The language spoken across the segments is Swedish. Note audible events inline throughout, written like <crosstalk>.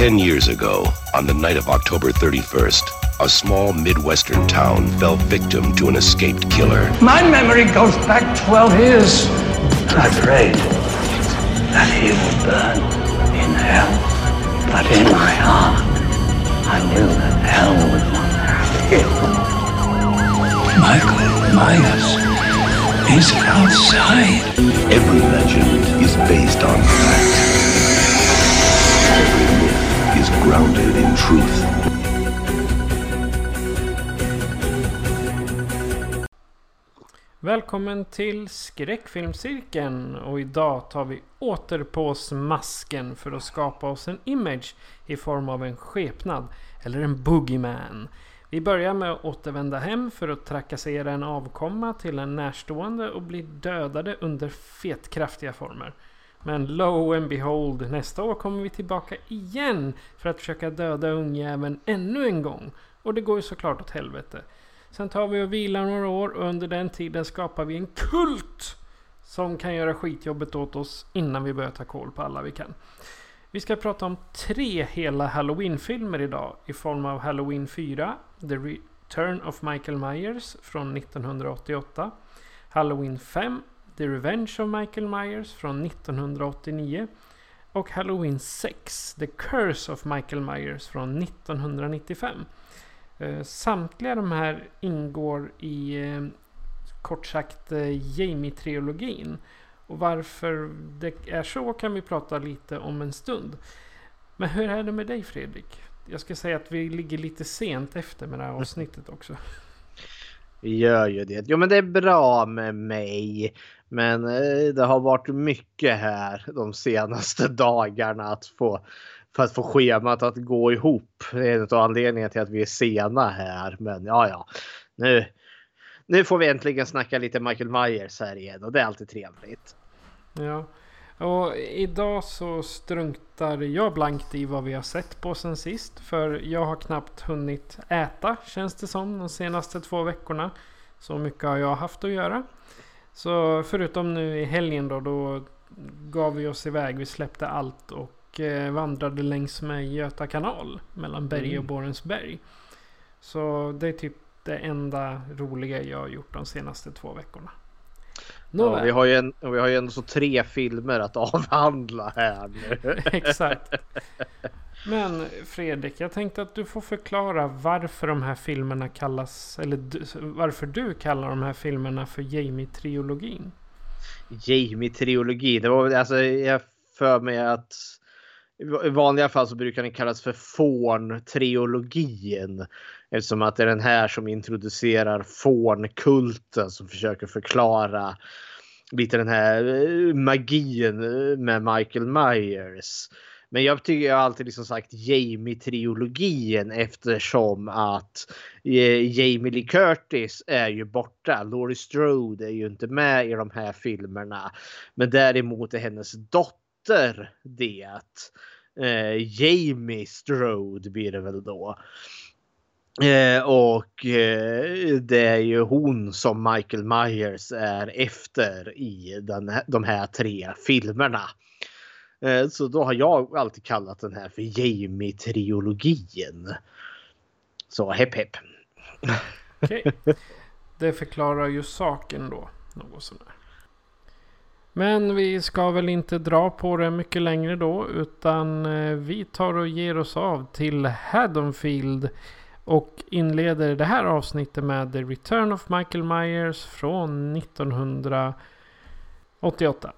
Ten years ago, on the night of October 31st, a small Midwestern town fell victim to an escaped killer. My memory goes back 12 years. I prayed that he would burn in hell. But in my heart, I knew that hell would not have him. Michael Myers is outside. Every legend is based on fact. Grounded in truth. Välkommen till Skräckfilmscirkeln och idag tar vi åter på oss masken för att skapa oss en image i form av en skepnad eller en boogeyman. Vi börjar med att återvända hem för att trakassera en avkomma till en närstående och bli dödade under fetkraftiga former. Men lo and behold, nästa år kommer vi tillbaka igen för att försöka döda ungjäveln ännu en gång. Och det går ju såklart åt helvete. Sen tar vi och vilar några år och under den tiden skapar vi en kult som kan göra skitjobbet åt oss innan vi börjar ta koll på alla vi kan. Vi ska prata om tre hela Halloween-filmer idag i form av Halloween 4, The Return of Michael Myers från 1988, Halloween 5, The Revenge of Michael Myers från 1989 och Halloween 6, The Curse of Michael Myers från 1995. Eh, samtliga de här ingår i eh, kort sagt eh, Jamie-trilogin. Och varför det är så kan vi prata lite om en stund. Men hur är det med dig Fredrik? Jag ska säga att vi ligger lite sent efter med det här avsnittet också. Vi gör ju det. Jo men det är bra med mig. Men eh, det har varit mycket här de senaste dagarna att få för att få schemat att gå ihop. Det är en av anledningarna till att vi är sena här. Men ja, ja. Nu, nu får vi äntligen snacka lite Michael Myers här igen och det är alltid trevligt. Ja, och idag så struntar jag blankt i vad vi har sett på sen sist. För jag har knappt hunnit äta känns det som de senaste två veckorna. Så mycket har jag haft att göra. Så förutom nu i helgen då, då gav vi oss iväg. Vi släppte allt och eh, vandrade längs med Göta kanal mellan Berg och Borensberg. Så det är typ det enda roliga jag har gjort de senaste två veckorna. Ja, vi, har ju en, vi har ju ändå så tre filmer att <laughs> avhandla här nu. <laughs> Exakt. Men Fredrik, jag tänkte att du får förklara varför de här filmerna kallas, eller du, varför du kallar de här filmerna för Jamie-trilogin. Jamie-trilogi. Det var alltså jag för mig att i vanliga fall så brukar den kallas för Fån-trilogin. Eftersom att det är den här som introducerar fånkulten som försöker förklara lite den här eh, magin eh, med Michael Myers. Men jag tycker jag har alltid liksom sagt Jamie-trilogin eftersom att eh, Jamie Lee Curtis är ju borta. Laurie Strode är ju inte med i de här filmerna. Men däremot är hennes dotter det. Eh, Jamie Strode blir det väl då. Eh, och eh, det är ju hon som Michael Myers är efter i den de här tre filmerna. Eh, så då har jag alltid kallat den här för Jamie-trilogin. Så hepp hepp. Okej. Det förklarar ju saken då. Något sådär. Men vi ska väl inte dra på det mycket längre då. Utan eh, vi tar och ger oss av till Haddonfield. Och inleder det här avsnittet med The Return of Michael Myers från 1988.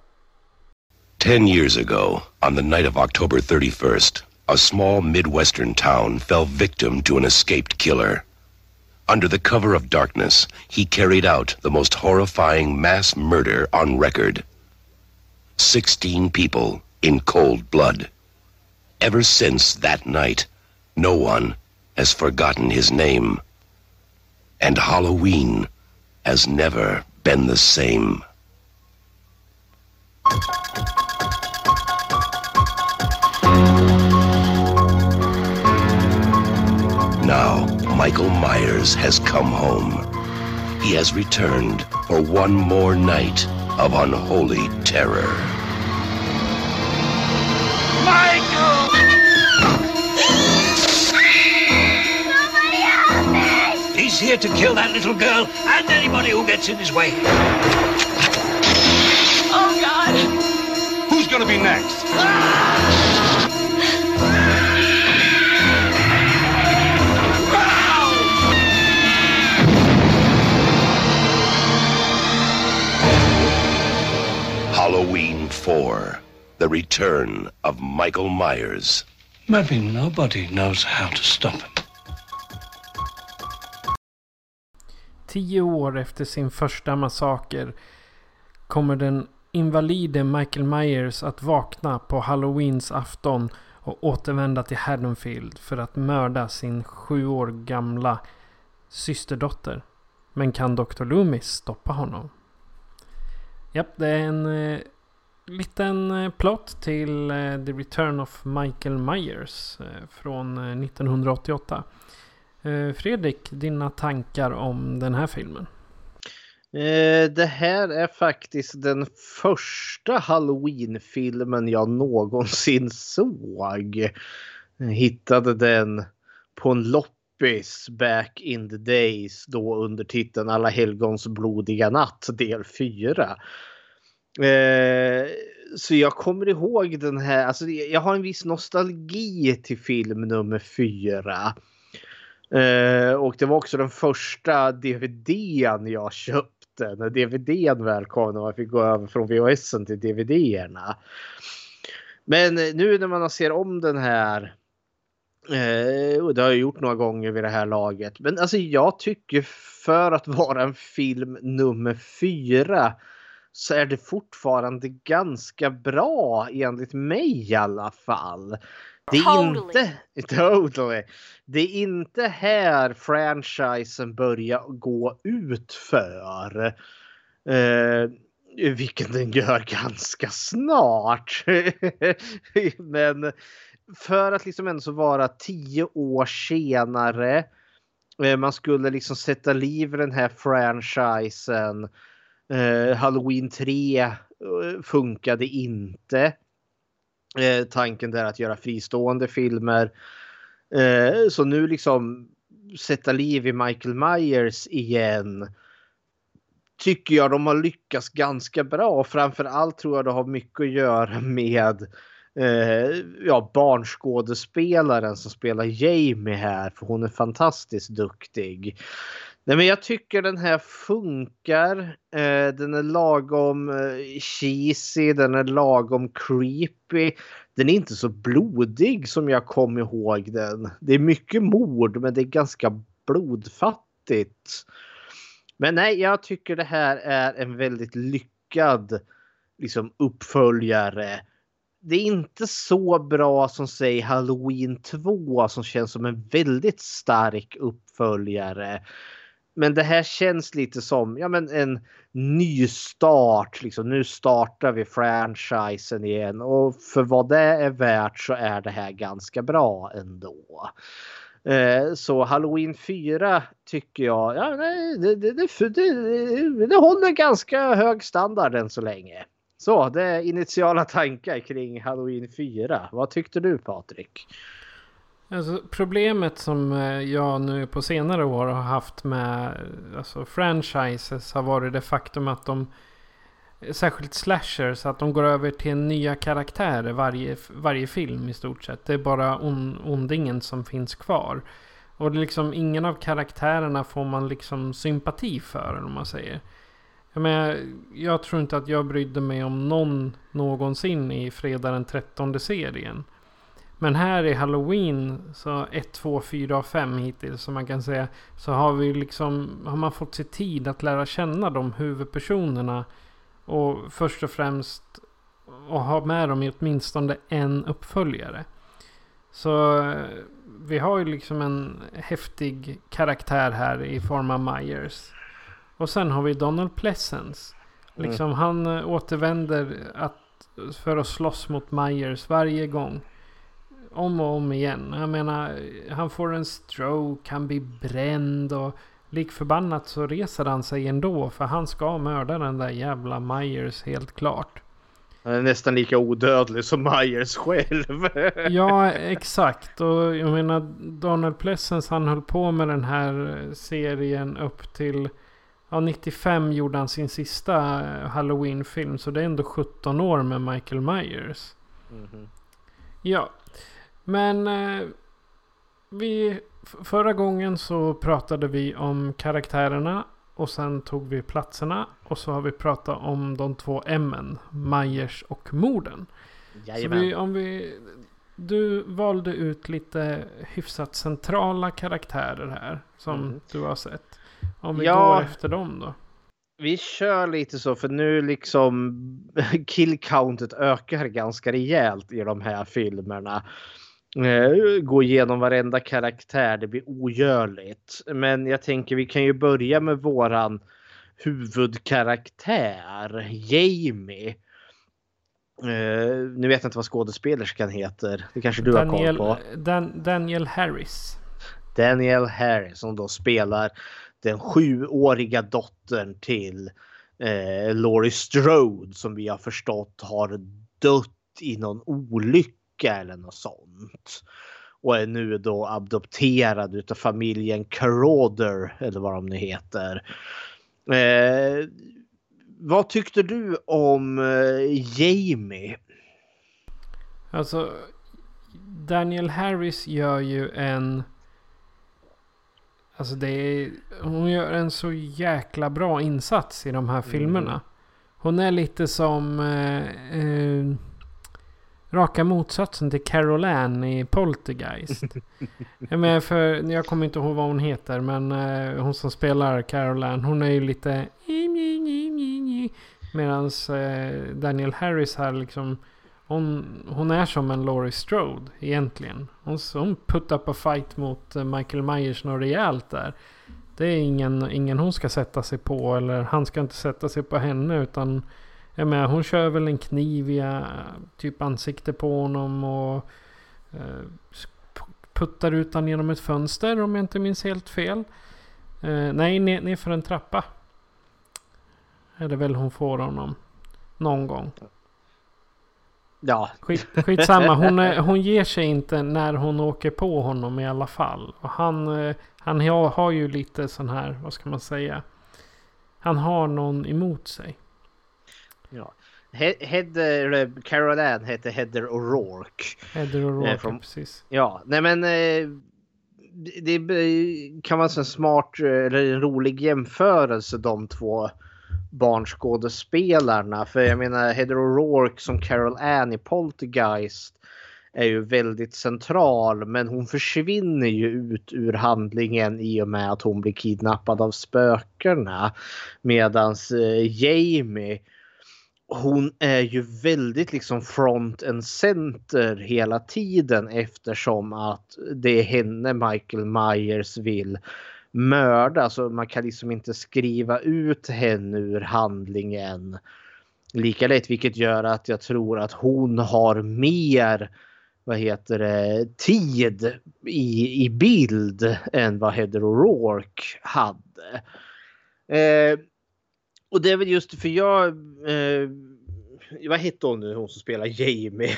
Ten years ago, on the night of October 31st, a small Midwestern town fell victim to an escaped killer. Under the cover of darkness, he carried out the most horrifying mass murder on record. Sixteen people, in cold blood. Ever since that night, no one has forgotten his name. And Halloween has never been the same. Now, Michael Myers has come home. He has returned for one more night of unholy terror. Here to kill that little girl and anybody who gets in his way. Oh, God. Who's gonna be next? Halloween 4 The Return of Michael Myers. Maybe nobody knows how to stop him. Tio år efter sin första massaker kommer den invalide Michael Myers att vakna på Halloweens afton och återvända till Haddonfield för att mörda sin sju år gamla systerdotter. Men kan Dr. Loomis stoppa honom? Japp, det är en eh, liten eh, plott till eh, The Return of Michael Myers eh, från eh, 1988. Eh, Fredrik, dina tankar om den här filmen? Eh, det här är faktiskt den första Halloween-filmen jag någonsin såg. Jag hittade den på en loppis back in the days då under titeln Alla helgons blodiga natt del 4. Eh, så jag kommer ihåg den här, alltså jag har en viss nostalgi till film nummer 4. Eh, och det var också den första DVDn jag köpte när DVDn väl kom. När man fick gå över från VHS till DVDerna. Men eh, nu när man ser om den här. Eh, och det har jag gjort några gånger vid det här laget. Men alltså jag tycker för att vara en film nummer fyra. Så är det fortfarande ganska bra enligt mig i alla fall. Det är Totally. inte... <laughs> Totally. Det är inte här franchisen börjar gå ut för. Eh, vilken den gör <laughs> ganska snart. <laughs> Men för att liksom ändå vara tio år senare. Eh, man skulle liksom sätta liv i den här franchisen. Eh, Halloween 3 eh, funkade inte. Eh, tanken där att göra fristående filmer. Eh, så nu liksom sätta liv i Michael Myers igen. Tycker jag de har lyckats ganska bra. och Framförallt tror jag det har mycket att göra med eh, ja, barnskådespelaren som spelar Jamie här. För hon är fantastiskt duktig. Nej, men jag tycker den här funkar. Eh, den är lagom eh, cheesy, den är lagom creepy. Den är inte så blodig som jag kom ihåg den. Det är mycket mord men det är ganska blodfattigt. Men nej, jag tycker det här är en väldigt lyckad liksom, uppföljare. Det är inte så bra som säg Halloween 2 som känns som en väldigt stark uppföljare. Men det här känns lite som ja, men en ny start. Liksom. Nu startar vi franchisen igen och för vad det är värt så är det här ganska bra ändå. Eh, så Halloween 4 tycker jag, ja, nej, det, det, det, det, det håller ganska hög standard än så länge. Så det är initiala tankar kring Halloween 4. Vad tyckte du Patrik? Alltså, problemet som eh, jag nu på senare år har haft med alltså, franchises har varit det faktum att de Särskilt slashers, att de går över till nya karaktärer varje, varje film i stort sett. Det är bara on, ondingen som finns kvar. Och det är liksom ingen av karaktärerna får man liksom sympati för, om man säger. Jag, menar, jag tror inte att jag brydde mig om någon någonsin i Fredag den 13 serien. Men här i Halloween, så 1, 2, 4 och 5 hittills som man kan säga. Så har vi liksom, har man fått sig tid att lära känna de huvudpersonerna. Och först och främst och ha med dem i åtminstone en uppföljare. Så eh, vi har ju liksom en häftig karaktär här i form av Myers. Och sen har vi Donald Pleasence. Liksom han eh, återvänder att, för att slåss mot Myers varje gång. Om och om igen. Jag menar, han får en stroke, han blir bränd och lik förbannat så reser han sig ändå. För han ska mörda den där jävla Myers helt klart. Han är nästan lika odödlig som Myers själv. <laughs> Ja, exakt. Och jag menar Donald Pleasence han höll på med den här serien upp till... Ja, 95 gjorde han sin sista eh, Halloween-film. Så det är ändå 17 år med Michael Myers. Ja, men eh, vi, förra gången så pratade vi om karaktärerna och sen tog vi platserna och så har vi pratat om de två M, Myers och morden. Så vi, Jajamän. om vi, du valde ut lite hyfsat centrala karaktärer här som Mhm. du har sett. Om vi Ja. går efter dem då. Vi kör lite så för nu liksom <laughs> killcountet ökar ganska rejält i de här filmerna. Eh, Gå igenom varenda karaktär, det blir ogörligt. Men jag tänker vi kan ju börja med våran huvudkaraktär, Jamie. Eh, nu vet jag inte vad skådespelerskan heter. Det kanske du har Daniel, koll på. Dan, Daniel Harris. Daniel Harris som då spelar den sjuåriga dottern till eh, Laurie Strode som vi har förstått har dött i någon olycka eller något sånt. Och är nu då adopterad utav familjen Caroder eller vad de nu heter. Eh, vad tyckte du om eh, Jamie? Alltså Daniel Harris gör ju en... Alltså det är... Hon gör en så jäkla bra insats i de här filmerna. Hon är lite som... Eh, eh, raka motsatsen till Carol Ann i Poltergeist. jag, menar för, jag kommer inte ihåg vad hon heter men eh, hon som spelar Carol Ann hon är ju lite... Medan eh, Daniel Harris här liksom... Hon, hon är som en Laurie Strode egentligen. Hon, hon puttar på fight mot eh, Michael Myers något rejält där. Det är ingen, ingen hon ska sätta sig på eller han ska inte sätta sig på henne utan jag menar, hon kör väl en kniv via typ ansikte på honom och eh, puttar ut han genom ett fönster om jag inte minns helt fel. Eh, nej, ner, ner för en trappa. Är det väl hon får honom. Någon gång. Ja, Skit, skitsamma, hon, hon ger sig inte när hon åker på honom i alla fall. Och han, eh, han har ju lite sån här, vad ska man säga? Han har någon emot sig. Ja. He- Heather, Carol Ann heter Heather O'Rourke. Heather och Eh, från- precis. Ja, nej men eh, det kan vara en smart eh, eller en rolig jämförelse de två barnskådespelarna. För jag menar Heather O'Rourke som Carol Ann i Poltergeist är ju väldigt central men hon försvinner ju ut ur handlingen i och med att hon blir kidnappad av spökena. Medans eh, Jamie hon är ju väldigt liksom front and center hela tiden eftersom att det är henne Michael Myers vill mörda. Så man kan liksom inte skriva ut henne ur handlingen lika lätt. Vilket gör att jag tror att hon har mer vad heter det, tid i, i bild än vad Heather O'Rourke hade. Eh, och det är väl just för jag... Eh, vad hette hon nu, hon som spelar Jamie?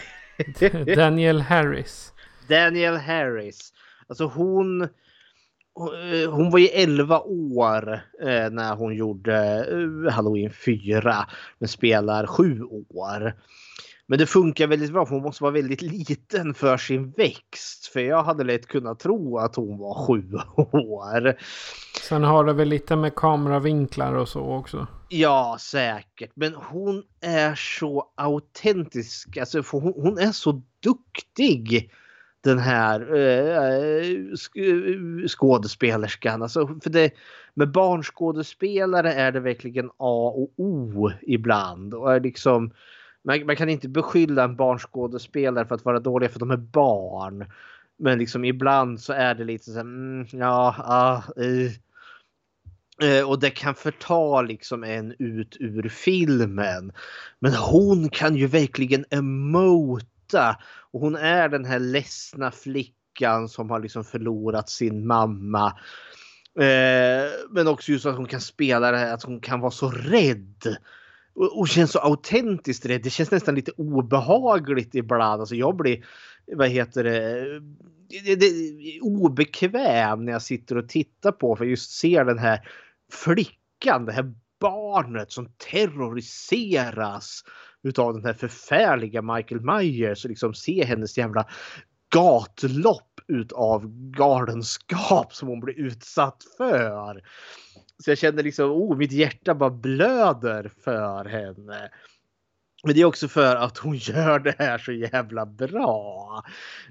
<laughs> Daniel Harris. Daniel Harris. Alltså hon... eh, Hon var ju 11 år eh, när hon gjorde eh, Halloween 4. Men spelar 7 år. Men det funkar väldigt bra för hon måste vara väldigt liten för sin växt. För jag hade lätt kunnat tro att hon var 7 <laughs> år. Sen har det väl lite med kameravinklar och så också. Ja, säkert. Men hon är så autentisk. Alltså, hon, hon är så duktig. Den här eh, eh sk- eh, skådespelerskan. Alltså, för det, med barnskådespelare är det verkligen A och O ibland. Och är liksom man, man kan inte beskylla en barnskådespelare för att vara dåliga för att de är barn. Men liksom ibland så är det lite så här, mm, ja, ah, uh, uh, Eh, och det kan förta liksom en ut ur filmen. Men hon kan ju verkligen emota. Och hon är den här ledsna flickan som har liksom förlorat sin mamma. Eh, men också just att hon kan spela det här att hon kan vara så rädd. Och, och känns så autentiskt rädd. Det känns nästan lite obehagligt ibland. Alltså jag blir, vad heter det, det, det obekväm när jag sitter och tittar på för just ser den här flickan, det här barnet som terroriseras utav den här förfärliga Michael Myers och liksom se hennes jävla gatlopp utav galenskap som hon blir utsatt för. Så jag känner liksom, oh, mitt hjärta bara blöder för henne. Men det är också för att hon gör det här så jävla bra.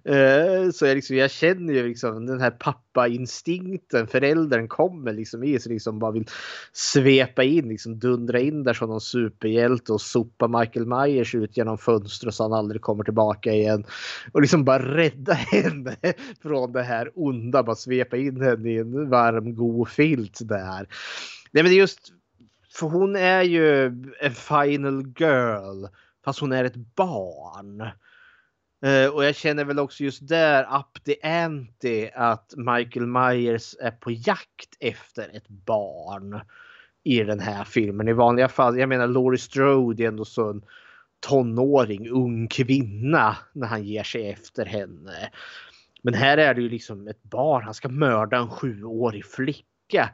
Eh, så jag, liksom, jag känner ju liksom den här pappainstinkten. Föräldern kommer liksom i sig, liksom bara vill svepa in, liksom dundra in där som någon superhjälte och sopa Michael Myers ut genom fönstret så han aldrig kommer tillbaka igen. Och liksom bara rädda <laughs> henne från det här onda. Bara svepa in henne i en varm god filt där. Nej men det är just för hon är ju en final girl. Fast hon är ett barn. Uh, och jag känner väl också just där up the ante att Michael Myers är på jakt efter ett barn i den här filmen. I vanliga fall, jag menar Laurie Strode är ändå så en tonåring, ung kvinna när han ger sig efter henne. Men här är det ju liksom ett barn, han ska mörda en sjuårig flicka.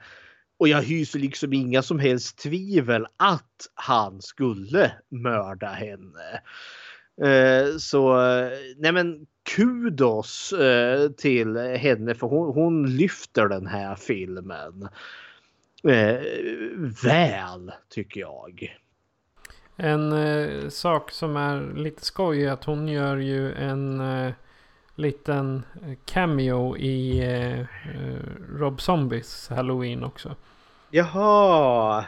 Och jag hyser liksom inga som helst tvivel att han skulle mörda henne. Eh, så nej men kudos eh, till henne för hon, hon lyfter den här filmen. Eh, väl tycker jag. En eh, sak som är lite skoj är att hon gör ju en eh, liten cameo i eh, Rob Zombies Halloween också. Jaha!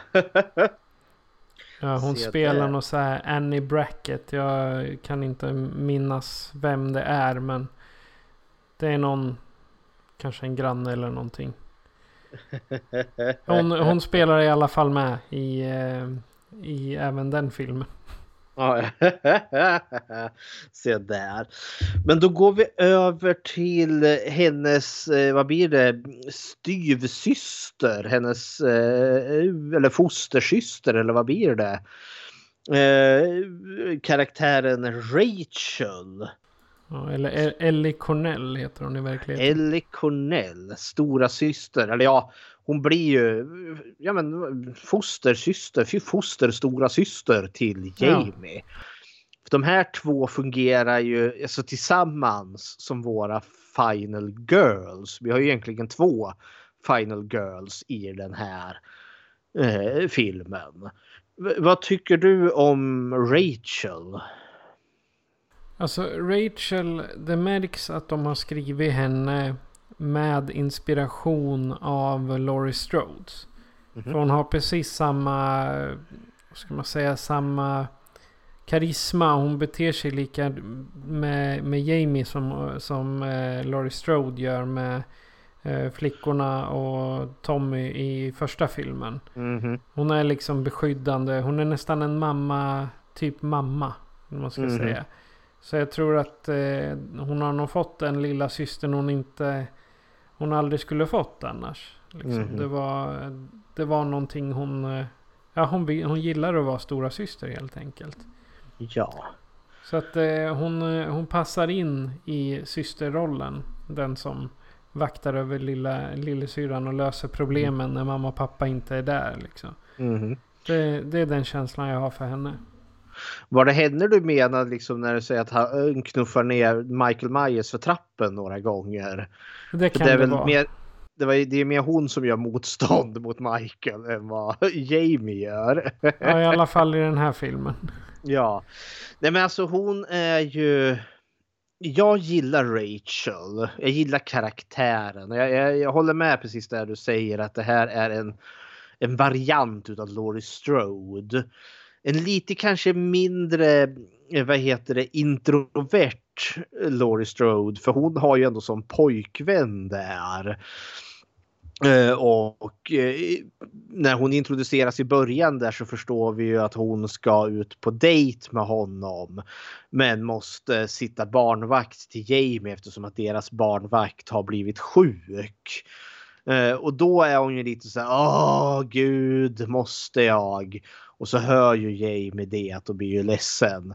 ja, hon Se spelar där. något så här Annie Brackett. Jag kan inte minnas vem det är men det är någon, kanske en granne eller någonting. Hon, hon spelar i alla fall med i, eh, i även den filmen. Ja, <laughs> Se där. Men då går vi över till hennes, eh, vad blir det, styvsyster, hennes, eh, eller fostersyster eller vad blir det? Eh, karaktären Rachel. Ja, eller Ellie Cornell heter hon i verkligheten. Ellie Cornell, stora syster. Eller ja, hon blir ju ja, men, fostersyster, fy foster stora syster till Ja. Jamie. De här två fungerar ju alltså, tillsammans som våra final girls. Vi har ju egentligen två final girls i den här eh, filmen. V- vad tycker du om Rachel? Alltså Rachel, det märks att de har skrivit henne med inspiration av Laurie Strodes. För hon har precis samma, vad ska man säga, samma karisma. Hon beter sig lika med, med Jamie som, som eh, Laurie Strode gör med eh, flickorna och Tommy i första filmen. Mhm. Hon är liksom beskyddande. Hon är nästan en mamma, typ mamma. Om man ska Mhm. säga. Så jag tror att eh, hon har nog fått den lilla systern hon inte... Hon aldrig skulle fått annars. Liksom. Mhm. Det, var, det var någonting hon... eh, Ja, hon, hon gillar att vara stora syster helt enkelt. Ja. Så att eh, hon, eh, hon passar in i systerrollen. Den som vaktar över lilla, lillasyrran och löser problemen när mamma och pappa inte är där. Liksom. Mhm. Det, det är den känslan jag har för henne. Var det henne du menade liksom när du säger att han knuffar ner Michael Myers för trappen några gånger? Det kan det det, är väl vara. mer, det, var, det är mer hon som gör motstånd mot Michael än vad <laughs> Jamie gör. Ja, i alla fall i den här filmen. ja. Nej men alltså hon är ju... Jag gillar Rachel. Jag gillar karaktären. Jag, jag, jag håller med precis där du säger att det här är en, en variant utav Laurie Strode en lite kanske mindre, eh, vad heter det, introvert Laurie Strode. För hon har ju ändå som pojkvän där. Eh, och eh, när hon introduceras i början där så förstår vi ju att hon ska ut på dejt med honom. Men måste sitta barnvakt till Jamie eftersom att deras barnvakt har blivit sjuk. Och då är hon ju lite så här, åh gud, måste jag? Och så hör ju Jamie det och blir ju ledsen.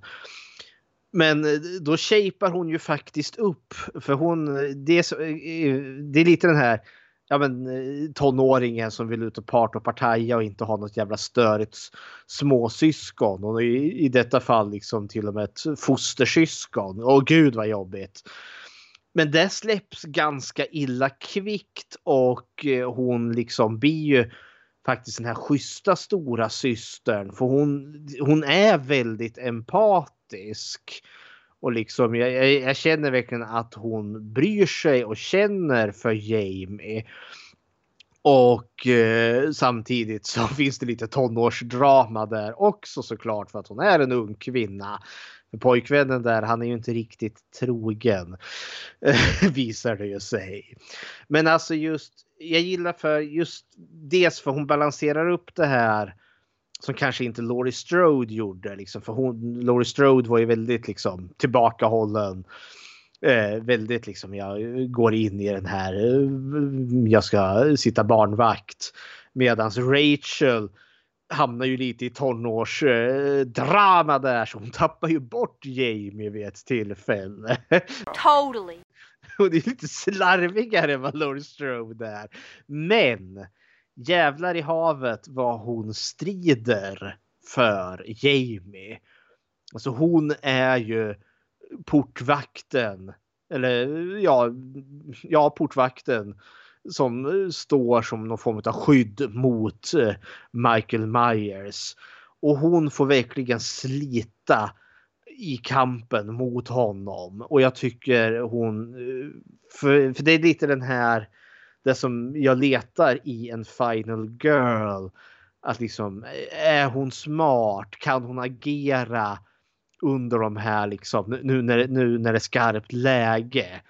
Men eh, då shapar hon ju faktiskt upp för hon, eh, det är, eh, det är lite den här ja, men, tonåringen som vill ut och parta och partaja och inte ha något jävla störigt småsyskon. Och i, i detta fall liksom till och med ett fostersyskon. Åh gud vad jobbigt. Men det släpps ganska illa kvickt och hon liksom blir ju faktiskt den här schyssta stora systern. För hon, hon är väldigt empatisk. Och liksom, jag, jag, jag, känner verkligen att hon bryr sig och känner för Jamie. Och eh, samtidigt så <laughs> finns det lite tonårsdrama där också såklart för att hon är en ung kvinna. För pojkvännen där, han är ju inte riktigt trogen. <laughs> visar det ju sig. Men alltså just, jag gillar för just dels för hon balanserar upp det här som kanske inte Laurie Strode gjorde. Liksom, för hon, Laurie Strode var ju väldigt liksom, tillbakahållen. Eh, väldigt liksom, jag går in i den här, eh, jag ska sitta barnvakt. Medans Rachel hamnar ju lite i tonårsdrama eh, där så hon tappar ju bort Jamie vid ett tillfälle. <laughs> Totally. Och det är lite slarvigare än vad Laurie Strode är. Men jävlar i havet vad hon strider för Jamie. Alltså hon är ju portvakten. Eller ja, ja portvakten. Som eh, står som någon form av skydd mot eh, Michael Myers. Och hon får verkligen slita i kampen mot honom. Och jag tycker hon, eh, för, för det är lite den här det som jag letar i en final girl. Att liksom, är hon smart? Kan hon agera under de här liksom, nu när, nu när det är skarpt läge?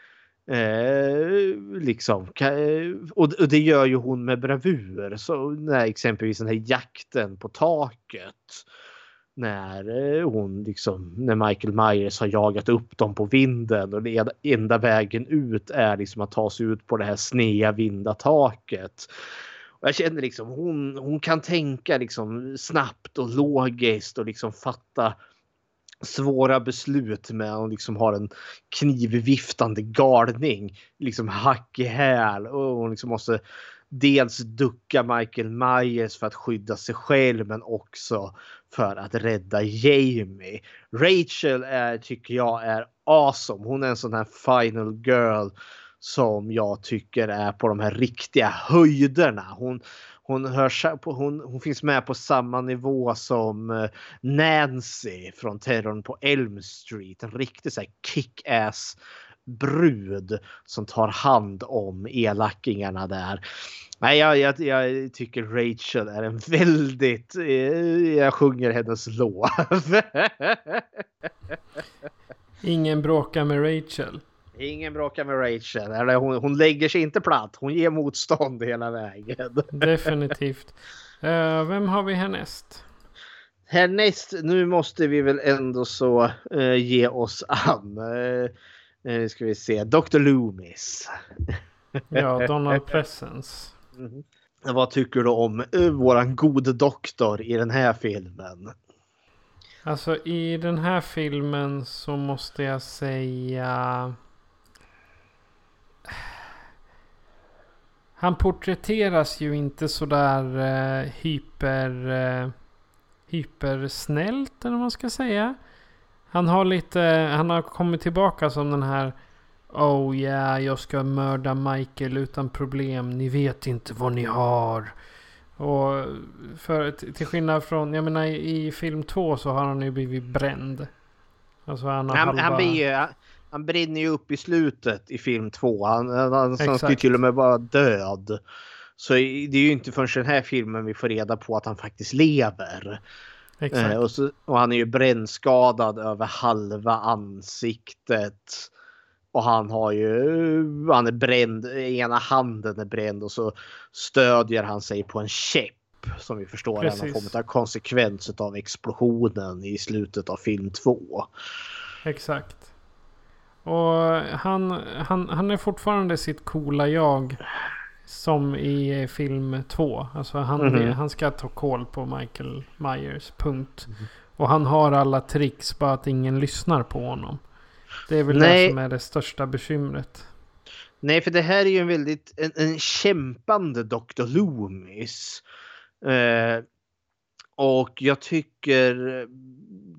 Eh, liksom, eh, och, och det gör ju hon med bravur. Så när exempelvis den här jakten på taket när eh, hon liksom, när Michael Myers har jagat upp dem på vinden och det enda vägen ut är liksom att ta sig ut på det här snea vindataket. Och jag känner liksom hon, hon kan tänka liksom snabbt och logiskt och liksom fatta svåra beslut med att liksom har en knivviftande galning liksom hack i häl och hon liksom måste dels ducka Michael Myers för att skydda sig själv men också för att rädda Jamie. Rachel är, tycker jag är awesome. Hon är en sån här final girl som jag tycker är på de här riktiga höjderna. Hon, hon, hör, hon, hon finns med på samma nivå som eh, Nancy från Terrorn på Elm Street. En riktig så kick-ass brud som tar hand om elackingarna där. Nej, jag, jag, jag, tycker Rachel är en väldigt... Eh, jag sjunger hennes lov. <laughs> Ingen bråkar med Rachel. Ingen bråkar med Rachel. Eller hon, hon lägger sig inte platt. Hon ger motstånd hela vägen. <laughs> Definitivt. Uh, vem har vi härnäst? Härnäst, nu måste vi väl ändå så uh, ge oss an. Uh, nu ska vi se. Dr. Loomis. ja, <laughs> Donald Presence. Mm. Vad tycker du om våran gode doktor i den här filmen? Alltså i den här filmen så måste jag säga... Han porträtteras ju inte sådär uh, hyper... Uh, hypersnällt eller vad man ska säga. Han har lite, han har kommit tillbaka som den här Oh yeah, jag ska mörda Michael utan problem. Ni vet inte vad ni har. Och för, till skillnad från, jag menar i film två så har han ju blivit bränd. Alltså han, han, halva... han, blir, han brinner ju upp i slutet i film två. Han, han, han ska ju till och med vara död. Så det är ju inte förrän den här filmen vi får reda på att han faktiskt lever. Eh, och, så, och han är ju brännskadad över halva ansiktet. Och han har ju, han är bränd, ena handen är bränd och så stödjer han sig på en käpp. Som vi förstår är någon Precis. form av konsekvens av explosionen i slutet av film två. Exakt. Och han, han, han är fortfarande sitt coola jag. Som i film två. Alltså han, Mhm. han ska ta koll på Michael Myers. Punkt. Och han har alla tricks. Bara att ingen lyssnar på honom. Det är väl Nej. det som är det största bekymret. Nej, för det här är ju en väldigt en, en kämpande Dr. Loomis. Eh, och jag tycker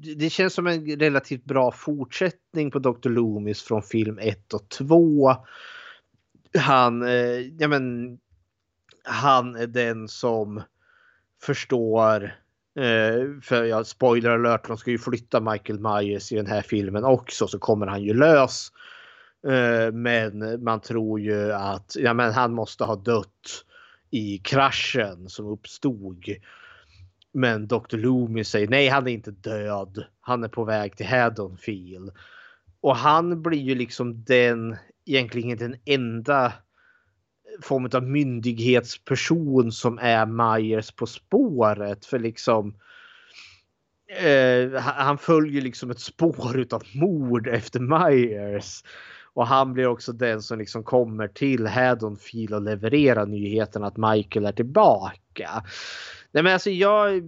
det- känns som en relativt bra fortsättning på Dr. Loomis från film 1 och 2. Han, eh, ja men, han är den som förstår eh, för jag spoiler alert, de ska ju flytta Michael Myers i den här filmen också så kommer han ju lös. Eh, Men man tror ju att ja, men han måste ha dött i kraschen som uppstod. Men Dr. Loomis säger nej, han är inte död. Han är på väg till Haddonfield. Och han blir ju liksom den, egentligen den enda form av myndighetsperson som är Myers på spåret. För liksom eh, han- följer liksom ett spår utav mord efter Myers. Och han blir också den som liksom kommer till Haddonfield och levererar nyheten att Michael är tillbaka. Nej men alltså jag...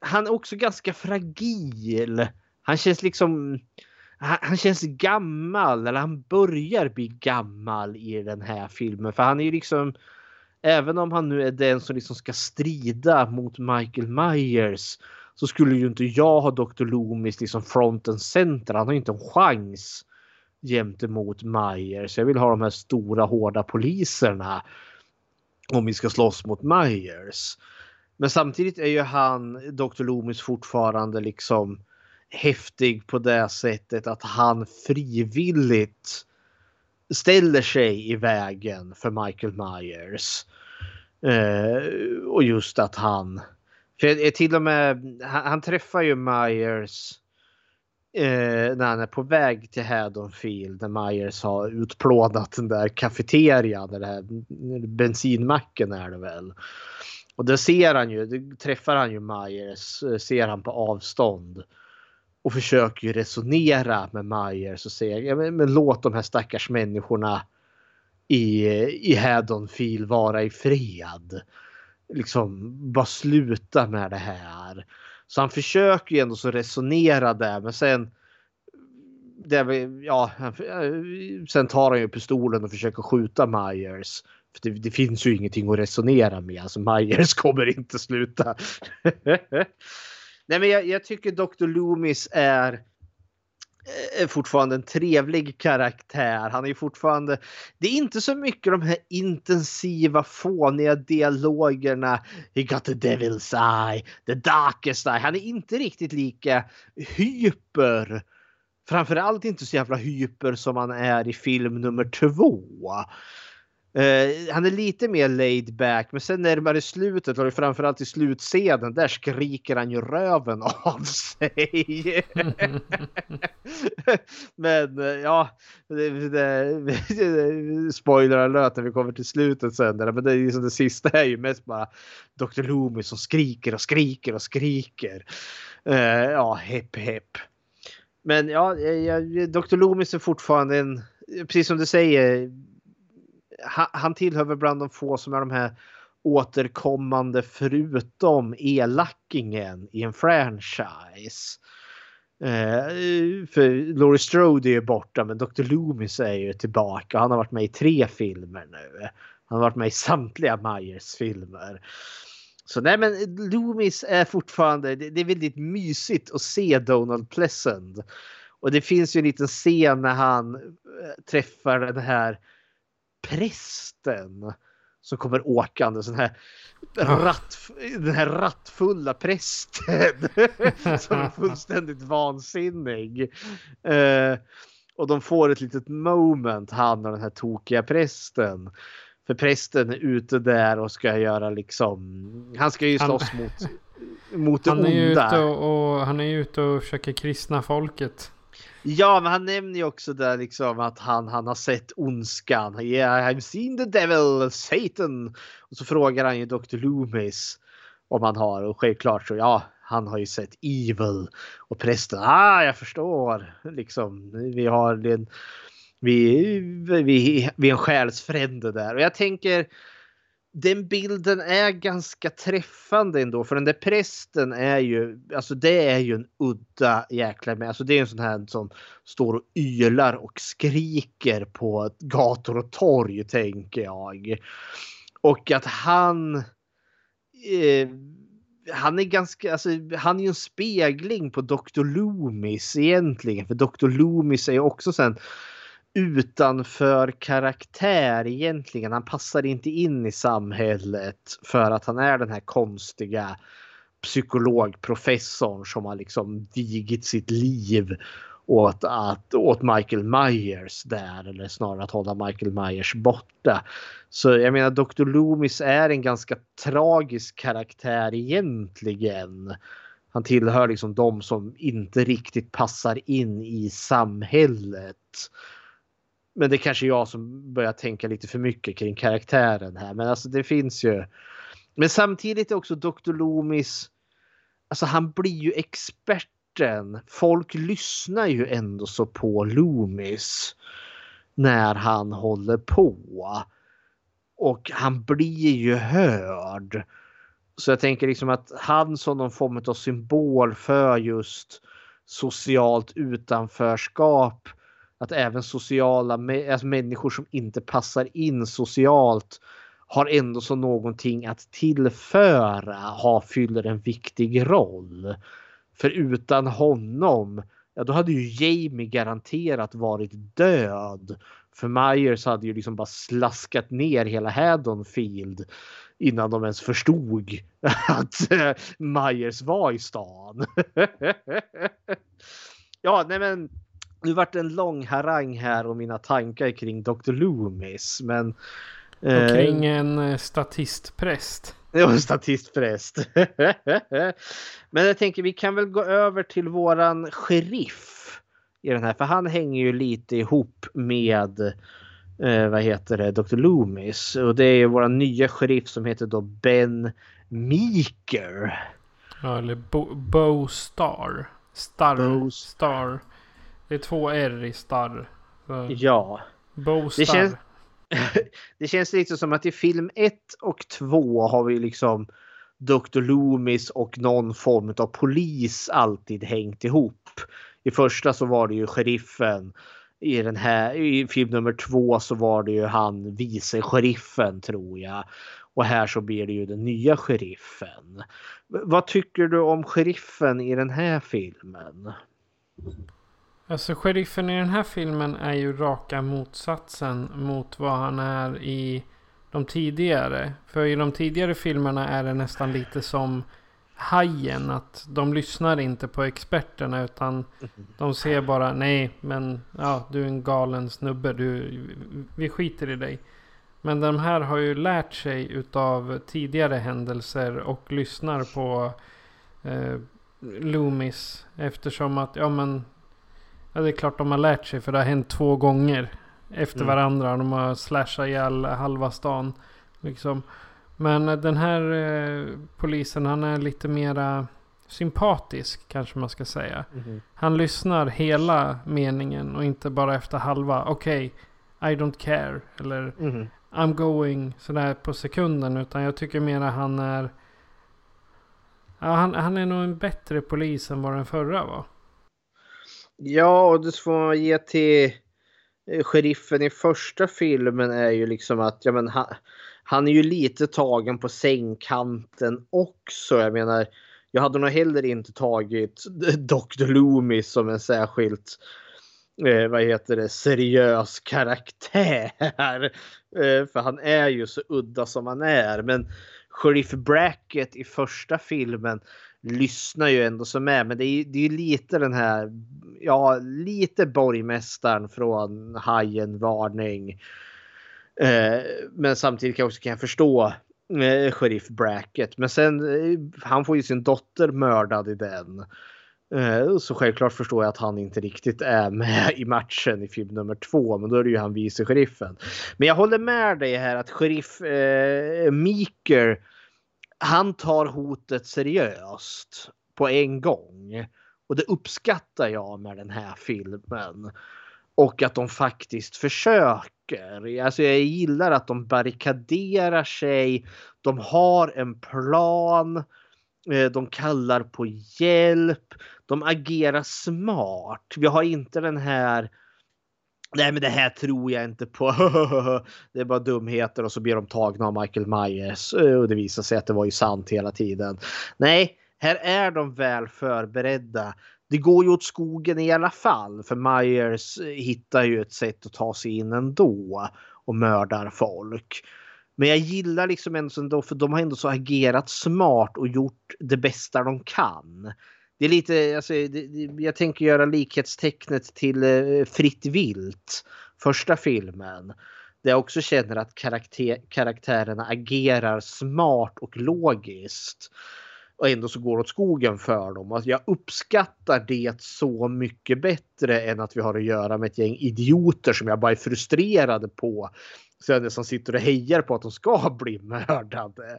Han är också ganska fragil. Han känns liksom... Han, han känns gammal, eller han börjar bli gammal i den här filmen. För han är ju liksom... Även om han nu är den som liksom ska strida mot Michael Myers så skulle ju inte jag ha Dr. Loomis liksom front and center. Han har ju inte en chans gentemot Myers. Jag vill ha de här stora hårda poliserna om vi ska slåss mot Myers. Men samtidigt är ju han, Dr. Loomis fortfarande liksom häftig på det sättet att han frivilligt ställer sig i vägen för Michael Myers. Eh, och just att han, för är till och med, han, han träffar ju Myers eh, när han är på väg till Haddonfield när Myers har utplånat den där kafeterian, den där bensinmacken är det väl. Och det ser han ju, det träffar han ju Myers, eh, ser han på avstånd. Och försöker ju resonera med Myers och säger ja, men, men låt de här stackars människorna i, i Haddonfield vara i fred. Liksom bara sluta med det här. Så han försöker ju ändå så resonera där men sen det, ja, eh, sen tar han ju pistolen och försöker skjuta Myers. Det, det finns ju ingenting att resonera med. Alltså Myers <laughs> kommer inte sluta. Nej men jag, jag tycker Dr. Loomis är är fortfarande en trevlig karaktär. Han är ju fortfarande... Det är inte så mycket de här intensiva fåniga dialogerna. He got the devil's eye, the darkest eye. Han är inte riktigt lika hyper. Framförallt inte så jävla hyper som han är i film nummer två. Eh, han är lite mer laid back men sen närmare slutet och framförallt i slutscenen där skriker han ju röven <laughs> av sig. <laughs> men eh, ja, det, det, spoiler alert när vi kommer till slutet sen. Men det, är liksom det sista är ju mest bara Dr. Loomis som skriker och skriker och skriker. Eh, ja, hepp hepp. Men ja, jag, Dr. Loomis är fortfarande en, precis som du säger, han, tillhör väl bland de få som är de här återkommande förutom elakingen i en franchise. Eh, för Laurie Strode är ju borta men Dr. Loomis är ju tillbaka. Han har varit med i tre filmer nu. Han har varit med i samtliga Myers filmer. Så nej men Loomis är fortfarande, det, det är väldigt mysigt att se Donald Pleasant. Och det finns ju en liten scen när han eh, träffar den här prästen som kommer åkande. Sån här ratt, den här rattfulla prästen <laughs> som är fullständigt vansinnig. Eh, och de får ett litet moment, han och den här tokiga prästen. För prästen är ute där och ska göra liksom, han ska ju Han- slåss mot mot det Han är onda. ute och, och, han är ute och försöker kristna folket. Ja, men han nämner ju också där liksom att han, han har sett ondskan. Yeah, I've seen the devil, Satan. Och så frågar han ju Dr. Loomis om han har och självklart så ja, han har ju sett evil. Och prästen, ah, jag förstår. Liksom, vi har en, vi, vi, vi är en själsfrände där. Och jag tänker den bilden är ganska träffande ändå för den där prästen är ju, alltså det är ju en udda jäkla med. Alltså det är en sån här som står och ylar och skriker på gator och torg tänker jag. Och att han eh, han är ganska, alltså han är ju en spegling på Dr. Loomis egentligen. För Dr. Loomis är ju också sen utanför karaktär egentligen. Han passar inte in i samhället för att han är den här konstiga psykologprofessorn som har liksom vigit sitt liv åt, att, åt Michael Myers där eller snarare att hålla Michael Myers borta. Så jag menar Dr. Loomis är en ganska tragisk karaktär egentligen. Han tillhör liksom de som inte riktigt passar in i samhället. Men det är kanske jag som börjar tänka lite för mycket kring karaktären här. Men alltså det finns ju. Men samtidigt är också Dr. Loomis. Alltså han blir ju experten. Folk lyssnar ju ändå så på Loomis. När han håller på. Och han blir ju hörd. Så jag tänker liksom att han som någon form av symbol för just socialt utanförskap att även sociala alltså människor som inte passar in socialt har ändå så någonting att tillföra, ha, fyller en viktig roll. För utan honom, ja då hade ju Jamie garanterat varit död. För Myers hade ju liksom bara slaskat ner hela Haddonfield innan de ens förstod <laughs> att eh, Myers var i stan. <laughs> ja, nej men nu vart det en lång harang här om mina tankar kring Dr. Loomis. Men... Och kring en eh, statistpräst. <laughs> Ja, statistpräst. <laughs> men jag tänker vi kan väl gå över till våran sheriff. I den här, för han hänger ju lite ihop med eh, vad heter det, Dr. Loomis. Och det är våran nya sheriff som heter då Ben Meeker. Ja, eller Bo, Bo Star. Star. Bo- Star. Det är två R i Star. Så, Ja. Bo Star. Det känns, <laughs> det känns lite som att i film 1 och 2 har vi liksom Dr. Loomis och någon form av polis alltid hängt ihop. I första så var det ju sheriffen. I den här i film nummer två så var det ju han vice sheriffen tror jag. Och här så blir det ju den nya sheriffen. Vad tycker du om sheriffen i den här filmen? Alltså sheriffen i den här filmen är ju raka motsatsen mot vad han är i de tidigare. För i de tidigare filmerna är det nästan lite som Hajen. Att de lyssnar inte på experterna utan de ser bara nej men ja du är en galen snubbe. Du, vi skiter i dig. Men de här har ju lärt sig utav tidigare händelser och lyssnar på eh, Loomis. Eftersom att ja men Ja, det är klart de har lärt sig för det har hänt två gånger efter Mm. varandra. De har slashat ihjäl halva stan. Liksom. Men eh, den här eh, polisen han är lite mera sympatisk kanske man ska säga. Han lyssnar hela meningen och inte bara efter halva. Okej, I don't care. Eller Mhm. I'm going sådär på sekunden. Utan jag tycker mera han är... Ja, han, han är nog en bättre polis än vad den förra var. Ja, och det får man ge till eh, sheriffen i första filmen är ju liksom att ja, men han, han är ju lite tagen på sängkanten också. Jag menar, jag hade nog heller inte tagit <laughs> Dr. Loomis som en särskilt eh, vad heter det, seriös karaktär. <laughs> Eh, för han är ju så udda som han är. Men Sheriff Brackett i första filmen lyssnar ju ändå som är. Men det är, det är ju lite den här, ja lite borgmästaren från Hajen Varning. Eh, men samtidigt kan jag också kan jag förstå eh, sheriff Brackett. Men sen eh, han får ju sin dotter mördad i den. Eh, så självklart förstår jag att han inte riktigt är med i matchen i film nummer två. Men då är det ju han vice sheriffen. Men jag håller med dig här att sheriff eh, Meeker. Han tar hotet seriöst på en gång. Och det uppskattar jag med den här filmen. Och att de faktiskt försöker. Alltså jag gillar att de barrikaderar sig. De har en plan. Eh, de kallar på hjälp. De agerar smart. Vi har inte den här Nej men det här tror jag inte på. <laughs> det är bara dumheter och så blir de tagna av Michael Myers. Eh, och det visar sig att det var ju sant hela tiden. Nej, här är de väl förberedda. Det går ju åt skogen i alla fall för Myers eh, hittar ju ett sätt att ta sig in ändå och mördar folk. Men jag gillar liksom ändå för de har ändå så agerat smart och gjort det bästa de kan. Det är lite, alltså, det, jag tänker göra likhetstecknet till eh, Fritt vilt, första filmen. Där jag också känner att karaktär, karaktärerna agerar smart och logiskt och ändå så går det åt skogen för dem. Alltså jag uppskattar det så mycket bättre än att vi har att göra med ett gäng idioter som jag bara är frustrerade på. Så jag nästan sitter och hejar på att de ska <laughs> bli mördade.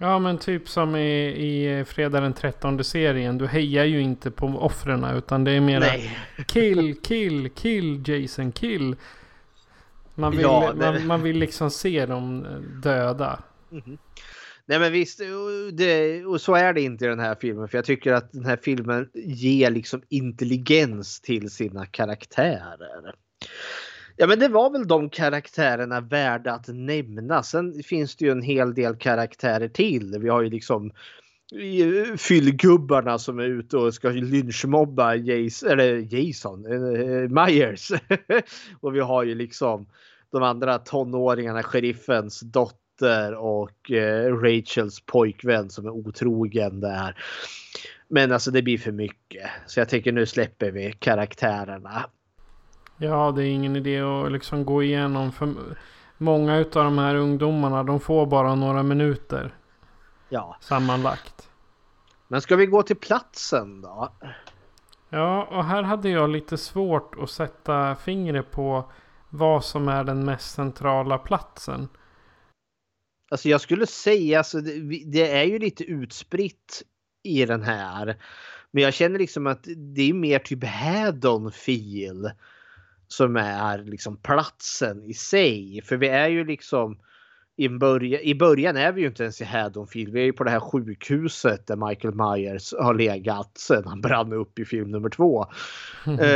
Ja men typ som i, i Fredag den 13 serien. Du hejar ju inte på offren utan det är mera Nej. kill, kill, kill Jason, kill. Man vill, ja, man, man, vill liksom se dem döda. Mm. Nej men visst, det, och så är det inte i den här filmen. För jag tycker att den här filmen ger liksom intelligens till sina karaktärer. Ja men det var väl de karaktärerna värda att nämna. Sen finns det ju en hel del karaktärer till. Vi har ju liksom eh, fyllgubbarna som är ute och ska lynchmobba Jason, eller Jason, äh, Myers. <laughs> och vi har ju liksom de andra tonåringarna, sheriffens dotter och äh, Rachels pojkvän som är otrogen där. Men alltså det blir för mycket. Så jag tänker nu släpper vi karaktärerna. Ja, det är ingen idé att liksom gå igenom. För många av de här ungdomarna, de får bara några minuter. Ja. Sammanlagt. Men ska vi gå till platsen då? Ja, och här hade jag lite svårt att sätta fingret på vad som är den mest centrala platsen. Alltså jag skulle säga, alltså det, det, är ju lite utspritt i den här. Men jag känner liksom att det är mer typ Haddonfield som är liksom platsen i sig. För vi är ju liksom i början, i början är vi ju inte ens i Haddonfield. Vi är ju på det här sjukhuset där Michael Myers har legat sedan han brann upp i film nummer två. Mm. <laughs>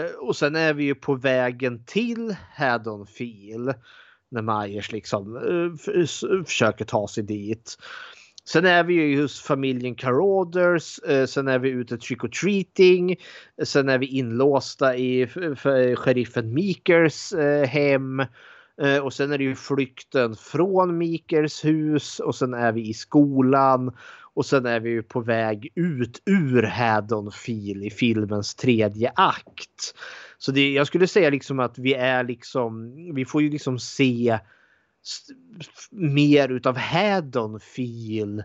Uh, och sen är vi ju på vägen till Haddonfield när Myers liksom uh, försöker ta sig dit. Sen är vi ju hos familjen Caroders. Eh, sen är vi ute trick or treating. Sen är vi inlåsta i sheriffen Meekers eh, hem. Eh, och sen är det ju flykten från Meekers hus och sen är vi i skolan. Och sen är vi ju på väg ut ur Haddonfield i filmens tredje akt. Så det, jag skulle säga liksom att vi är liksom, vi får ju liksom se mer utav Haddonfield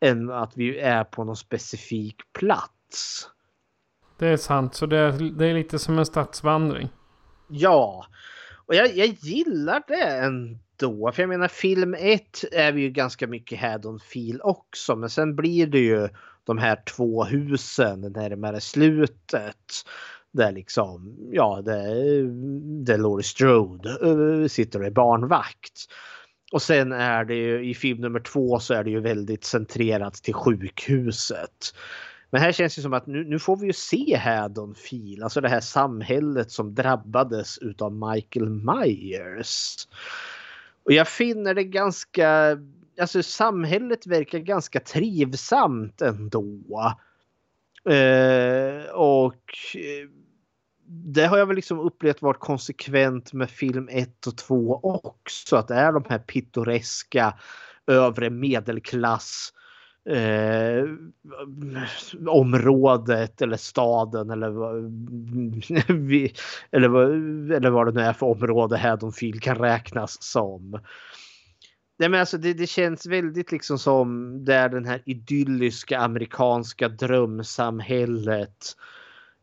än att vi är på någon specifik plats. Det är sant, så det är, det är lite som en stadsvandring. Ja, och jag, jag gillar det ändå. För jag menar film 1 är vi ju ganska mycket Haddonfield också. Men sen blir det ju de här två husen närmare slutet. Där liksom, ja, där, där Laurie Strode eh, sitter och är barnvakt. Och sen är det ju i film nummer två så är det ju väldigt centrerat till sjukhuset. Men här känns det som att nu, nu får vi ju se Haddonfield, alltså det här samhället som drabbades utav Michael Myers. Och jag finner det ganska, alltså samhället verkar ganska trivsamt ändå. Eh, och eh, det har jag väl liksom upplevt varit konsekvent med film 1 och 2 också. Att det är de här pittoreska övre medelklass eh, området eller staden eller, <laughs> eller, eller vad det nu är för område Haddonfield kan räknas som. Nej, men alltså det, det känns väldigt liksom som det är den här idylliska amerikanska drömsamhället.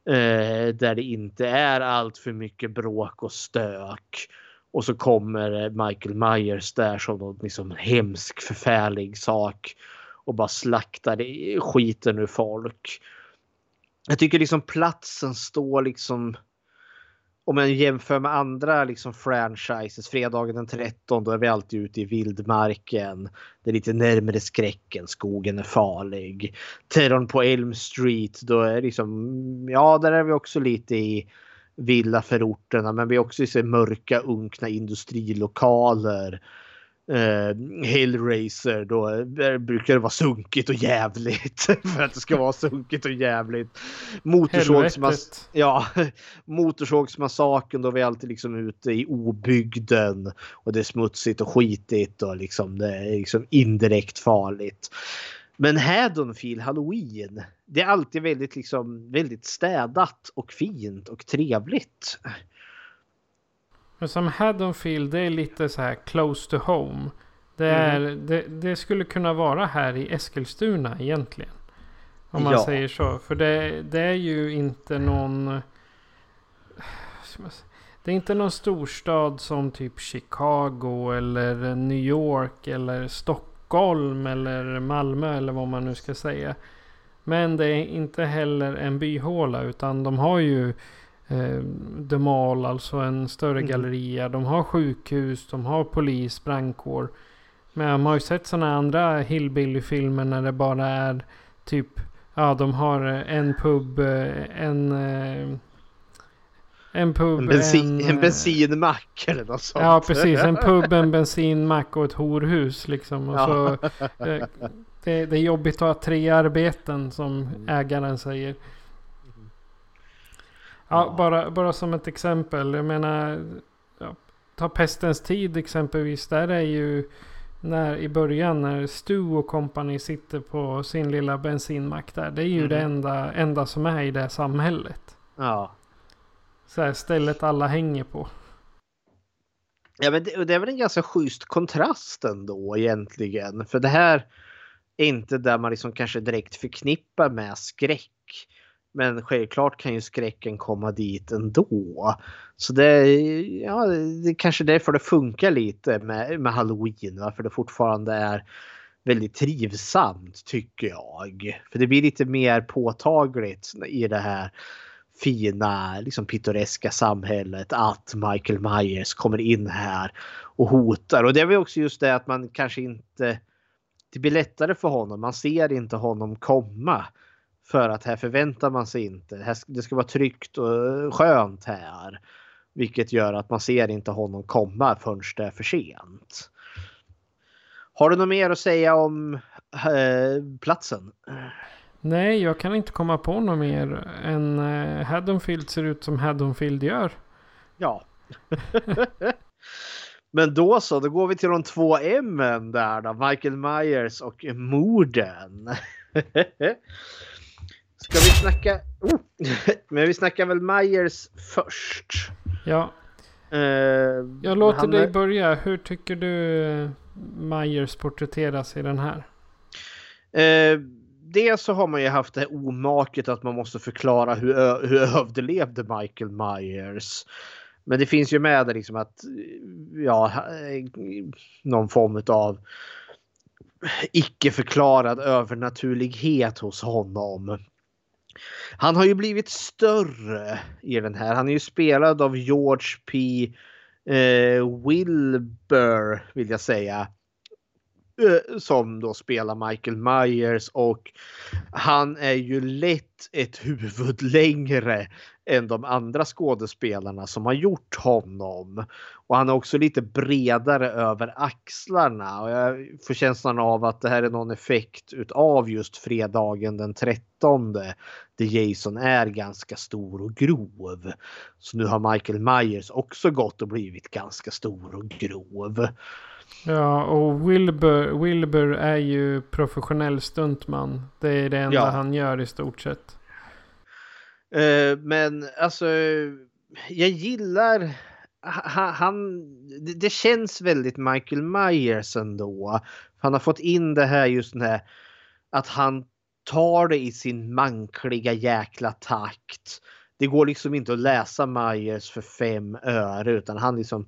Eh, där det inte är allt för mycket bråk och stök. Och så kommer eh, Michael Myers där som någon liksom hemsk förfärlig sak. Och bara slaktar skiten ur folk. Jag tycker liksom platsen står liksom om man jämför med andra liksom franchises, fredagen den 13, då är vi alltid ute i vildmarken. Det är lite närmare skräcken, skogen är farlig. Terrorn på Elm Street, då är liksom, ja där är vi också lite i villaförorterna men vi är också i mörka unkna industrilokaler eh, Hellraiser då brukar det vara sunkigt och jävligt. <laughs> för att det ska vara sunkigt och jävligt. Motorsågsmas ja, <laughs> Motorsågsmassakern då vi alltid liksom ute i obygden. Och det är smutsigt och skitigt och liksom det är liksom indirekt farligt. Men Haddonfield Halloween. Det är alltid väldigt liksom väldigt städat och fint och trevligt. Men som Haddonfield, det är lite så här close to home. Det, är, mm. det, det, skulle kunna vara här i Eskilstuna egentligen. Om man ja. säger så. För det, det är ju inte någon... Det är inte någon storstad som typ Chicago eller New York eller Stockholm eller Malmö eller vad man nu ska säga. Men det är inte heller en byhåla utan de har ju eh, The Mall, alltså en större mm. galleria. De har sjukhus, de har polis, brandkår. Men man har ju sett sådana andra hillbilly-filmer när det bara är typ, ja de har en pub, eh, en... Eh, en pub, en, bensin, en, en bensinmack eller något sånt. Ja precis, en pub, en bensinmack och ett horhus liksom. Och ja. så, det, det, är jobbigt att ha tre arbeten som mm. ägaren säger. Ja, bara, bara som ett exempel. Jag menar, ja, ta pestens tid exempelvis. Där är ju när i början när Stu och kompani sitter på sin lilla bensinmack där. Det är ju mm. det enda, enda som är i det samhället. Ja. Så här, stället alla hänger på. Ja men det, det, är väl en ganska schysst kontrast ändå egentligen. För det här är inte där man liksom kanske direkt förknippar med skräck. Men självklart kan ju skräcken komma dit ändå. Så det, ja, det är kanske därför det funkar lite med, med halloween. Varför det fortfarande är väldigt trivsamt tycker jag. För det blir lite mer påtagligt i det här fina, liksom pittoreska samhället att Michael Myers kommer in här och hotar. Och det är väl också just det att man kanske inte... Det blir lättare för honom. Man ser inte honom komma. För att här förväntar man sig inte. Det ska vara tryggt och skönt här. Vilket gör att man ser inte honom komma förrän det är för sent. Har du något mer att säga om eh, platsen? Nej, jag kan inte komma på något mer än eh, Haddonfield ser ut som Haddonfield gör. Ja. <laughs> Men då så, då går vi till de två M där då. Michael Myers och morden. <laughs> Ska vi snacka... Oh. <laughs> Men vi snackar väl Myers först. Ja. Uh, jag låter dig är... börja. Hur tycker du Myers porträtteras i den här? Uh, dels så har man ju haft det omaket att man måste förklara hur, hur överlevde Michael Myers. Men det finns ju med det liksom att ja, någon form av icke förklarad övernaturlighet hos honom. Han har ju blivit större i den här. Han är ju spelad av George P. Eh, Wilbur vill jag säga. Eh, som då spelar Michael Myers och han är ju lätt ett <laughs> huvud längre än de andra skådespelarna som har gjort honom. Och han är också lite bredare över axlarna och jag får känslan av att det här är någon effekt utav just fredagen den 13 där Jason är ganska stor och grov. Så nu har Michael Myers också gått och blivit ganska stor och grov. Ja, och Wilbur, Wilbur är ju professionell stuntman. Det är det enda ja. han gör i stort sett. Uh, men alltså, jag gillar han, han, det, det känns väldigt Michael Myers ändå. Han har fått in det här just den här att han tar det i sin mankliga jäkla takt. Det går liksom inte att läsa Myers för fem öre utan han liksom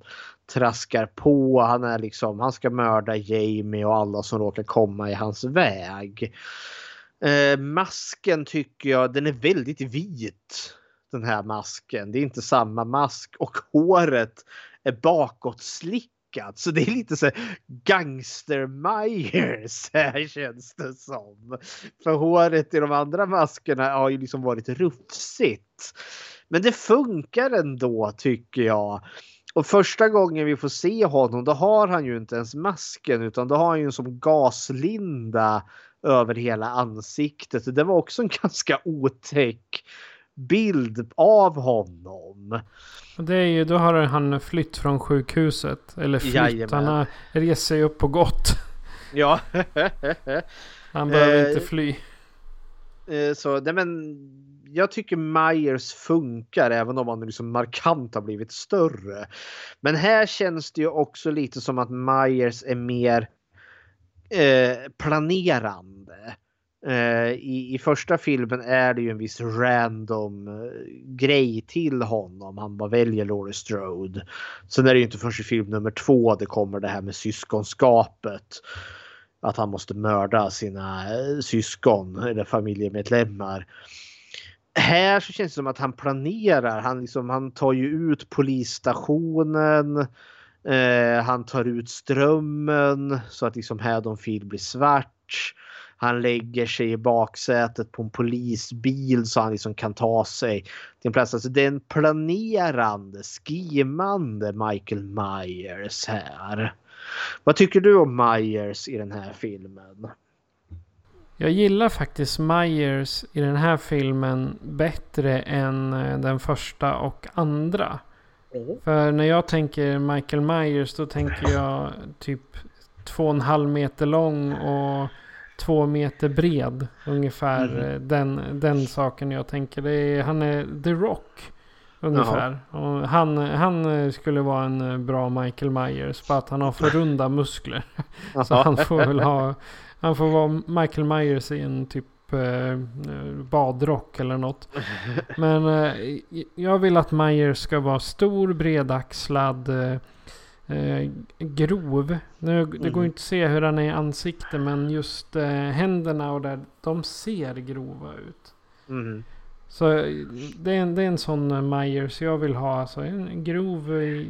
traskar på. Han är liksom, han ska mörda Jamie och alla som råkar komma i hans väg. Eh, masken tycker jag, den är väldigt vit. Den här masken. Det är inte samma mask och håret är bakåtslickat. Så det är lite så gangster Myers <laughs> här känns det som. För håret i de andra maskerna har ju liksom varit rufsigt. Men det funkar ändå tycker jag. Och första gången vi får se honom då har han ju inte ens masken utan då har han ju en som gaslinda över hela ansiktet. Det var också en <laughs> ganska otäck bild av honom. Det är ju, då har han flytt från sjukhuset. Eller flytt, Jajamän. han rest sig upp och gått. Ja. <laughs> Han behöver Eh, inte fly. Eh, Så nej men jag tycker Myers funkar även om han liksom markant har blivit större. Men här känns det ju också lite som att Myers är mer eh, planerande. Eh, I, I första filmen är det ju en viss random eh, grej till honom. Han bara väljer Laurie Strode. Sen är det ju inte först i film nummer två det kommer det här med syskonskapet. Att han måste mörda sina eh, syskon eller familjemedlemmar. Här så känns det som att han planerar. Han, liksom, han tar ju ut polisstationen. Eh, han tar ut strömmen så att liksom Haddonfield blir svart. Han lägger sig i baksätet på en polisbil så han liksom kan ta sig till en plats. Alltså det är en planerande, skimande Michael Myers här. Vad tycker du om Myers i den här filmen? Jag gillar faktiskt Myers i den här filmen bättre än eh, den första och andra. För när jag tänker Michael Myers då tänker jag typ två och en halv meter lång och två meter bred. Ungefär eh, den, den saken jag tänker. Det är, han är The Rock. Ungefär. Han, han eh, skulle vara en eh, bra Michael Myers. Bara att han har för runda muskler. <laughs> Så han får väl ha... Han får vara Michael Myers i en typ badrock eller något. <laughs> Men jag vill att Myers ska vara stor, bredaxlad, eh, grov. Nu, det går ju inte att se hur han är i ansiktet men just eh, händerna och där, de ser grova ut. Mm. Så eh, det är, en, det är en sån eh, Myers jag vill ha. Alltså en grov eh,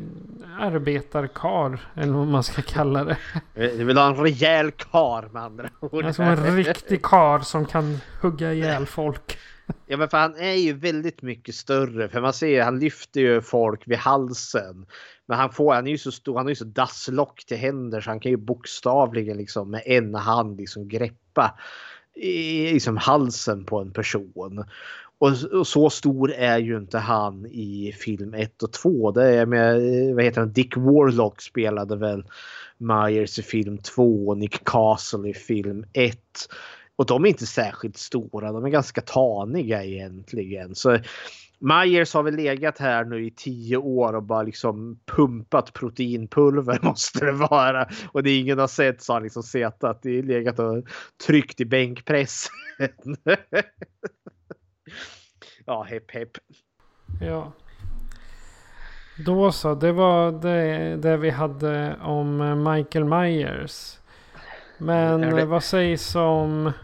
arbetarkar. Eller vad man ska kalla det. <laughs> Du vill ha en rejäl kar med andra ord. Alltså en riktig kar som kan hugga ihjäl <laughs> folk. Ja men för han är ju väldigt mycket större. För man ser han lyfter ju folk vid halsen. Men han, får, han är ju så stor, han har ju så dasslock till händer så han kan ju bokstavligen liksom med en hand liksom greppa i liksom halsen på en person. Och, och så stor är ju inte han i film 1 och 2. Det är med, vad heter han, Dick Warlock spelade väl Myers i film 2 och Nick Castle i film 1. Och de är inte särskilt stora, de är ganska taniga egentligen. Så Myers har väl legat här nu i tio år och bara liksom pumpat proteinpulver <laughs> måste det vara. Och det ingen har sett så har han liksom sett att det är legat och tryckt i bänkpressen. <laughs> ja, hepp hepp. Ja. Då så, det var det, det vi hade om Michael Myers. Men det- vad sägs om... <laughs>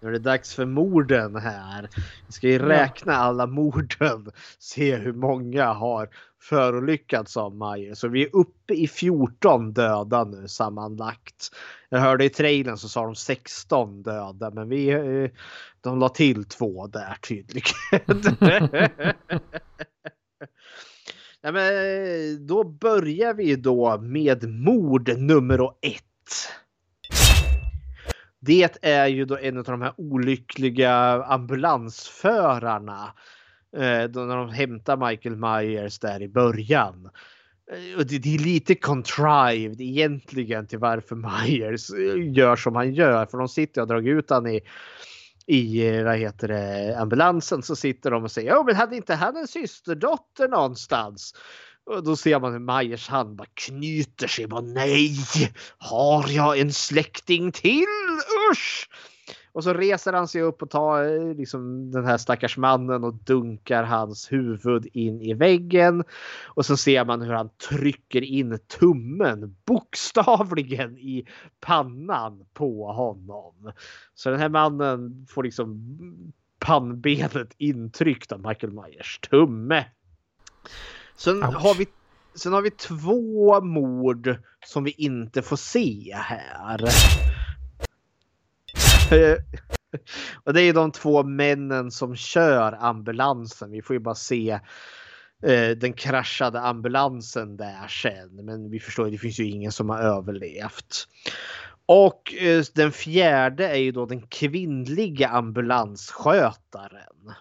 Nu är det dags för morden här. Vi ska ju räkna alla morden. <laughs> Se hur många har förolyckats av Myers. Så vi är uppe i 14 döda nu sammanlagt. Jag hörde i trailern så sa de 16 döda men vi, eh, de la till två där tydligen. <laughs> Nej, men då börjar vi då med mord nummer ett. Det är ju då en av de här olyckliga ambulansförarna. Eh, då när de hämtar Michael Myers där i början. Eh, och det, det är lite contrived egentligen till varför Myers eh, gör som han gör. För de sitter och drar ut han i i eh, vad heter det, ambulansen så sitter de och säger ja men hade inte han en systerdotter någonstans? Och då ser man hur Majers hand bara knyter sig. Bara, Nej, har jag en släkting till? Usch! Och så reser han sig upp och tar eh, liksom, den här stackars mannen och dunkar hans huvud in i väggen. Och så ser man hur han trycker in tummen bokstavligen i pannan på honom. Så den här mannen får liksom pannbenet intryckt av Michael Myers tumme. Sen har, vi, sen har vi två mord som vi inte får se här. Och det är ju de två männen som kör ambulansen. Vi får ju bara se eh, den kraschade ambulansen där sen. Men vi förstår, ju, det finns ju ingen som har överlevt. Och eh, den fjärde är ju då den kvinnliga ambulansskötaren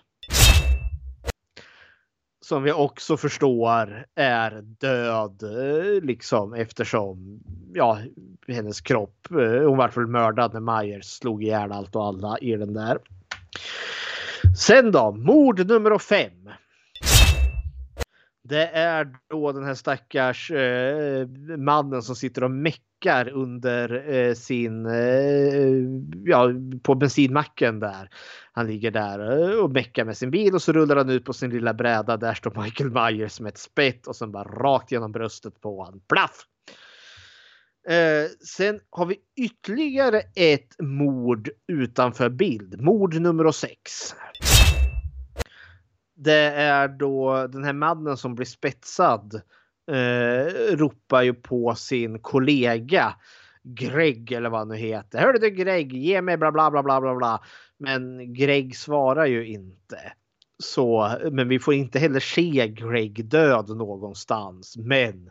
som vi också förstår är död eh, liksom eftersom ja, hennes kropp. Eh, hon var väl mördad när Myers slog ihjäl allt och alla i den där. Sen då, mord nummer fem. Det är då den här stackars eh, mannen som sitter och meckar under eh, sin, eh, ja, på bensinmacken där. Han ligger där eh, och meckar med sin bil och så rullar han ut på sin lilla bräda. Där står Michael Myers med ett spett och sen bara rakt genom bröstet på honom. Plaff! Eh, sen har vi ytterligare ett mord utanför bild. Mord nummer sex. Det är då den här mannen som blir spetsad eh, ropar ju på sin kollega Greg eller vad han nu heter. Hörde du Greg, ge mig bla bla bla bla bla bla. Men Greg svarar ju inte. Så, men vi får inte heller se Greg död någonstans. Men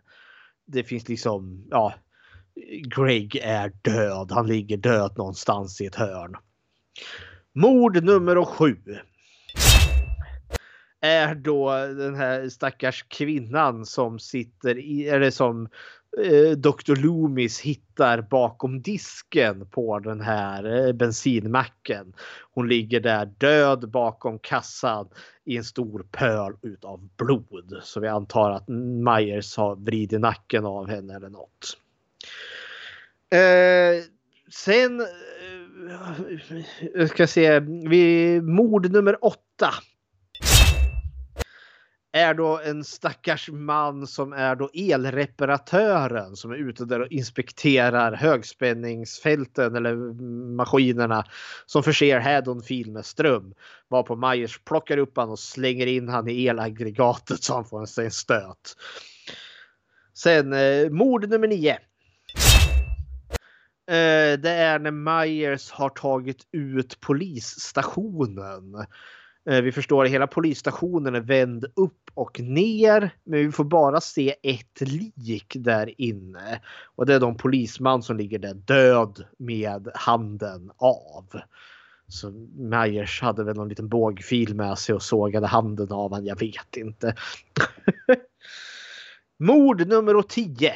det finns liksom, ja, Greg är död. Han ligger död någonstans i ett hörn. Mord nummer sju. Är då den här stackars kvinnan som sitter i, eller som eh, Dr. Loomis hittar bakom disken på den här eh, bensinmacken. Hon ligger där död bakom kassan i en stor pöl utav blod. Så vi antar att Myers har vridit nacken av henne eller något. Eh, sen eh, jag ska se, vi, mord nummer åtta är då en stackars man som är då elreparatören som är ute där och inspekterar högspänningsfälten eller maskinerna som förser Haddonfield med ström. Varpå Myers plockar upp han och slänger in han i elaggregatet så han får en stöt. Sen eh, mord nummer nio. Eh, det är när Myers har tagit ut polisstationen. Eh, vi förstår att hela polisstationen är vänd upp och ner. Men vi får bara se ett lik där inne. Och det är de polisman som ligger där död med handen av. Så Myers hade väl någon liten bågfil med sig och sågade handen av honom. Jag vet inte. <laughs> Mord nummer 10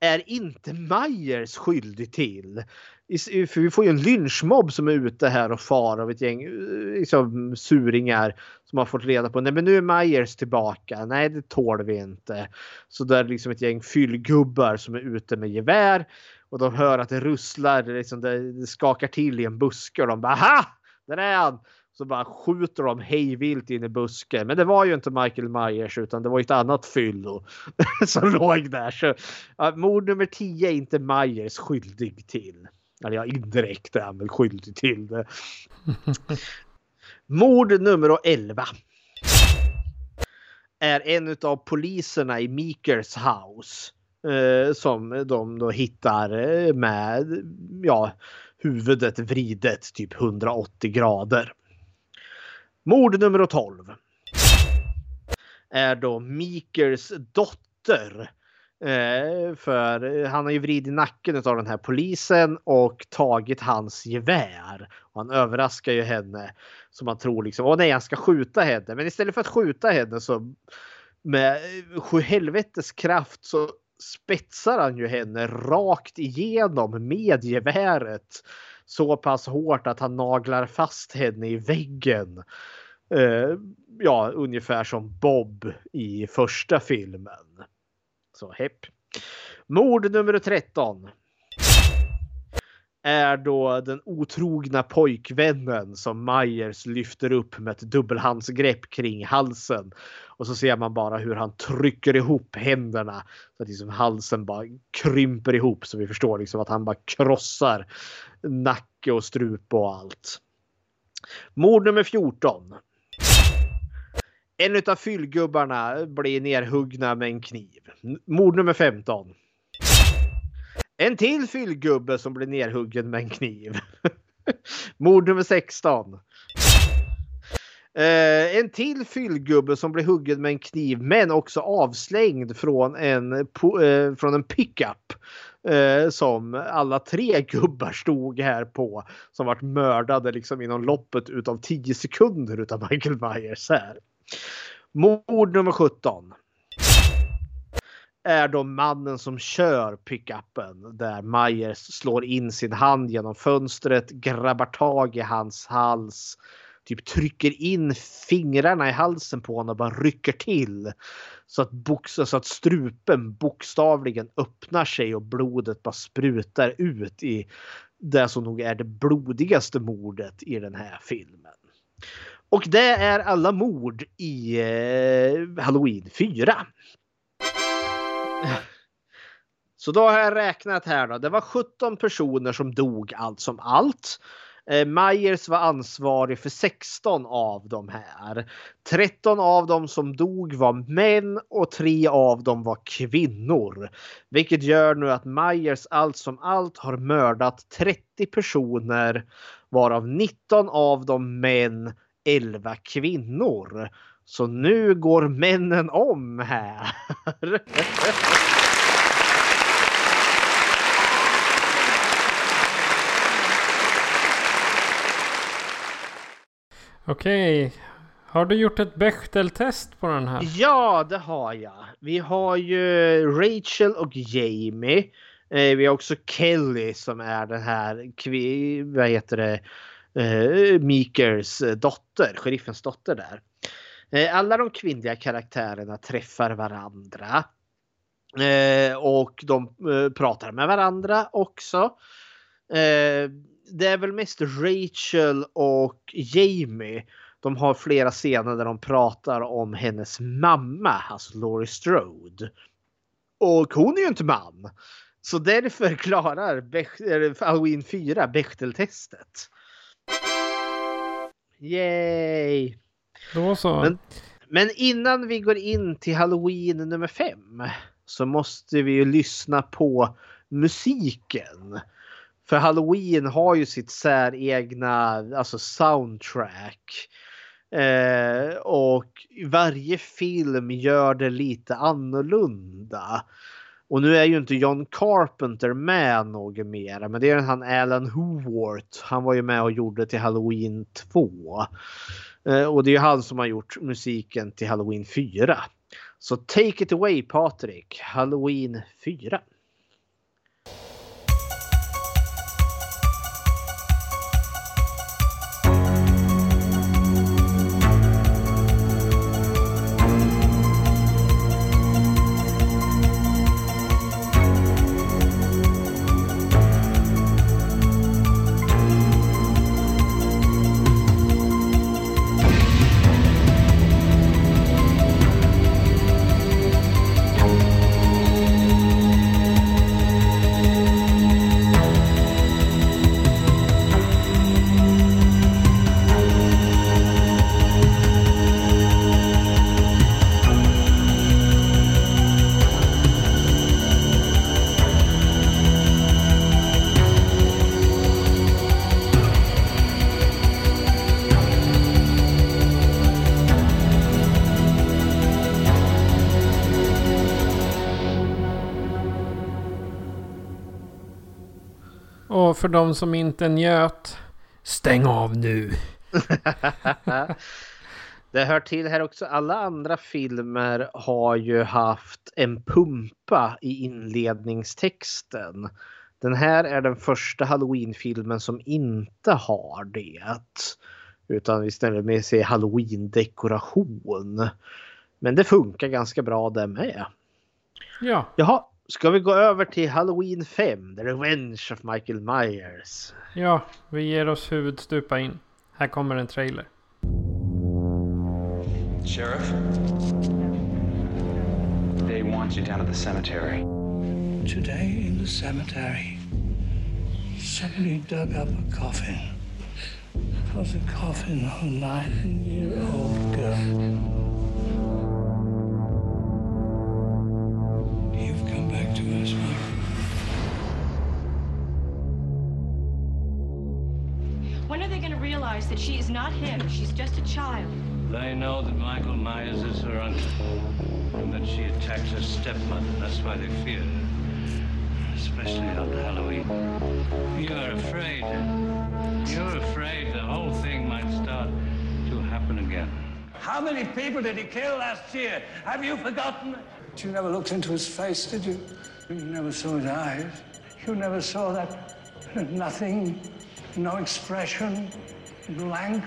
är inte Myers skyldig till. För vi får ju en lynchmobb som är ute här och far av ett gäng eh, liksom, suringar som har fått reda på nej men nu är Myers tillbaka. Nej det tål vi inte. Så där är liksom ett gäng fyllgubbar som är ute med gevär och de hör att det russlar, liksom det skakar till i en buske och de bara ha! Där är han! Så bara skjuter de hejvilt in i busken. Men det var ju inte Michael Myers utan det var ett annat fyllo <laughs> som låg där. Så ja, mord nummer 10 är inte Myers skyldig till. Eller ja, indirekt är han väl skyldig till det. <laughs> Mord nummer 11. Är en av poliserna i Meekers house. Eh, som de då hittar eh, med ja, huvudet vridet typ 180 grader. Mord nummer 12. Är då Meekers dotter. Eh, för eh, han har ju vridit nacken av den här polisen och tagit hans gevär. Och han överraskar ju henne. Så man tror liksom, åh nej han ska skjuta henne. Men istället för att skjuta henne så med eh, sju helvetes kraft så spetsar han ju henne rakt igenom med geväret. så pass hårt att han naglar fast henne i väggen. Eh, ja, ungefär som Bob i första filmen. Så hepp. Mord nummer 13 är då den otrogna pojkvännen som Myers lyfter upp med ett dubbelhandsgrepp kring halsen. Och så ser man bara hur han trycker ihop händerna så att liksom halsen bara krymper ihop så vi förstår liksom att han bara krossar nacke och strupe och allt. Mord nummer 14. En av fyllgubbarna blir nerhuggna med en kniv. Mord nummer 15. En till fyllgubbe som blir nerhuggen med en kniv. <laughs> Mord nummer 16. Eh, en till fyllgubbe som blir huggen med en kniv men också avslängd från en, eh, från en pickup. Eh, som alla tre gubbar stod här på. Som vart mördade liksom inom loppet utav 10 sekunder utav Michael Myers här. Mord nummer 17 är då mannen som kör pickupen där Myers slår in sin hand genom fönstret, grabbar tag i hans hals, typ trycker in fingrarna i halsen på honom och bara rycker till. Så att, boxa, så att strupen bokstavligen öppnar sig och blodet bara sprutar ut i det som nog är det blodigaste mordet i den här filmen. Och det är alla mord i eh, Halloween 4. Så då har jag räknat här då. Det var 17 personer som dog allt som allt. Eh, Myers var ansvarig för 16 av de här. 13 av dem som dog var män och 3 av dem var kvinnor. Vilket gör nu att Myers allt som allt har mördat 30 personer varav 19 av dem män, 11 kvinnor. Så nu går männen om här. <laughs> Okej. Har du gjort ett Bechteltest på den här? Ja, det har jag. Vi har ju Rachel och Jamie. Eh, vi har också Kelly som är den här, vad heter det, eh, Meekers eh, dotter, sheriffens dotter där. Eh, alla de kvinnliga karaktärerna träffar varandra. Eh, och de eh, pratar med varandra också det är väl mest Rachel och Jamie. De har flera scener där de pratar om hennes mamma, alltså Laurie Strode. Och hon är ju inte man. Så därför klarar Bech Halloween 4 Bechteltestet. Yay! Då så. Men, men, innan vi går in till Halloween nummer 5 så måste vi ju lyssna på musiken. För Halloween har ju sitt säregna alltså soundtrack. Eh, och varje film gör det lite annorlunda. Och nu är ju inte John Carpenter med något mer. Men det är han Alan Howard. Han var ju med och gjorde till Halloween 2. Eh, och det är ju han som har gjort musiken till Halloween 4. Så take it away Patrik. Halloween 4. För de som inte njöt, stäng av nu. <laughs> det hör till här också. Alla andra filmer har ju haft en pumpa i inledningstexten. Den här är den första Halloween-filmen som inte har det. Utan istället med sig Halloween-dekoration. Men det funkar ganska bra det med. Ja, Jaha, ska vi gå över till Halloween 5? The Revenge of Michael Myers. ja, vi ger oss huvudstupa in. Här kommer en trailer. Sheriff? They want you down at the cemetery. Today in the cemetery, somebody dug up a coffin. It was a coffin of a nine-year-old girl. Realize that she is not him? She's just a child. They know that Michael Myers is her uncle and that she attacks her stepmother. That's why they fear her, especially on Halloween. You're afraid. You're afraid the whole thing might start to happen again. How many people did he kill last year? Have you forgotten? You never looked into his face, did you? You never saw his eyes. You never saw that nothing, no expression, blank.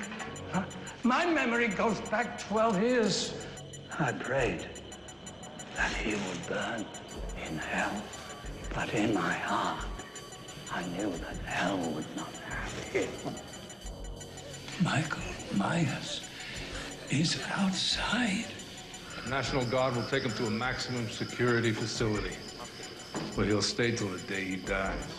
Huh? My memory goes back 12 years. I prayed that he would burn in hell. But in my heart, I knew that hell would not have him. Michael Myers is outside. The National Guard will take him to a maximum security facility where he'll stay till the day he dies.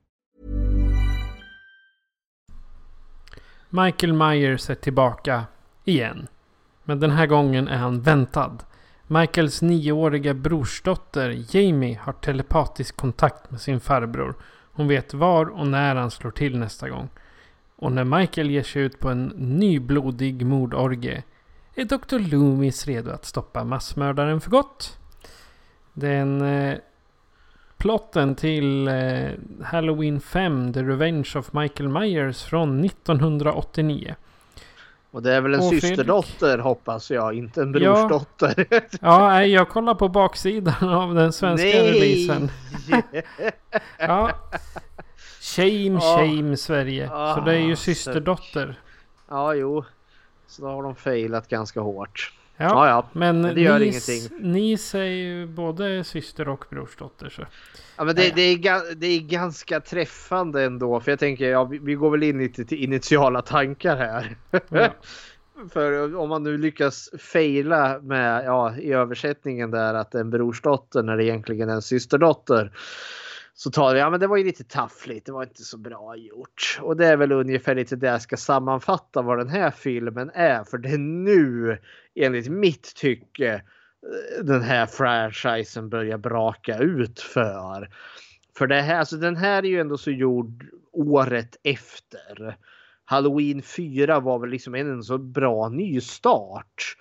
Michael Myers är tillbaka igen. Men den här gången är han väntad. Michaels nioåriga brorsdotter Jamie har telepatisk kontakt med sin farbror. Hon vet var och när han slår till nästa gång. Och när Michael ger sig ut på en ny blodig mordorgie är Dr. Loomis redo att stoppa massmördaren för gott. Den eh, plotten till eh, Halloween 5, The Revenge of Michael Myers från 1989. Och det är väl en systerdotter hoppas jag, inte en Ja. brorsdotter. <laughs> Ja, nej, jag kollar på baksidan av den svenska releasen. <laughs> Ja. Shame, Ja. shame Sverige. Så det är ju Ah, systerdotter. ja, jo. Så då har de failat ganska hårt. Ja, Ja, ja. Men, Men det gör Nis, ingenting. Nis är ju både syster och brorsdotter. Så. Ja, men det, det, är, det är ganska träffande ändå. För jag tänker, ja, vi, vi går väl in lite till initiala tankar här. Ja. <laughs> För om man nu lyckas fejla med, ja, i översättningen där att en brorsdotter när det egentligen är en systerdotter. Så tar det, ja men det var ju lite taffligt, det var inte så bra gjort. Och det är väl ungefär lite det jag ska sammanfatta vad den här filmen är. För det är nu, enligt mitt tycke, eh, den här franchisen börjar braka ut för. För det här, alltså den här är ju ändå så gjord året efter. Halloween 4 var väl liksom en så bra nystart.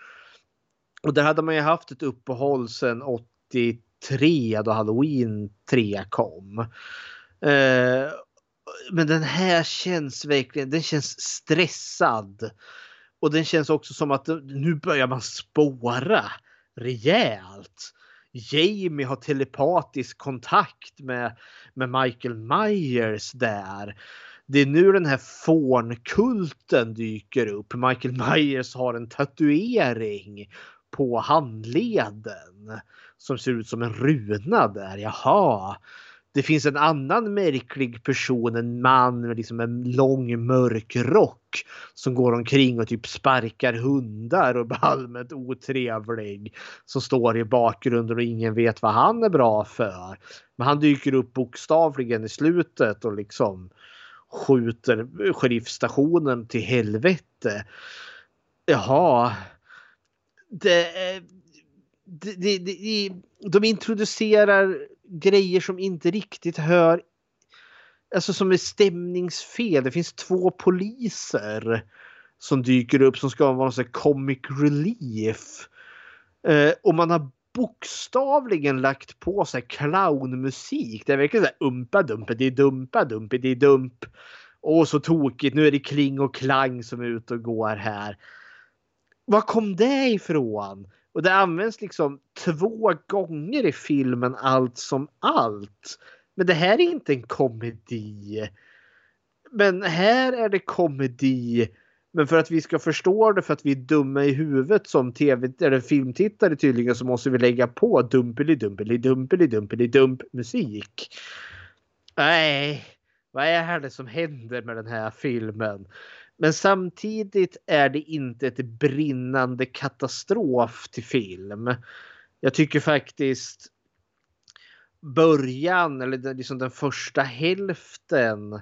Och där hade man ju haft ett uppehåll sedan 3 då Halloween 3 kom. Eh, men den här känns verkligen, den känns stressad. Och den känns också som att nu börjar man spåra rejält. Jamie har telepatisk kontakt med, med Michael Myers där. Det är nu den här fånkulten dyker upp. Michael Myers har en tatuering på handleden. Som ser ut som en runa där. Jaha. Det finns en annan märklig person, en man med liksom en lång mörk rock som går omkring och typ sparkar hundar och är <laughs> allmänt otrevlig. Som står i bakgrunden och ingen vet vad han är bra för. Men han dyker upp bokstavligen i slutet och liksom skjuter sheriffstationen till helvete. Jaha. Det, de, de, de introducerar grejer som inte riktigt hör Alltså som är stämningsfel. Det finns två poliser som dyker upp som ska vara en comic relief. Eh, och man har bokstavligen lagt på sig clownmusik. Det är verkligen så här umpa dumpidi dumpa dumpidi dump. Åh så tokigt, nu är det kling och klang som är ute och går här. Var kom det ifrån? Och det används liksom två gånger i filmen allt som allt. Men det här är inte en komedi. Men här är det komedi. Men för att vi ska förstå det för att vi är dumma i huvudet som tv eller filmtittare tydligen så måste vi lägga på dumpeli dumpeli dumpeli dumpeli dump musik. Nej, vad är det som händer med den här filmen? Men samtidigt är det inte ett brinnande katastrof till film. Jag tycker faktiskt början eller liksom den första hälften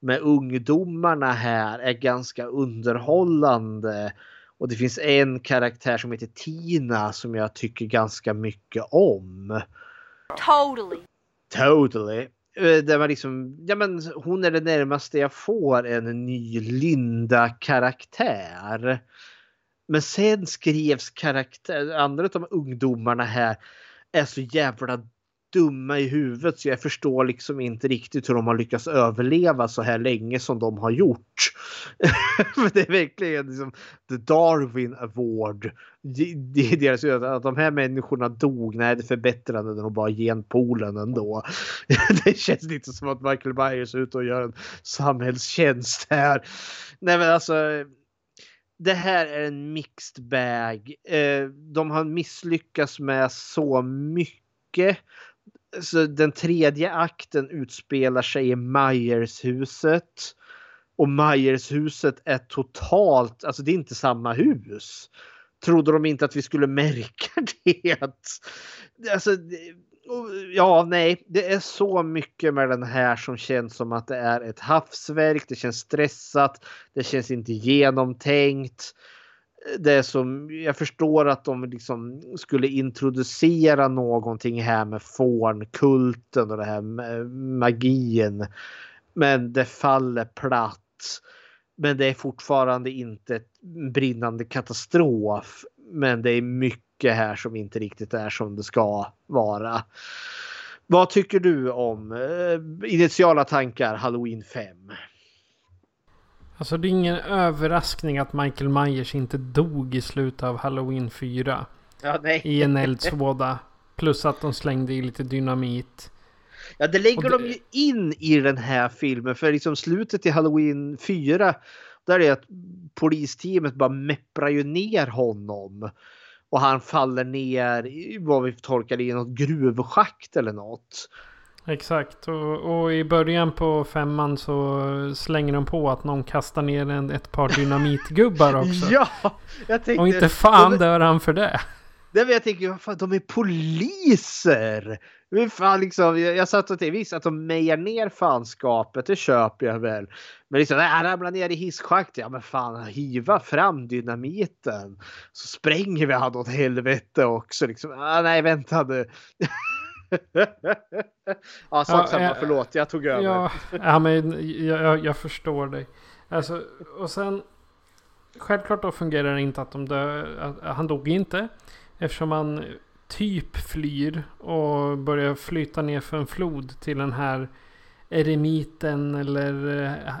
med ungdomarna här är ganska underhållande. Och det finns en karaktär som heter Tina som jag tycker ganska mycket om. Totally. Totally. Eh, där man liksom, ja men hon är det närmaste jag får en ny Linda-karaktär. Men sen skrevs karaktär, andra av ungdomarna här är så jävla dumma i huvudet så jag förstår liksom inte riktigt hur de har lyckats överleva så här länge som de har gjort. <laughs> det är verkligen liksom the Darwin Award. Det är deras att de här människorna dog. Nej, det förbättrade nog bara genpoolen ändå. <laughs> det känns lite som att Michael Myers är ute och gör en samhällstjänst här. Nej, men alltså det här är en mixed bag. Eh, de har misslyckats med så mycket så den tredje akten utspelar sig i Myers-huset. Och Myers-huset är totalt, alltså det är inte samma hus. Trodde de inte att vi skulle <laughs> märka det? Alltså, ja, nej, det är så mycket med den här som känns som att det är ett havsverk. Det känns stressat. Det känns inte genomtänkt det som jag förstår att de liksom skulle introducera någonting här med fånkulten och det här med magin. Men det faller platt. Men det är fortfarande inte ett brinnande katastrof. Men det är mycket här som inte riktigt är som det ska vara. Vad tycker du om eh, initiala tankar Halloween 5? Alltså det är ingen överraskning att Michael Myers inte dog i slutet av Halloween 4. Ja, nej. I en eldsvåda. Plus att de slängde i lite dynamit. Ja, det lägger det... de ju in i den här filmen. För liksom slutet i Halloween 4. Där är att polisteamet bara mepprar ju ner honom. Och han faller ner i vad vi tolkar i något gruvschakt eller något. Exakt och, och, i början på femman så slänger de på att någon kastar ner en, ett par dynamitgubbar <laughs> också. ja! Jag tänkte, och inte fan de, dör han för det. Nej men jag tänker, fan, de är poliser! Men fan, liksom, jag, jag satt och tänkte, visst att de mejar ner fanskapet, det köper jag väl. Men liksom, nej, ramlar ner i hisschaktet, ja men fan, hiva fram dynamiten. Så spränger vi han åt helvete också. Liksom. Ah, nej, vänta nu. <laughs> ja, sak samma. Ja, förlåt, jag tog över. Ja, ja men jag, jag, förstår dig. Alltså, och sen... Självklart då fungerar det inte att de dö, att, Han dog inte. Eftersom han typ flyr och börjar flyta ner för en flod till den här eremiten eller eh,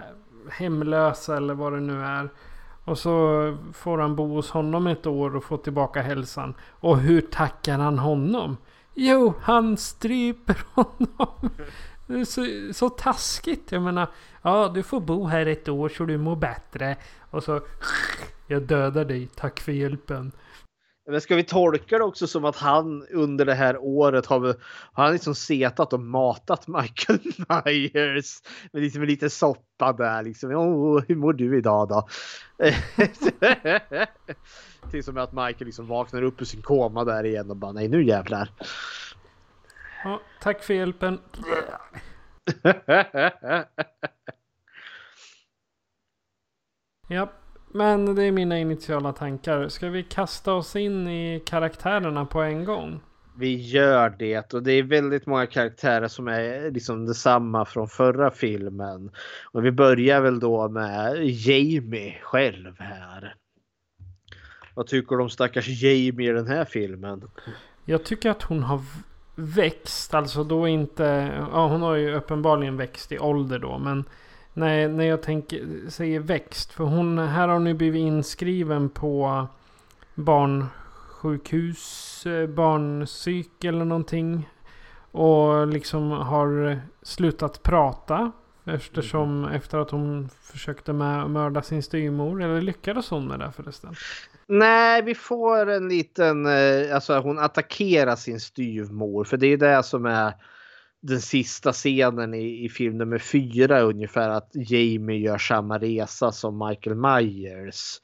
hemlösa eller vad det nu är. Och så får han bo hos honom ett år och få tillbaka hälsan. Och hur tackar han honom? Jo, han stryper <laughs> honom. Det är så, så taskigt. Jag menar, ja du får bo här ett år så du mår bättre. Och så, jag dödar dig, tack för hjälpen. Men ska vi tolka det också som att han under det här året har, har han liksom setat och matat Michael <laughs> Myers med liksom en liten soppa där liksom. Oh, hur mår du idag då? <laughs> Till som att Michael liksom vaknar upp ur sin koma där igen och bara nej nu jävlar. Ja, tack för hjälpen. ja, men det är mina initiala tankar. Ska vi kasta oss in i karaktärerna på en gång? Vi gör det och det är väldigt många karaktärer som är liksom detsamma från förra filmen. Och vi börjar väl då med Jamie själv här. Vad tycker du om stackars Jamie i den här filmen? Jag tycker att hon har växt. Alltså då inte... Ja, hon har ju uppenbarligen växt i ålder då. Men när, när jag tänker, säger växt. För hon, här har hon ju blivit inskriven på barnsjukhus, eh, barnpsyk eller någonting. Och liksom har slutat prata. Eftersom mm. efter att hon försökte mörda sin styrmor. Eller lyckades hon med det förresten? Nej, vi får en liten, eh, alltså hon attackerar sin styvmor för det är det som är den sista scenen i, i film nummer fyra ungefär att Jamie gör samma resa som Michael Myers.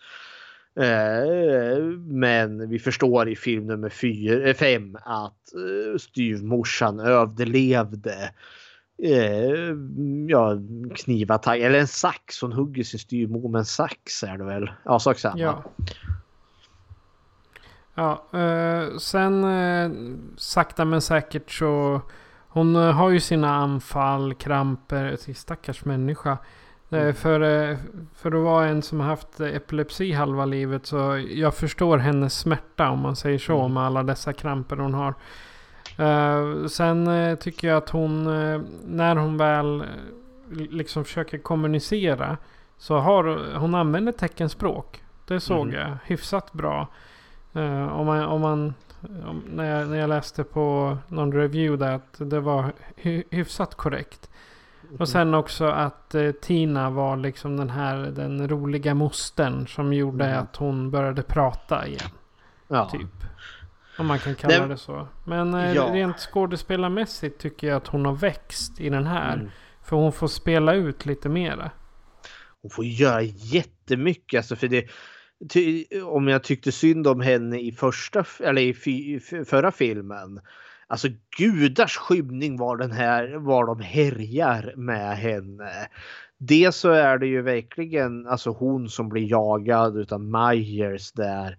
Eh, men vi förstår i film nummer fyra, eh, fem att eh, styvmorsan överlevde eh, ja, knivattack eller en sax. Hon hugger sin styvmor med en sax är det väl? Ja, sak samma. Ja. Ja, eh, sen eh, sakta men säkert så hon eh, har ju sina anfall, kramper, stackars människa. Mm. För, för att vara en som har haft epilepsi halva livet så jag förstår hennes smärta om man säger så mm. med alla dessa kramper hon har. Sen tycker jag att hon, när hon väl liksom försöker kommunicera så har hon använder teckenspråk. Det såg mm. jag hyfsat bra. Om man, om man när, jag, när jag läste på någon review där att det var hy, hyfsat korrekt. Och mhm. sen också att eh, Tina var liksom den här den roliga mostern som gjorde mm. att hon började prata igen. Ja. Typ. Om man kan kalla det, det så. Men eh, ja. rent skådespelarmässigt tycker jag att hon har växt i den här. Mm. För hon får spela ut lite mera. Hon får göra jättemycket. Alltså för det, om jag tyckte synd om henne i första eller i förra filmen. Alltså gudars skymning var den här var de härjar med henne. Det så är det ju verkligen alltså hon som blir jagad utav Myers där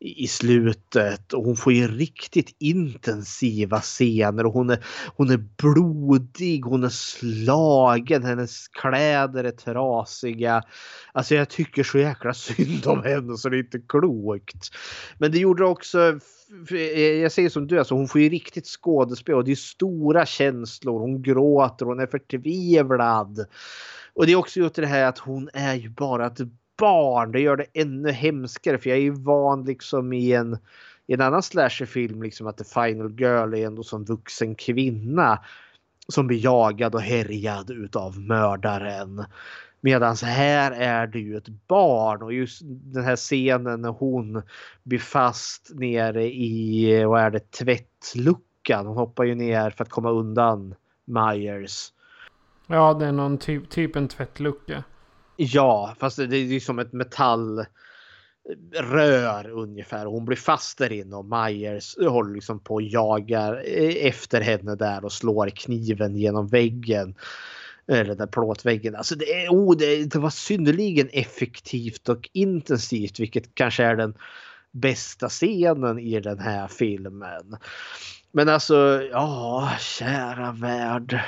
i slutet och hon får ju riktigt intensiva scener och hon är, hon är blodig, hon är slagen, hennes kläder är trasiga. Alltså jag tycker så jäkla synd om henne så det är inte klokt. Men det gjorde också eh, jag säger som du, alltså hon får ju riktigt skådespel och det är stora känslor. Hon gråter, hon är förtvivlad. Och det är också gjort det här att hon är ju bara ett barn. Det gör det ännu hemskare för jag är ju van liksom i en, i en annan slasherfilm liksom att the final girl är ändå som vuxen kvinna som blir jagad och härjad utav mördaren. Medan här är det ju ett barn och just den här scenen när hon blir fast nere i, vad är det, tvättluckan. Hon hoppar ju ner för att komma undan Myers. Ja, det är någon typ, typ en tvättlucka. Ja, fast det är ju som ett metallrör ungefär. Hon blir fast där inne och Myers håller liksom på och jagar efter henne där och slår kniven genom väggen. Eller den plåtväggen. Alltså det, är, oh, det, det var synnerligen effektivt och intensivt vilket kanske är den bästa scenen i den här filmen. Men alltså, ja, kära värld.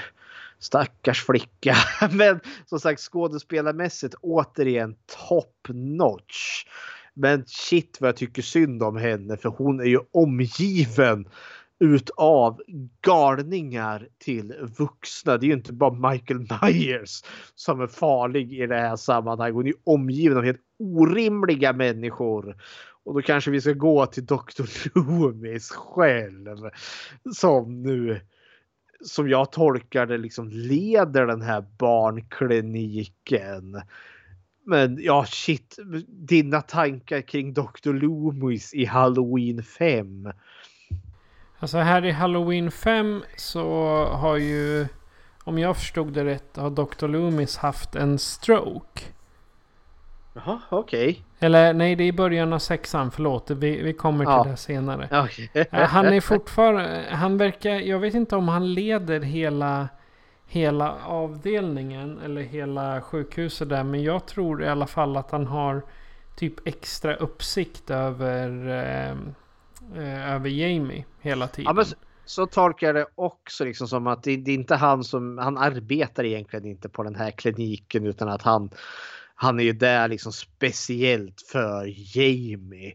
Stackars flicka. <laughs> Men som sagt skådespelarmässigt återigen top notch. Men shit vad jag tycker synd om henne för hon är ju omgiven utav galningar till vuxna. Det är ju inte bara Michael Myers som är farlig i det här sammanhanget. Hon är omgiven av helt orimliga människor. Och då kanske vi ska gå till Dr. <laughs> Loomis själv. Som nu som jag tolkar det liksom leder den här barnkliniken. Men ja, shit. Dina tankar kring Dr. Loomis i Halloween 5. Alltså här i Halloween 5 så har ju, om jag förstod det rätt, har Dr. Loomis haft en stroke. Jaha, okej. Okay. Eller nej, det är i början av sexan. Förlåt, vi, vi kommer till Ja. det senare. <laughs> Okay. Eh, Han är fortfarande, han verkar, jag vet inte om han leder hela, hela avdelningen eller hela sjukhuset där. Men jag tror i alla fall att han har typ extra uppsikt över, eh, eh, över Jamie hela tiden. Ja, så tolkar jag det också liksom som att det, det är inte han som, han arbetar egentligen inte på den här kliniken utan att han, han är ju där liksom speciellt för Jamie.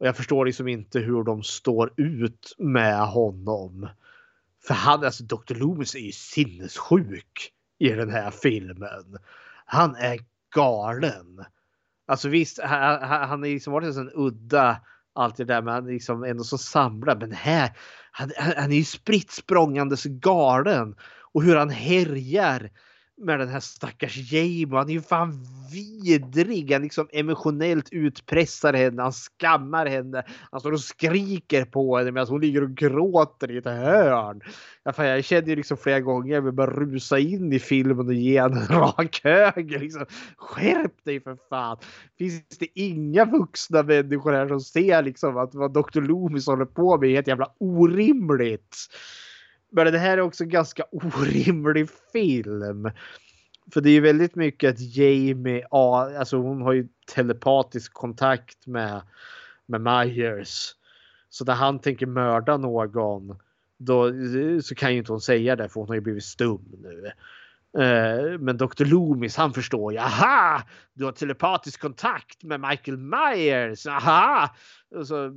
Och jag förstår liksom inte hur de står ut med honom. För han, alltså Dr. Loomis är ju sinnessjuk i den här filmen. Han är galen. Alltså visst, han, han är liksom varit en udda allt det där men han är liksom ändå så samlad. Men här, han, han han är ju spritt språngandes galen. Och hur han härjar med den här stackars Jamie. Han är ju fan vidrig. Han liksom emotionellt utpressar henne. Han skammar henne. Han står och skriker på henne medan hon ligger och gråter i ett hörn. Ja, fan, jag kände ju liksom flera gånger jag vill bara rusa in i filmen och ge en rak höger. Liksom. Skärp dig för fan! Finns det inga vuxna människor här som ser liksom att vad Dr. Loomis håller på med är helt jävla orimligt? Men det här är också ganska <laughs> orimlig film. För det är ju väldigt mycket att Jamie, ja, alltså hon har ju telepatisk kontakt med, med Myers. Så när han tänker mörda någon då så kan ju inte hon säga det för hon har ju blivit stum nu. Eh, men Dr. Loomis han förstår ju. Aha! Du har telepatisk kontakt med Michael Myers. Aha! Och så,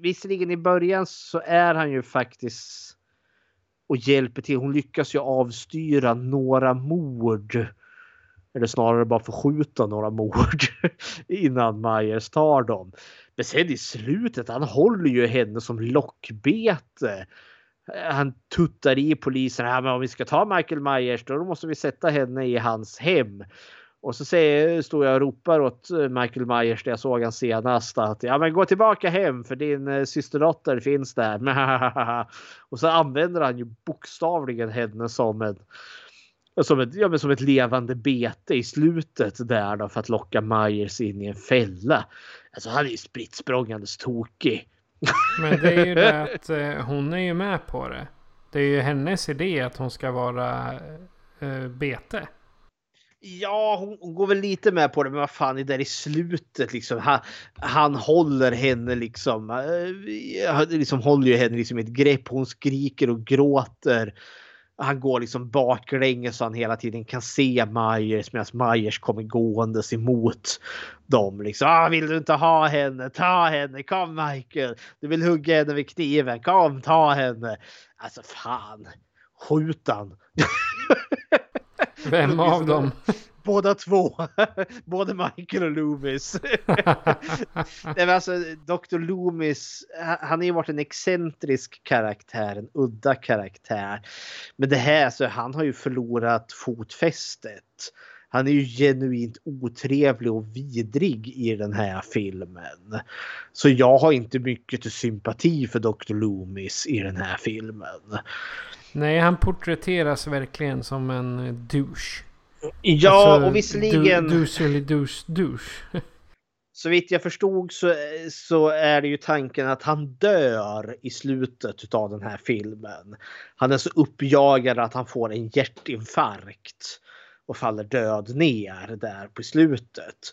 visserligen i början så är han ju faktiskt och hjälper till. Hon lyckas ju avstyra några mord. Eller snarare bara förskjuta några mord <laughs> innan Myers tar dem. Men sen i slutet, han håller ju henne som lockbete. Han tuttar i polisen. Ja, men om vi ska ta Michael Myers då måste vi sätta henne i hans hem. Och så säger, står jag och ropar åt eh, Michael Myers där jag såg han senast att ja men gå tillbaka hem för din eh, systerdotter finns där. <laughs> och så använder han ju bokstavligen henne som en som ett, ja, men som ett levande bete i slutet där då för att locka Myers in i en fälla. Alltså han är ju spritt språngandes tokig. <laughs> Men det är ju det att eh, hon är ju med på det. Det är ju hennes idé att hon ska vara eh, eh bete. Ja, hon, hon går väl lite med på det, men vad fan är det där i slutet liksom? Han, han håller henne liksom, eh, Han liksom håller ju henne liksom i ett grepp. Hon skriker och gråter. Han går liksom baklänges så han hela tiden kan se Myers medan Myers kommer gåendes emot dem. Liksom, ah, vill du inte ha henne? Ta henne! Kom Michael! Du vill hugga henne med kniven? Kom, ta henne! Alltså fan! Skjut han! <laughs> Vem av dem? <laughs> Båda två. <laughs> Både Michael och Loomis. <laughs> Nej, alltså, Dr. Loomis, han har ju varit en excentrisk karaktär, en udda karaktär. Men det här, så han har ju förlorat fotfästet. Han är ju genuint otrevlig och vidrig i den här filmen. Så jag har inte mycket till sympati för Dr. Loomis i den här filmen. Nej, han porträtteras verkligen som en douche. Ja, Alltså, och visserligen... Douche eller douche, douche. Så vitt jag förstod så, så är det ju tanken att han dör i slutet av den här filmen. Han är så uppjagad att han får en hjärtinfarkt och faller död ner där på slutet.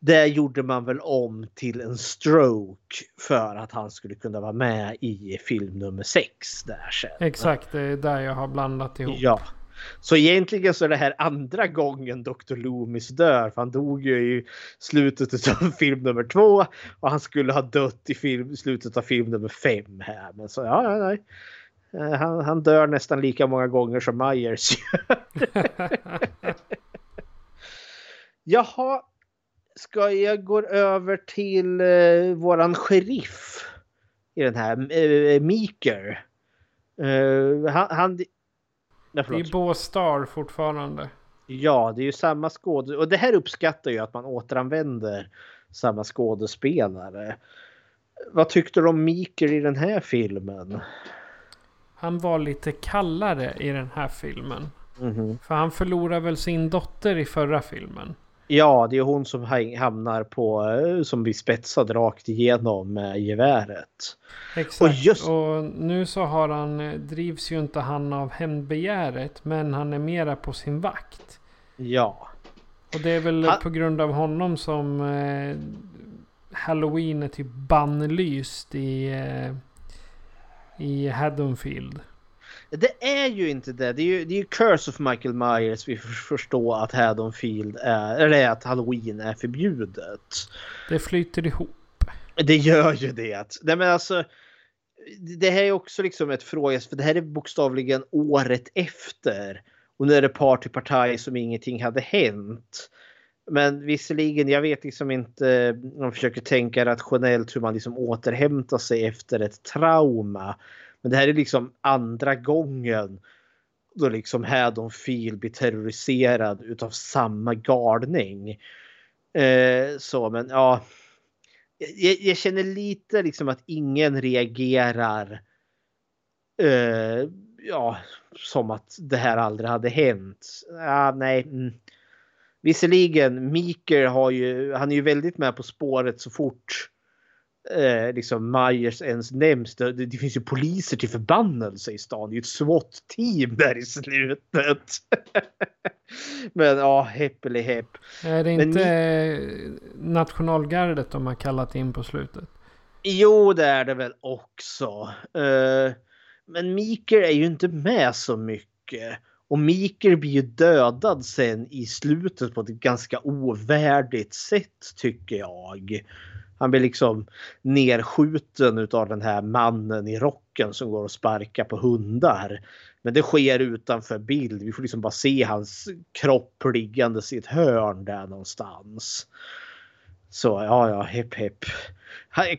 Det gjorde man väl om till en stroke för att han skulle kunna vara med i film nummer sex där sen. Exakt, det är där jag har blandat ihop. Ja. Så egentligen så är det här andra gången Dr. Loomis dör. För han dog ju i slutet av <laughs> film nummer två. Och han skulle ha dött i film, slutet av film nummer fem här. Men så ja nej. Eh, Han, han dör nästan lika många gånger som Myers. <laughs> Jaha. Ska jag gå över till eh, våran sheriff i den här, eh, Meeker. Eh, han, han, Nej, Det är. Bo Star fortfarande. Ja, det är ju samma skådespelare. Och det här uppskattar ju att man återanvänder samma skådespelare. Vad tyckte du om Mikael i den här filmen? Han var lite kallare i den här filmen. Mhm. För han förlorar väl sin dotter i förra filmen. Ja, det är hon som ha- hamnar på, eh, som blir spetsad rakt igenom med geväret. Exakt. Och just- Och nu så har han, eh, drivs ju inte han av hämndbegäret. Men han är mera på sin vakt. Ja. Och det är väl Han- på grund av honom som eh, Halloween är typ bannlyst i, eh, i Haddonfield. Det är ju inte det. Det är ju, det är ju Curse of Michael Myers vi får förstå att Haddonfield är, eller att Halloween är förbjudet. Det flyter ihop. Det gör ju det. Nej, men alltså, det här är också liksom ett fråga, för det här är bokstavligen året efter. Och nu är det party partaj som ingenting hade hänt. Men visserligen, jag vet liksom inte om man försöker tänka rationellt hur man liksom återhämtar sig efter ett trauma. Men det här är liksom andra gången då liksom Haddonfield blir terroriserad utav samma galning. Eh, så men ja. Jag, jag känner lite liksom att ingen reagerar eh, ja, som att det här aldrig hade hänt. Ah, nej. Mm. Visserligen, Mikael har ju, han är ju väldigt med på spåret så fort eh, liksom Myers ens nämns. Det, det finns ju poliser till förbannelse i stan. Det är ju ett SWAT-team där i slutet. <laughs> Men ja, hepp eller hepp. Är det inte nationalgardet de har kallat in på slutet? Jo, det är det väl också. Eh, men Mikael är ju inte med så mycket. Och Mikael blir ju dödad sen i slutet på ett ganska ovärdigt sätt tycker jag. Han blir liksom nerskjuten utav den här mannen i rocken som går och sparkar på hundar. Men det sker utanför bild. Vi får liksom bara se hans kropp liggandes i ett hörn där någonstans. Så ja, ja, hepp hepp.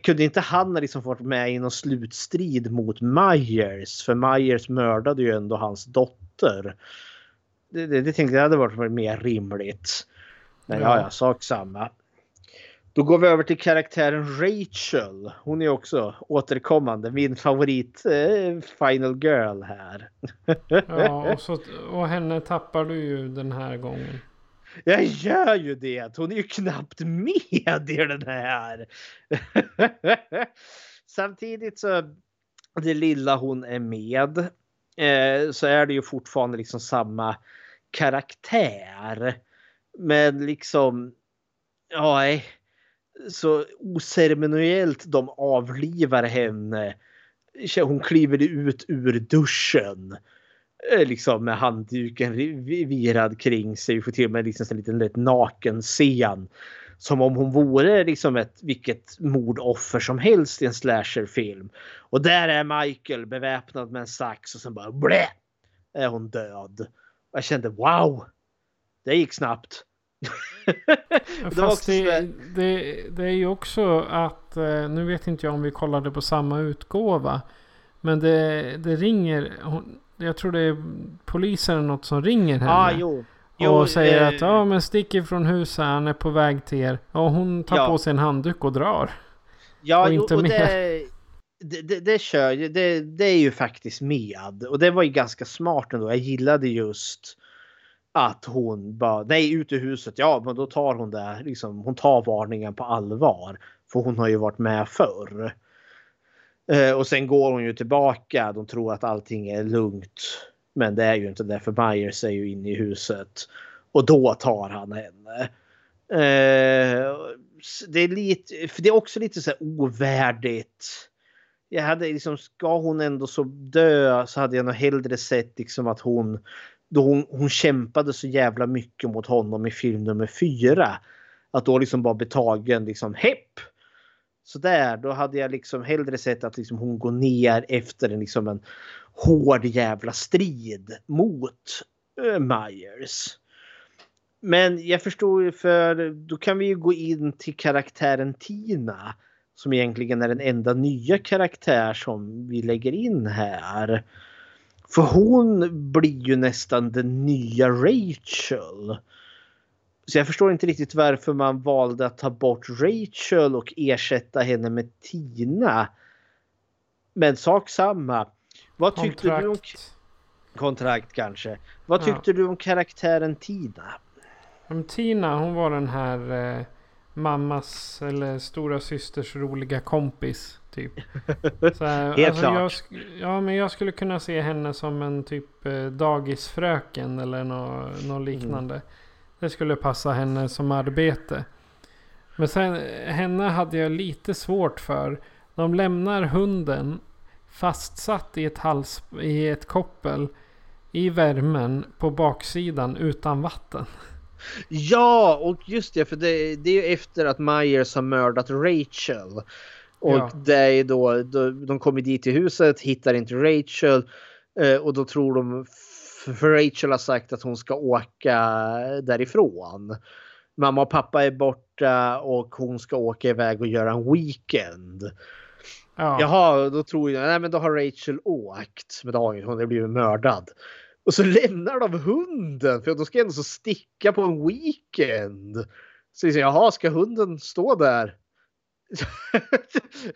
Kunde inte han ha liksom fått med i någon slutstrid mot Myers? För Myers mördade ju ändå hans dotter. Det, det, det tänkte jag hade varit mer rimligt. Men Ja. ja, sak samma. Då går vi över till karaktären Rachel. Hon är också återkommande. Min favorit eh, Final Girl här. <laughs> Ja, och, så, och henne tappar du ju den här gången. Jag gör ju det. Hon är ju knappt med i den här. <laughs> Samtidigt så det lilla hon är med eh, så är det ju fortfarande liksom samma karaktär. Men liksom ja, så oceremoniellt de avlivar henne. Hon kliver ut ur duschen eh, liksom med handduken virad kring sig. Vi får till och med liksom en liten lätt naken scen. Som om hon vore liksom ett vilket mordoffer som helst i en slasherfilm. Och där är Michael beväpnad med en sax och sen bara blä! Är hon död. Jag kände wow! Det gick snabbt. <laughs> Det Fast det, det, det är ju också att, eh, nu vet inte jag om vi kollade på samma utgåva. Men det, det ringer, hon, jag tror det är polisen eller något som ringer henne. ah, jo. Jo, och säger eh, att ja men stick ifrån huset, han är på väg till er. Och hon tar Ja. på sig en handduk och drar. Ja, och jo, inte och mer. det, det, det, det kör ju. Det, det är ju faktiskt med. Och det var ju ganska smart ändå. Jag gillade just att hon bara, nej ut ur huset. Ja, men då tar hon det. Liksom, hon tar varningen på allvar. För hon har ju varit med förr. Eh, och sen går hon ju tillbaka. De tror att allting är lugnt. Men det är ju inte det. För Myers är ju inne i huset. Och då tar han henne. Eh, det är lite, för det är också lite så här ovärdigt. Jag hade liksom, ska hon ändå så dö så hade jag nog hellre sett liksom att hon, då hon, hon kämpade så jävla mycket mot honom i film nummer fyra. Att då liksom bara bli tagen liksom hepp. Så där, då hade jag liksom hellre sett att liksom hon går ner efter en, liksom en hård jävla strid mot eh, Myers. Men jag förstår ju för då kan vi ju gå in till karaktären Tina. Som egentligen är den enda nya karaktär som vi lägger in här. För hon blir ju nästan den nya Rachel. Så jag förstår inte riktigt varför man valde att ta bort Rachel och ersätta henne med Tina. Men sak samma. Vad tyckte du om... Kontrakt kanske. Vad tyckte ja. du om karaktären Tina? Om Tina, hon var den här eh, mammas eller stora systers roliga kompis. Typ. <laughs> Så här, Helt alltså, klart. Jag, ja, men jag skulle kunna se henne som en typ eh, dagisfröken eller något, något liknande. Mm. Det skulle passa henne som arbete. Men sen henne hade jag lite svårt för. De lämnar hunden fastsatt i ett, hals, i ett koppel i värmen på baksidan utan vatten. Ja, och just det, för det, det är ju efter att Myers har mördat Rachel. Och ja. det är då, då, de kommer dit till huset, hittar inte Rachel eh, och då tror de, för Rachel har sagt att hon ska åka därifrån. Mamma och pappa är borta och hon ska åka iväg och göra en weekend. Ja. Jaha, då tror jag, nej men då har Rachel åkt med dagen, hon har blivit mördad. Och så lämnar de hunden för då ska ändå så sticka på en weekend. Så jag jaha, ska hunden stå där?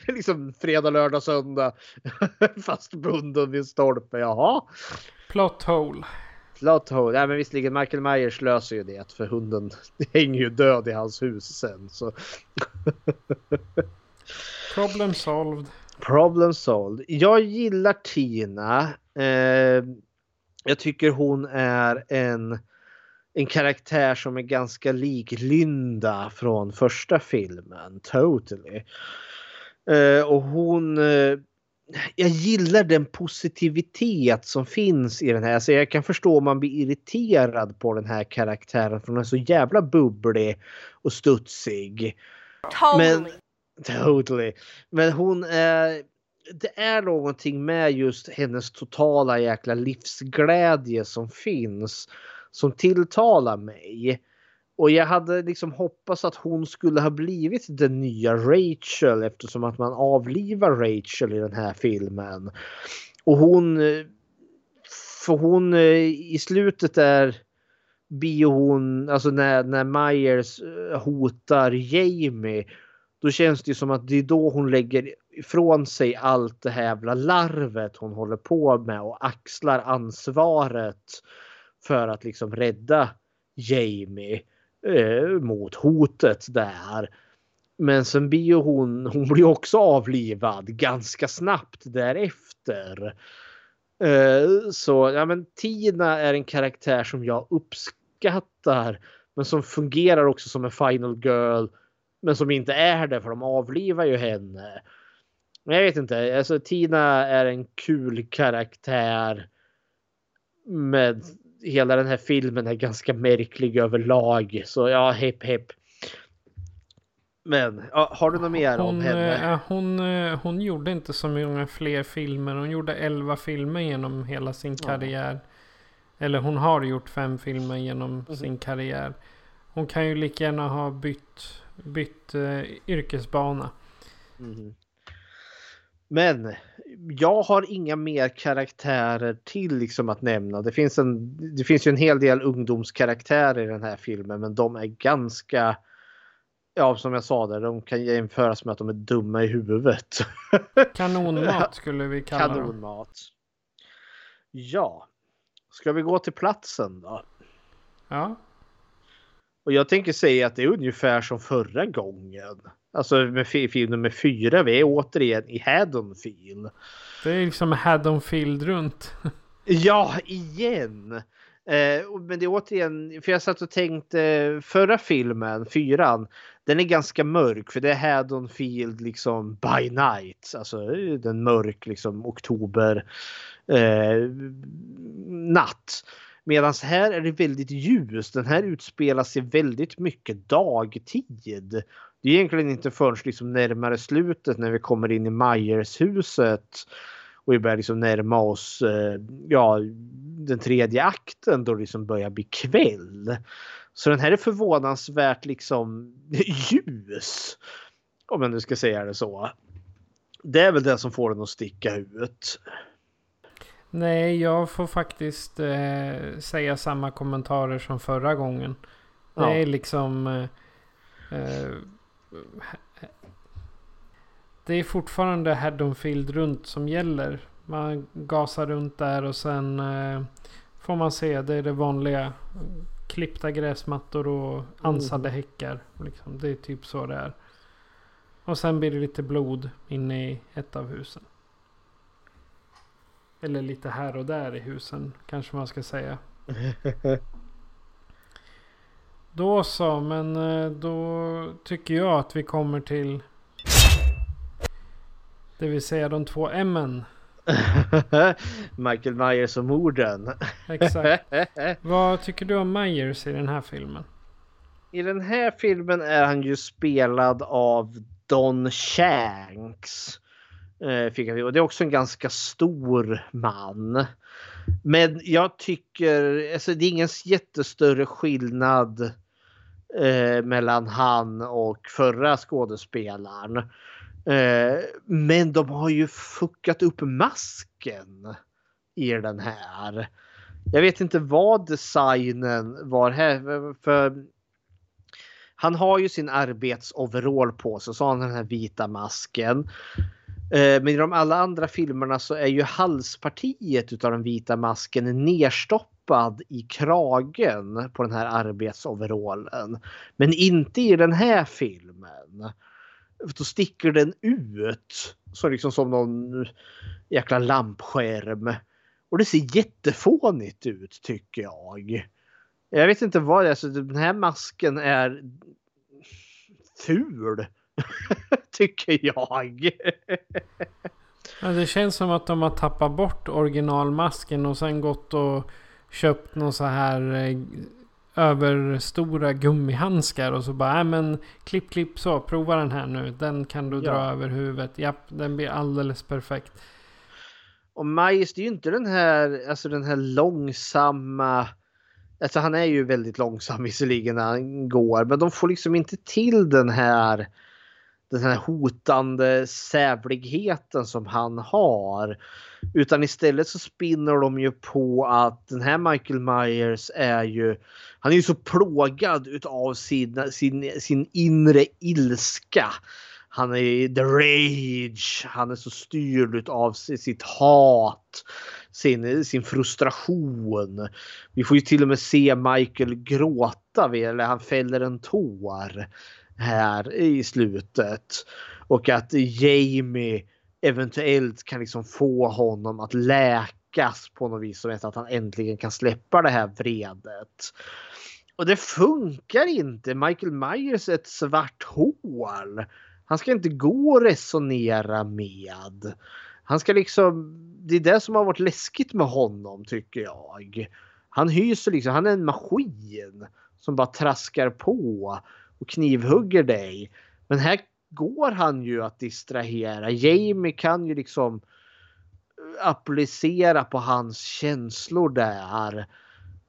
<laughs> liksom fredag, lördag, söndag. <laughs> Fastbunden vid en stolpe, jaha. Plot hole. Plot hole. Ja, men visserligen Michael Myers löser ju det för hunden <laughs> hänger ju död i hans hus sen. Så. Problem solved. Problem solved. Jag gillar Tina. Eh, jag tycker hon är en, en karaktär som är ganska lik Linda från första filmen. Totally. Uh, och hon... Uh, jag gillar den positivitet som finns i den här. Så jag kan förstå om man blir irriterad på den här karaktären. För hon är så jävla bubblig och studsig. Totally. Men, <laughs> totally. Men hon är det är någonting med just hennes totala jäkla livsglädje som finns. Som tilltalar mig. Och jag hade liksom hoppats att hon skulle ha blivit den nya Rachel eftersom att man avlivar Rachel i den här filmen. Och hon... Eh, för hon eh, i slutet är blir hon, alltså när, när Myers hotar Jamie. Då känns det som att det är då hon lägger ifrån sig allt det här jävla larvet hon håller på med och axlar ansvaret för att liksom rädda Jamie eh, mot hotet där. Men sen blir hon, hon blir också avlivad ganska snabbt därefter. Eh, så ja, men Tina är en karaktär som jag uppskattar men som fungerar också som en final girl men som inte är det för de avlivar ju henne. Men jag vet inte, alltså Tina är en kul karaktär. Men hela den här filmen är ganska märklig överlag. Så ja, hepp hepp. Men ja, har du något mer hon, om henne? Äh, hon, äh, hon gjorde inte så många fler filmer. Hon gjorde elva filmer genom hela sin karriär. Ja. Eller hon har gjort fem filmer genom mm. sin karriär. Hon kan ju lika gärna ha bytt, bytt äh, yrkesbana. Mm. Men jag har inga mer karaktärer till liksom att nämna. Det finns, en, det finns ju en hel del ungdomskaraktärer i den här filmen men de är ganska Ja, som jag sa där, de kan jämföras med att de är dumma i huvudet. <laughs> Kanonmat skulle vi kalla dem. Kanonmat. Ja. Ska vi gå till platsen då? Ja. Och jag tänker säga att det är ungefär som förra gången. Alltså med film nummer fyra. Vi är återigen i Haddonfield. Det är liksom Haddonfield runt. ja, igen. Eh, men det är återigen, för jag satt och tänkte förra filmen, fyran, den är ganska mörk för det är Haddonfield liksom by night. Alltså den mörk liksom oktober eh, natt. Medan här är det väldigt ljust. Den här utspelar sig väldigt mycket dagtid. Det är egentligen inte förrän liksom närmare slutet när vi kommer in i Myers-huset och vi börjar liksom närma oss eh, ja, den tredje akten då det liksom börjar bli kväll. Så den här är förvånansvärt liksom <laughs> ljus. Om jag nu ska säga det så. Det är väl det som får den att sticka ut. Nej, jag får faktiskt eh, säga samma kommentarer som förra gången. Det Ja. är liksom... Eh, eh, det är fortfarande Haddonfield runt som gäller. Man gasar runt där och sen eh, får man se. Det är det vanliga. Klippta gräsmattor och ansade häckar. Liksom. Det är typ så det är. Och sen blir det lite blod inne i ett av husen. Eller lite här och där i husen kanske man ska säga. <laughs> Då så, men eh, då tycker jag att vi kommer till det vill säga de två M-en. <laughs> Michael Myers och morden. Exakt. <laughs> Vad tycker du om Myers i den här filmen? I den här filmen är han ju spelad av Don Shanks. Eh, fick jag, och det är också en ganska stor man. Men jag tycker, alltså det är ingen jättestörre skillnad eh, mellan han och förra skådespelaren. Eh, men de har ju fuckat upp masken i den här. Jag vet inte vad designen var här. För han har ju sin arbetsoverall på sig, så har han den här vita masken. Eh, men i de alla andra filmerna så är ju halspartiet utav den vita masken nerstoppad i kragen på den här arbetsoverallen. Men inte i den här filmen. För Då sticker den ut. Så liksom som någon jäkla lampskärm. Och det ser jättefånigt ut tycker jag. Jag vet inte vad det är. Så den här masken är ful. <laughs> tycker jag. Ja, det känns som att de har tappat bort originalmasken och sen gått och köpt någon så här eh, överstora gummihandskar och så bara, nej men klipp klipp så, prova den här nu. Den kan du dra Ja. över huvudet. Japp, den blir alldeles perfekt. Och Majs, det är ju inte den här, alltså den här långsamma. Alltså han är ju väldigt långsam visserligen när han går, men de får liksom inte till den här den här hotande sävligheten som han har. Utan istället så spinner de ju på att den här Michael Myers är ju, han är ju så plågad utav sin, sin, sin inre ilska. Han är the rage, han är så styrd av sitt hat, sin, sin frustration. Vi får ju till och med se Michael gråta, eller han fäller en tår här i slutet. Och att Jamie eventuellt kan liksom få honom att läkas på något vis. så att han äntligen kan släppa det här vredet. Och det funkar inte. Michael Myers är ett svart hål. Han ska inte gå och resonera med. Han ska liksom, det är det som har varit läskigt med honom tycker jag. Han hyser liksom, han är en maskin som bara traskar på och knivhugger dig. Men här går han ju att distrahera. Jamie kan ju liksom eh, applicera på hans känslor där.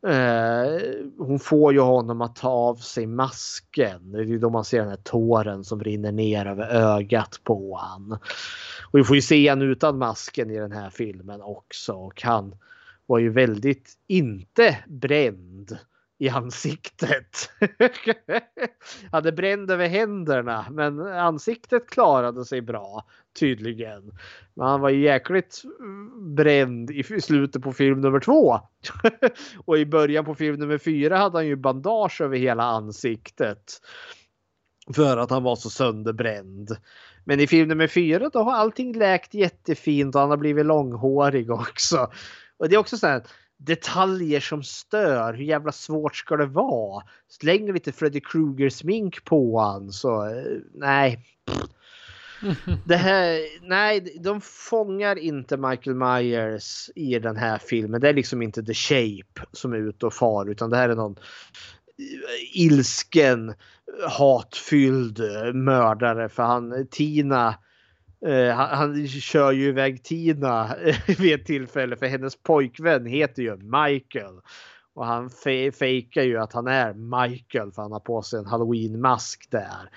Eh, hon får ju honom att ta av sig masken. Det är ju då man ser den här tåren som rinner ner över ögat på han. Och vi får ju se han utan masken i den här filmen också. Och han var ju väldigt inte bränd i ansiktet. <laughs> Hade bränd över händerna men ansiktet klarade sig bra tydligen. Men han var jäkligt mm, bränd i slutet på film nummer två. <laughs> och i början på film nummer fyra hade han ju bandage över hela ansiktet. För att han var så sönderbränd. Men i film nummer fyra då har allting läkt jättefint och han har blivit långhårig också. Och det är också så här detaljer som stör. Hur jävla svårt ska det vara? Släng lite Freddy Krueger smink på han så eh, nej. <laughs> Det här, nej, de fångar inte Michael Myers i den här filmen. Det är liksom inte The Shape som är ute och far utan det här är någon ilsken, hatfylld mördare för han Tina Uh, han, han kör ju iväg Tina <laughs> vid ett tillfälle för hennes pojkvän heter ju Michael. Och han fe fejkar ju att han är Michael för han har på sig en halloweenmask där.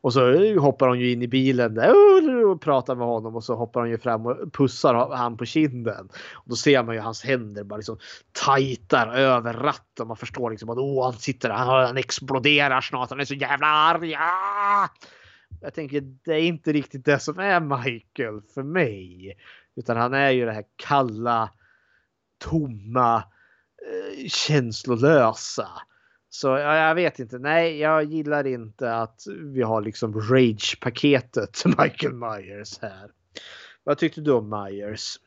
Och så hoppar hon ju in i bilen där och pratar med honom och så hoppar hon ju fram och pussar han på kinden. Och då ser man ju hans händer bara liksom tajtar över ratten. Man förstår liksom att åh, han sitter där, han exploderar snart, han är så jävla arg. Ah! Jag tänker det är inte riktigt det som är Michael för mig. Utan han är ju det här kalla, tomma, eh, känslolösa. Så ja, jag vet inte. Nej, jag gillar inte att vi har liksom Rage-paketet <laughs> Michael Myers här. Vad tyckte du om Myers?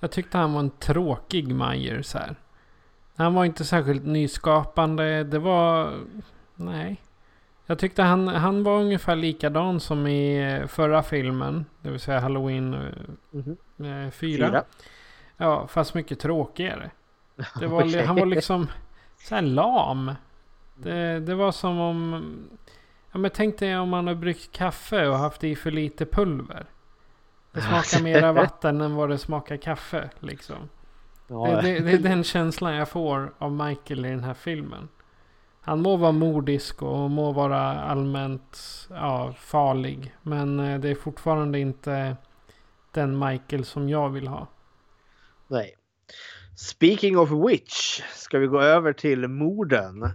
Jag tyckte han var en tråkig Myers här. Han var inte särskilt nyskapande. Det var... Nej. Jag tyckte han, han var ungefär likadan som i förra filmen. Det vill säga Halloween mm -hmm. 4. Fyra. Ja, fast mycket tråkigare. Det <laughs> var, okay. Han var liksom så här lam. Det, det var som om... Ja, men tänk dig om man har bryggt kaffe och haft i för lite pulver. Det smakar <laughs> mera vatten än vad det smakar kaffe. Liksom. Ja. Det, det, det, är den känslan jag får av Michael i den här filmen. Han må vara mordisk och må vara allmänt ja, farlig. Men eh, det är fortfarande inte den Michael som jag vill ha. Nej. Speaking of which ska vi gå över till morden.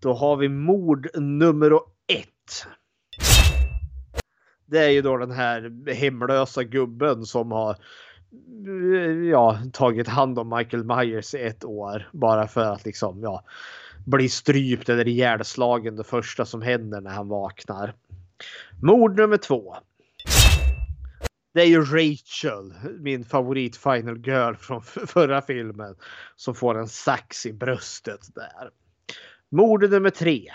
Då har vi mord nummer ett. Det är ju då den här hemlösa gubben som har Eh, ja, tagit hand om Michael Myers i ett år. Bara för att liksom ja, bli strypt eller ihjälslagen det första som händer när han vaknar. Mord nummer två. Det är ju Rachel, min favorit Final Girl från förra filmen, som får en sax i bröstet där. Mord nummer tre.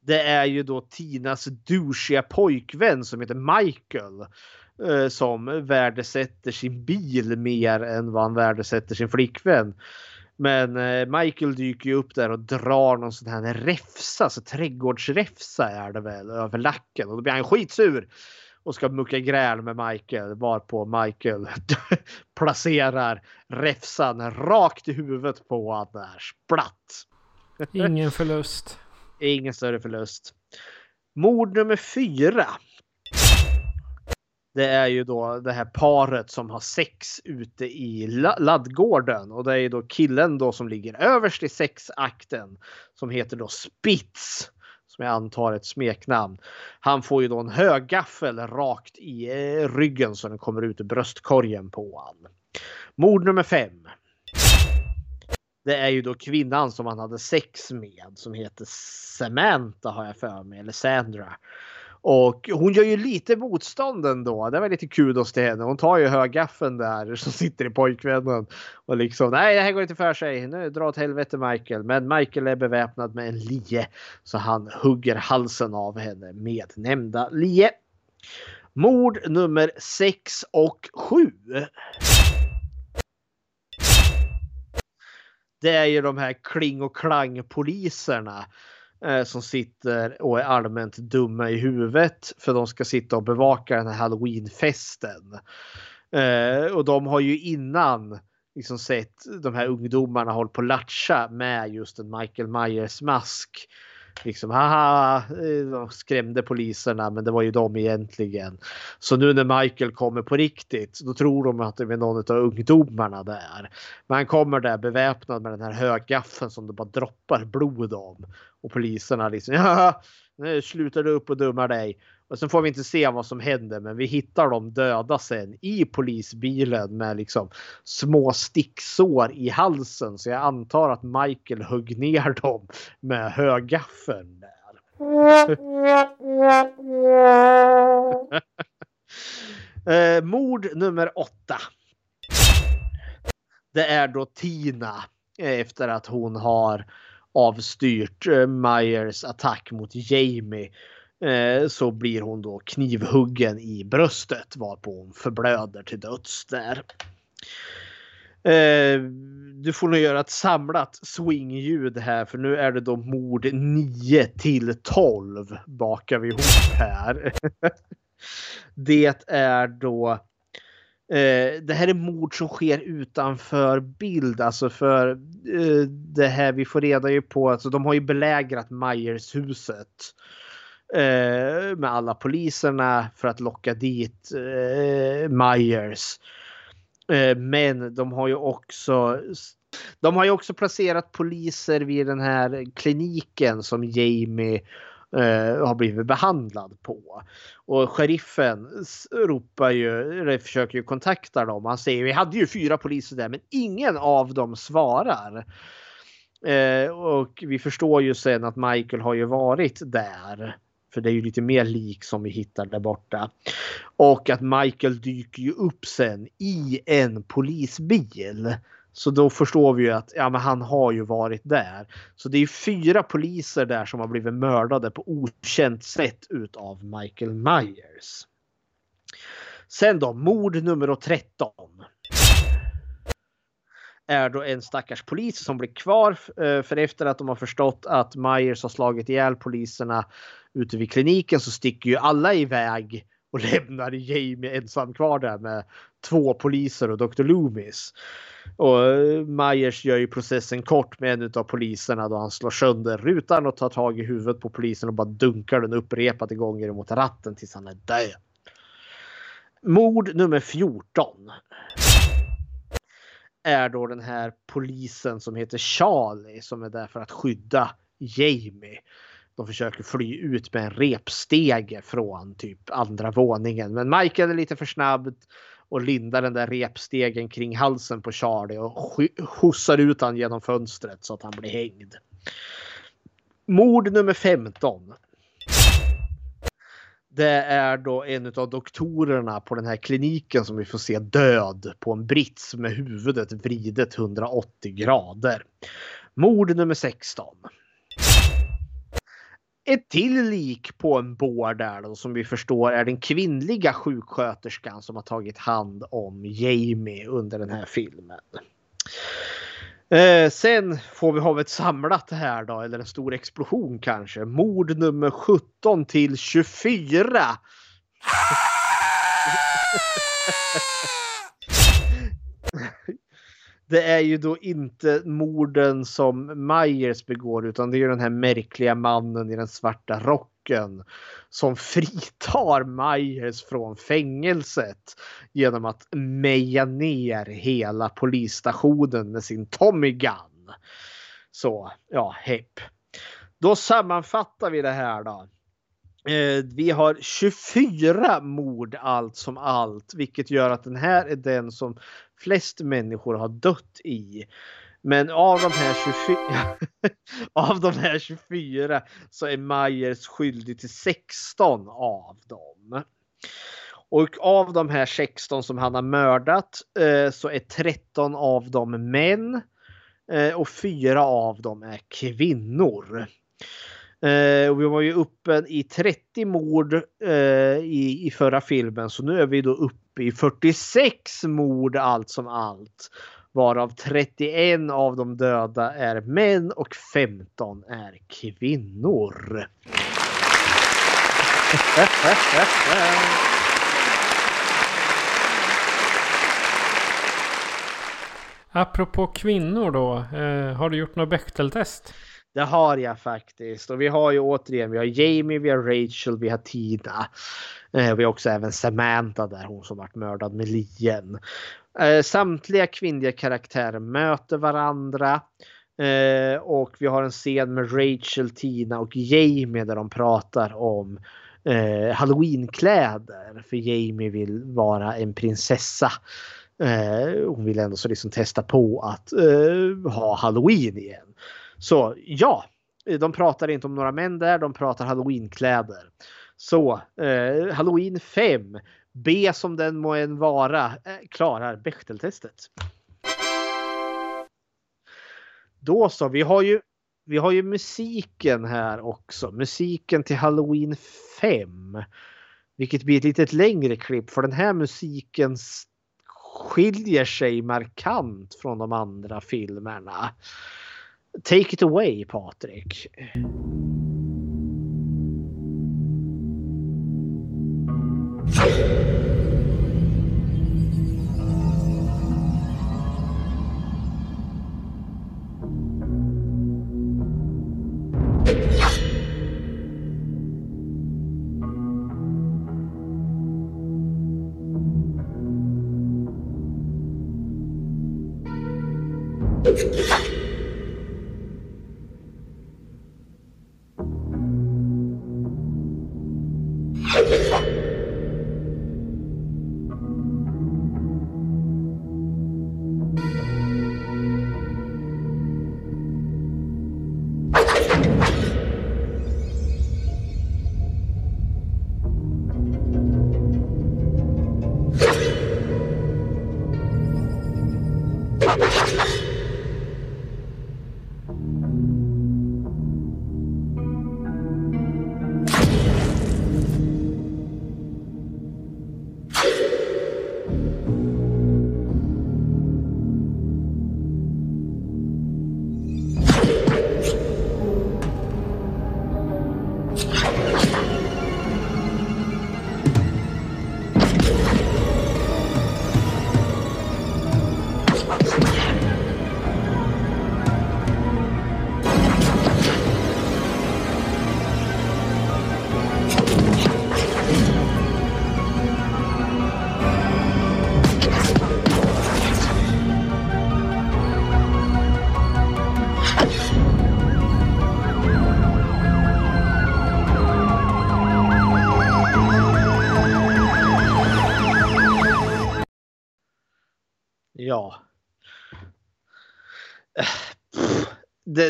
Det är ju då Tinas douchiga pojkvän som heter Michael. Eh, som värdesätter sin bil mer än vad han värdesätter sin flickvän. Men eh, Michael dyker ju upp där och drar någon sån här räfsa, så trädgårdsräfsa är det väl, över lacken och då blir han skitsur och ska mucka gräl med Michael varpå Michael <laughs> placerar räfsan rakt i huvudet på honom där. Splatt! Ingen förlust. Ingen större förlust. Mord nummer fyra. Det är ju då det här paret som har sex ute i laddgården och det är ju då killen då som ligger överst i sexakten som heter då Spitz som jag antar är ett smeknamn. Han får ju då en högaffel rakt i eh, ryggen så den kommer ut ur bröstkorgen på han. Mord nummer fem. Det är ju då kvinnan som han hade sex med som heter Samantha har jag för mig, eller Sandra. Och hon gör ju lite motstånd ändå. Det var lite kudos till henne. Hon tar ju högaffeln där som sitter i pojkvännen. Och liksom nej det här går inte för sig. Nu dra åt helvete Michael. Men Michael är beväpnad med en lie. Så han hugger halsen av henne med nämnda lie. Mord nummer 6 och 7. Det är ju de här kling och klang poliserna Eh, som sitter och är allmänt dumma i huvudet för de ska sitta och bevaka den här halloweenfesten. Eh, och de har ju innan liksom sett de här ungdomarna hålla på och latcha med just en Michael Myers mask liksom haha, eh, skrämde poliserna men det var ju de egentligen. Så nu när Michael kommer på riktigt då tror de att det är någon av ungdomarna där. Men han kommer där beväpnad med den här högaffeln som det bara droppar blod om. Och poliserna liksom ja, nu slutar du upp och dummar dig. Och sen får vi inte se vad som händer men vi hittar dem döda sen i polisbilen med liksom små sticksår i halsen. Så jag antar att Michael högg ner dem med högaffeln där. <laughs> eh, mord nummer åtta. Det är då Tina eh, efter att hon har avstyrt eh, Myers attack mot Jamie Eh, så blir hon då knivhuggen i bröstet varpå hon förblöder till döds där. Eh, du får nog göra ett samlat swingljud här för nu är det då mord 9 till 12 bakar vi ihop här. <laughs> det är då Eh, det här är mord som sker utanför bild, alltså för eh, det här vi får reda ju på, alltså de har ju belägrat Myers-huset eh, med alla poliserna för att locka dit eh, Myers. Eh, men de har ju också de har ju också placerat poliser vid den här kliniken som Jamie eh, har blivit behandlad på. Och sheriffen ropar ju, eller försöker ju kontakta dem. Han säger vi hade ju fyra poliser där men ingen av dem svarar. Eh, och vi förstår ju sen att Michael har ju varit där. För det är ju lite mer lik som vi hittar där borta. Och att Michael dyker ju upp sen i en polisbil. Så då förstår vi ju att ja, men han har ju varit där. Så det är fyra poliser där som har blivit mördade på okänt sätt utav Michael Myers. Sen då, mord nummer 13. Är då en stackars polis som blir kvar eh, för efter att de har förstått att Myers har slagit ihjäl poliserna ute vid kliniken så sticker ju alla iväg och <laughs> lämnar Jamie ensam kvar där med två poliser och Dr. Loomis. Och eh, Myers gör ju processen kort med en av poliserna då han slår sönder rutan och tar tag i huvudet på polisen och bara dunkar den upprepade gånger mot ratten tills han är död. Mord nummer 14. Är då den här polisen som heter Charlie som är där för att skydda Jamie. De försöker fly ut med en repstege från typ andra våningen. Men Michael är lite för snabb och lindar den där repstegen kring halsen på Charlie och skjutsar ut han genom fönstret så att han blir hängd. Mord nummer 15. Det är då en av doktorerna på den här kliniken som vi får se död på en brits med huvudet vridet 180 grader. Mord nummer 16 ett till lik på en bår där då, som vi förstår är den kvinnliga sjuksköterskan som har tagit hand om Jamie under den här filmen. Eh, sen får vi ha ett samlat här då, eller en stor explosion kanske. Mord nummer 17 till 24. <laughs> det är ju då inte morden som Myers begår utan det är ju den här märkliga mannen i den svarta rocken som <laughs> fritar Myers från fängelset genom att meja ner hela polisstationen med sin Tommy Gun. Så ja, hepp. Då sammanfattar vi det här då. Eh, vi har 24 mord allt som allt, vilket gör att den här är den som flest människor har dött i. Men av de här 24, <laughs> av de här 24 så är Myers skyldig till 16 av dem. Och av de här 16 som han har mördat eh, så är 13 av dem män eh, och 4 av dem är kvinnor. Eh, och vi var ju uppe i 30 mord i, i förra filmen så nu är vi då uppe i 46 mord allt som allt. Varav 31 av de döda är män och 15 är kvinnor. Apropå kvinnor då, eh, har du gjort något Bechteltest? Det har jag faktiskt. Och vi har ju återigen, vi har Jamie, vi har Rachel, vi har Tina. Eh, vi har också även Samantha där, hon som varit mördad med lien. Eh, samtliga kvinnliga karaktärer möter varandra. Eh, och vi har en scen med Rachel, Tina och Jamie där de pratar om eh, halloweenkläder. För Jamie vill vara en prinsessa. Eh, hon vill ändå så liksom testa på att eh, ha halloween igen. Så ja, de pratar inte om några män där, de pratar halloweenkläder. Så eh, halloween 5, B som den må än vara, eh, klarar Bechteltestet. Då så, vi har ju vi har ju musiken här också. Musiken till Halloween 5. Vilket blir ett litet längre klipp för den här musiken skiljer sig markant från de andra filmerna. Take it away Patrik.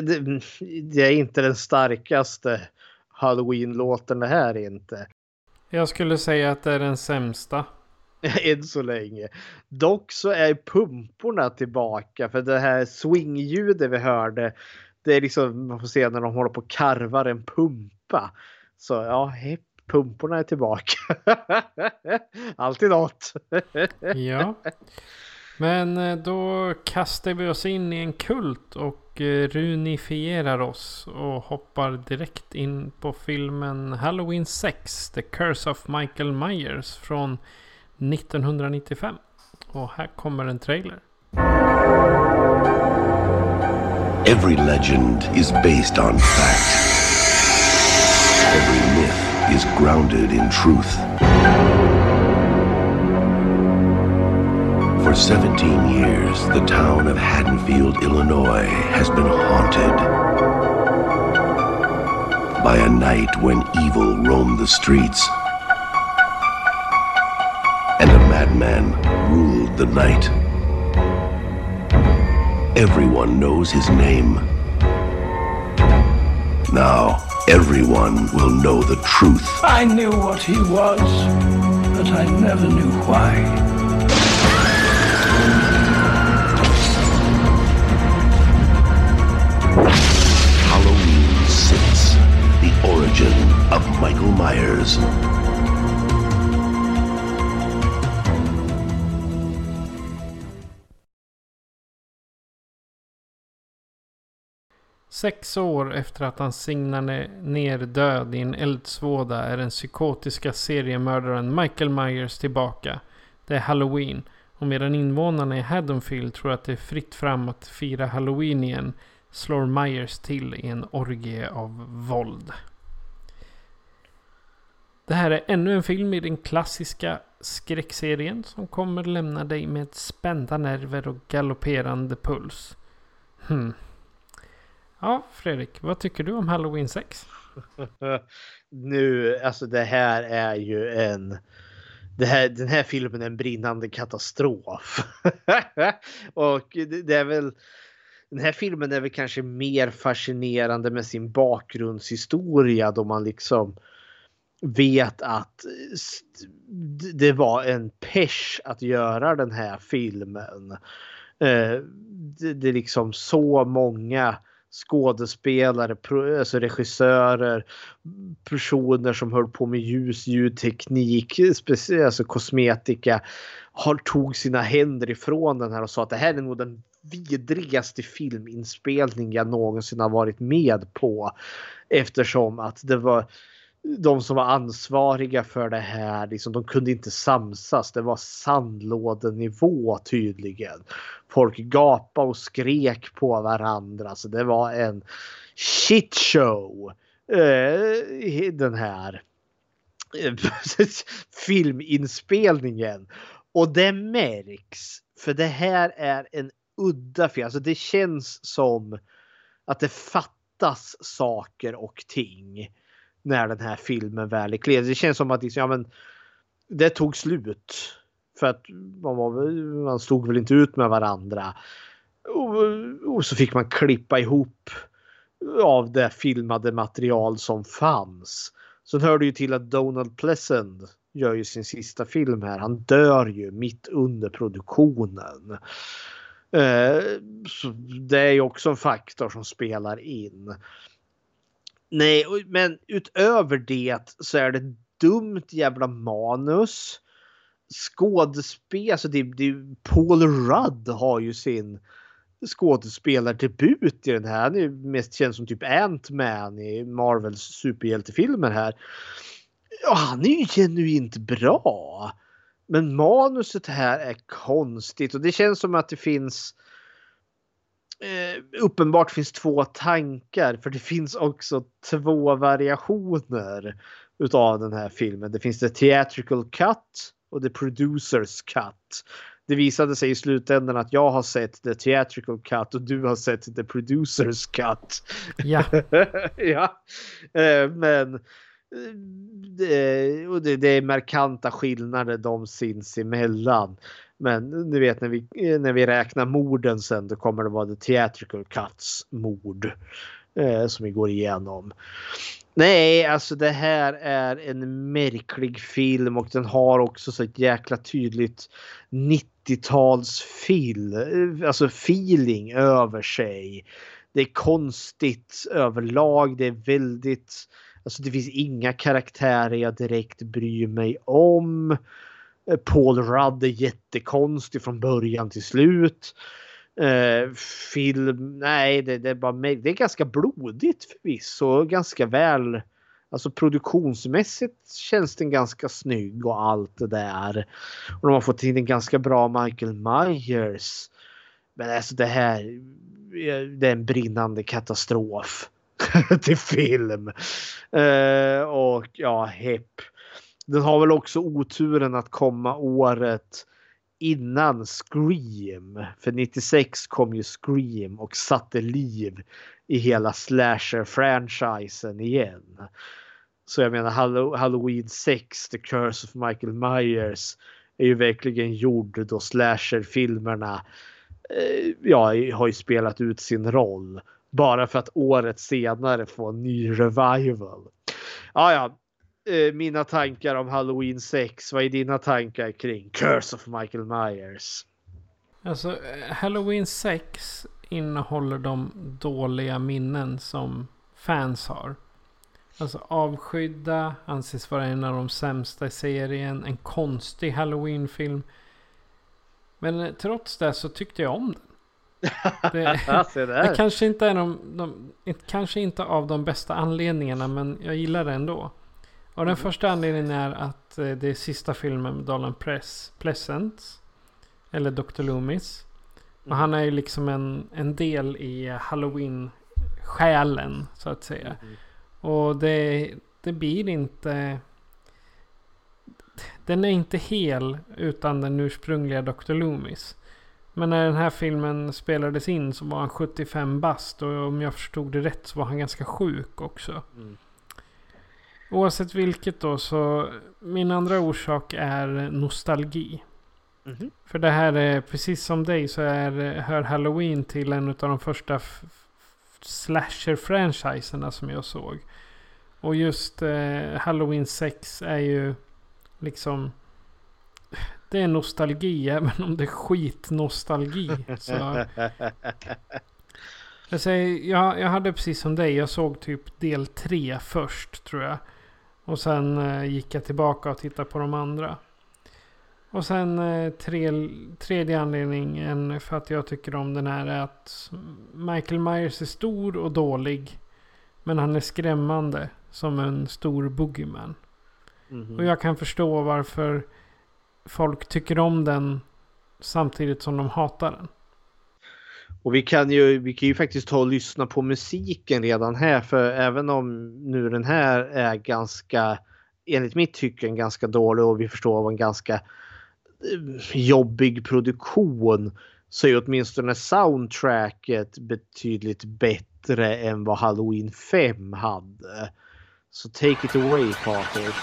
Det, det, det är inte den starkaste Halloween-låten det här är inte. Jag skulle säga att det är den sämsta. <laughs> Än så länge. Dock så är pumporna tillbaka för det här swingljudet vi hörde. Det är liksom, man får se när de håller på och karvar en pumpa. Så ja, hepp, pumporna är tillbaka. <laughs> Alltid något. Ja. <laughs> Men eh, då kastar vi oss in i en kult och Eh, runifierar oss och hoppar direkt in på filmen Halloween 6 The Curse of Michael Myers från 1995. Och här kommer en trailer. Every legend is based on fact. Every myth is grounded in truth. 17 years, the town of Haddonfield, Illinois has been haunted by a night when evil roamed the streets and a madman ruled the night. Everyone knows his name. Now, everyone will know the truth. I knew what he was, but I never knew why. Halloween 6 The Origin of Michael Myers. Sex år efter att han signade ner död i en eldsvåda är den psykotiska seriemördaren Michael Myers tillbaka. Det är Halloween och medan invånarna i Haddonfield tror att det är fritt fram att fira Halloween igen slår Myers till i en orgie av våld. Det här är ännu en film i den klassiska skräckserien som kommer lämna dig med spända nerver och galopperande puls. Hmm. Ja, Fredrik, vad tycker du om Halloween 6? <laughs> nu, alltså det här är ju en... Det här, den här filmen är en brinnande katastrof. <laughs> och det, det är väl... Den här filmen är väl kanske mer fascinerande med sin bakgrundshistoria då man liksom vet att det var en pesh att göra den här filmen. Eh, det är liksom så många skådespelare, alltså regissörer, personer som höll på med ljus, ljudteknik, alltså kosmetika, har tog sina händer ifrån den här och sa att det här är nog den vidrigaste filminspelning jag någonsin har varit med på. Eftersom att det var de som var ansvariga för det här, liksom, de kunde inte samsas. Det var sandlådenivå tydligen. Folk gapade och skrek på varandra. Så det var en shitshow. Eh, den här eh, <laughs> filminspelningen. Och det märks. För det här är en udda fel. Alltså det känns som att det fattas saker och ting när den här filmen väl är klar. Det känns som att liksom, ja, men, det tog slut. För att man, var, man stod väl inte ut med varandra. Och, och, så fick man klippa ihop av det filmade material som fanns. Sen hör det ju till att Donald Pleasant gör ju sin sista film här. Han dör ju mitt under produktionen. Eh, så det är ju också en faktor som spelar in. Nej, men utöver det så är det dumt jävla manus. Skådespel, alltså det, det, Paul Rudd har ju sin skådespelardebut i den här. Han är ju mest känd som typ Ant-Man i Marvels superhjältefilmer här. Ja, han är ju genuint bra. Men manuset här är konstigt och det känns som att det finns eh, uppenbart finns två tankar för det finns också två variationer utav den här filmen. Det finns the theatrical cut och the producers cut. Det visade sig i slutändan att jag har sett the theatrical cut och du har sett the producers cut. Ja. <laughs> ja. Eh, men det, och det, det är markanta skillnader de sinsemellan. Men du vet när vi, eh, när vi räknar morden sen då kommer det vara The Theatrical Cuts mord. Eh, som vi går igenom. Nej, alltså det här är en märklig film och den har också så ett jäkla tydligt 90-talsfil, alltså feeling över sig. Det är konstigt överlag. Det är väldigt, alltså det finns inga karaktärer jag direkt bryr mig om. Eh, Paul Rudd är jättekonstig från början till slut. Eh, film, nej det, det, är bara det är ganska blodigt förvisso. Ganska väl, alltså produktionsmässigt känns den ganska snygg och allt det där. Och de har fått in en ganska bra Michael Myers. Men alltså det här, eh, det är en brinnande katastrof <laughs> till film. Eh, och ja, hepp. Den har väl också oturen att komma året innan Scream. För 96 kom ju Scream och satte liv i hela slasher-franchisen igen. Så jag menar Halloween 6, The Curse of Michael Myers är ju verkligen gjord då slasher-filmerna eh, ja, har ju spelat ut sin roll. Bara för att året senare få en ny revival. Ja, ja, Eh, mina tankar om Halloween 6. Vad är dina tankar kring Curse of Michael Myers? Alltså eh, Halloween 6 innehåller de dåliga minnen som fans har. Alltså Avskydda anses vara en av de sämsta i serien. En konstig Halloween-film. Men eh, trots det så tyckte jag om den. Det, <laughs> det kanske inte är de, de, kanske inte av de bästa anledningarna men jag gillar det ändå. Och den mm. första anledningen är att eh, det är sista filmen med Dolan Press, Pleasant. Eller Dr. Loomis. Och mm. han är ju liksom en, en del i Halloween-själen så att säga. Mm. Och det, det blir inte... Den är inte hel utan den ursprungliga Dr. Loomis. Men när den här filmen spelades in så var han 75 bast och om jag förstod det rätt så var han ganska sjuk också. Mm. Oavsett vilket då så min andra orsak är nostalgi. Mm -hmm. För det här är precis som dig så är, hör Halloween till en av de första slasher-franchiserna som jag såg. Och just eh, Halloween 6 är ju liksom det är nostalgi <laughs> även om det är skitnostalgi. Så. <laughs> Jag, säger, jag, jag hade precis som dig, jag såg typ del 3 först tror jag. Och sen eh, gick jag tillbaka och tittade på de andra. Och sen eh, tre, tredje anledningen för att jag tycker om den här är att Michael Myers är stor och dålig. Men han är skrämmande som en stor boogeyman. Mm -hmm. Och jag kan förstå varför folk tycker om den samtidigt som de hatar den. Och vi kan ju, vi kan ju faktiskt ta och lyssna på musiken redan här för även om nu den här är ganska, enligt mitt tycke, en ganska dålig och vi förstår var en ganska eh, jobbig produktion så är åtminstone soundtracket betydligt bättre än vad Halloween 5 hade. Så take it away Patrik.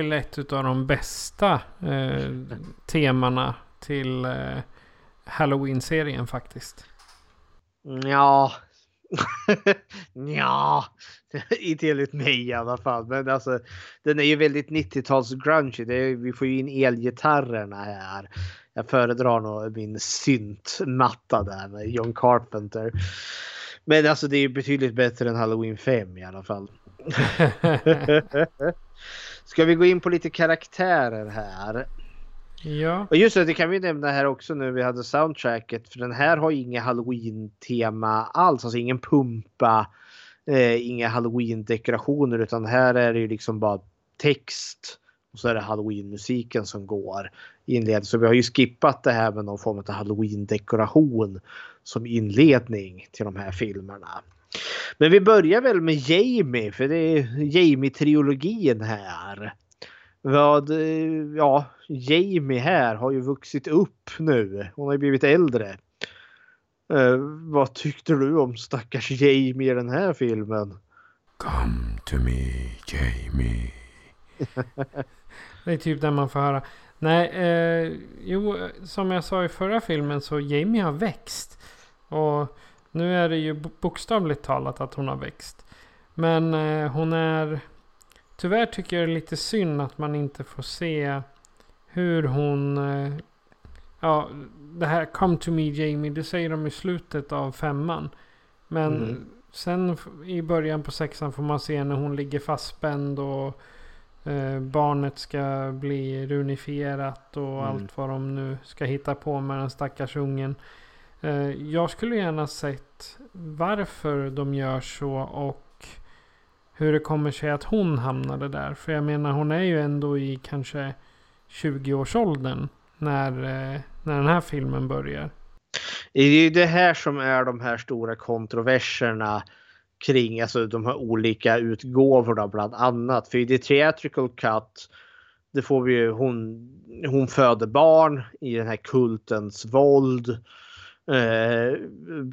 Till ett av de bästa eh, temana till eh, Halloween-serien faktiskt. Ja. <laughs> ja. <laughs> Inte enligt mig i alla fall. Men alltså den är ju väldigt 90-tals grungy. Det är, vi får ju in elgitarrerna här. Jag föredrar nog min syntmatta där med John Carpenter. Men alltså det är betydligt bättre än Halloween 5 i alla fall. <laughs> Ska vi gå in på lite karaktärer här? Ja. Och just det, det kan vi nämna här också nu vi hade soundtracket. För den här har inga halloween-tema alls. Alltså ingen pumpa, eh, inga halloween-dekorationer. Utan här är det ju liksom bara text. Och så är det halloween-musiken som går inled. Så vi har ju skippat det här med någon form av halloween-dekoration som inledning till de här filmerna. Men vi börjar väl med Jamie, för det är Jamie-trilogin här. Vad, ja, Jamie här har ju vuxit upp nu. Hon har ju blivit äldre. Uh, vad tyckte du om stackars Jamie i den här filmen? Come to me, Jamie. <laughs> det är typ där man får höra. Nej, eh, jo, som jag sa i förra filmen så Jamie har växt. Och nu är det ju bokstavligt talat att hon har växt. Men eh, hon är... Tyvärr tycker jag det är lite synd att man inte får se hur hon... Eh, ja, det här Come to me Jamie, det säger de i slutet av femman. Men mm. sen i början på sexan får man se när hon ligger fastspänd och eh, barnet ska bli runifierat och mm. allt vad de nu ska hitta på med den stackars ungen. Eh, jag skulle gärna sett varför de gör så och hur det kommer sig att hon hamnade där. För jag menar hon är ju ändå i kanske 20-årsåldern när, eh, när den här filmen börjar. Det är ju det här som är de här stora kontroverserna kring alltså de här olika utgåvorna bland annat. För i The Theatrical Cut det får vi ju hon, hon föder barn i den här kultens våld. Eh,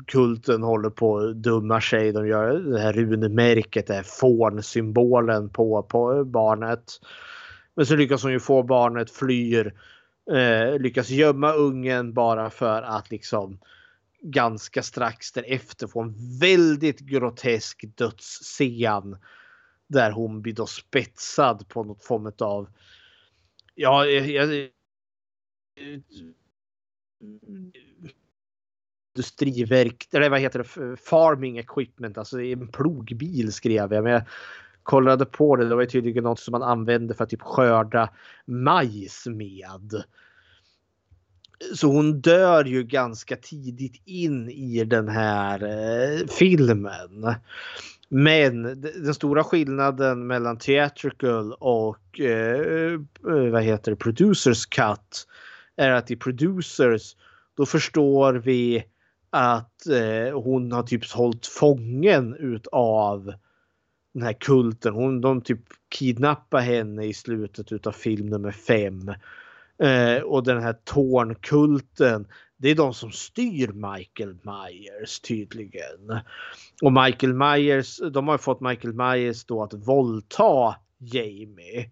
kulten håller på att dumma sig. De gör det här runmärket, det här fånsymbolen på, på barnet. Men så lyckas hon ju få barnet flyr. Eh, lyckas gömma ungen bara för att liksom ganska strax därefter få en väldigt grotesk dödsscen. Där hon blir då spetsad på något form av Ja, jag, jag, industriverk, eller vad heter det, farming equipment, alltså en plogbil skrev jag. Men jag kollade på det, det var tydligen något som man använde för att typ skörda majs med. Så hon dör ju ganska tidigt in i den här eh, filmen. Men den stora skillnaden mellan theatrical och eh, eh, vad heter det, producers cut är att i producers då förstår vi att eh, hon har typ hållit fången utav den här kulten. Hon, de typ kidnappar henne i slutet utav film nummer fem. Eh, och den här Tornkulten, det är de som styr Michael Myers tydligen. Och Michael Myers, de har fått Michael Myers då att våldta Jamie.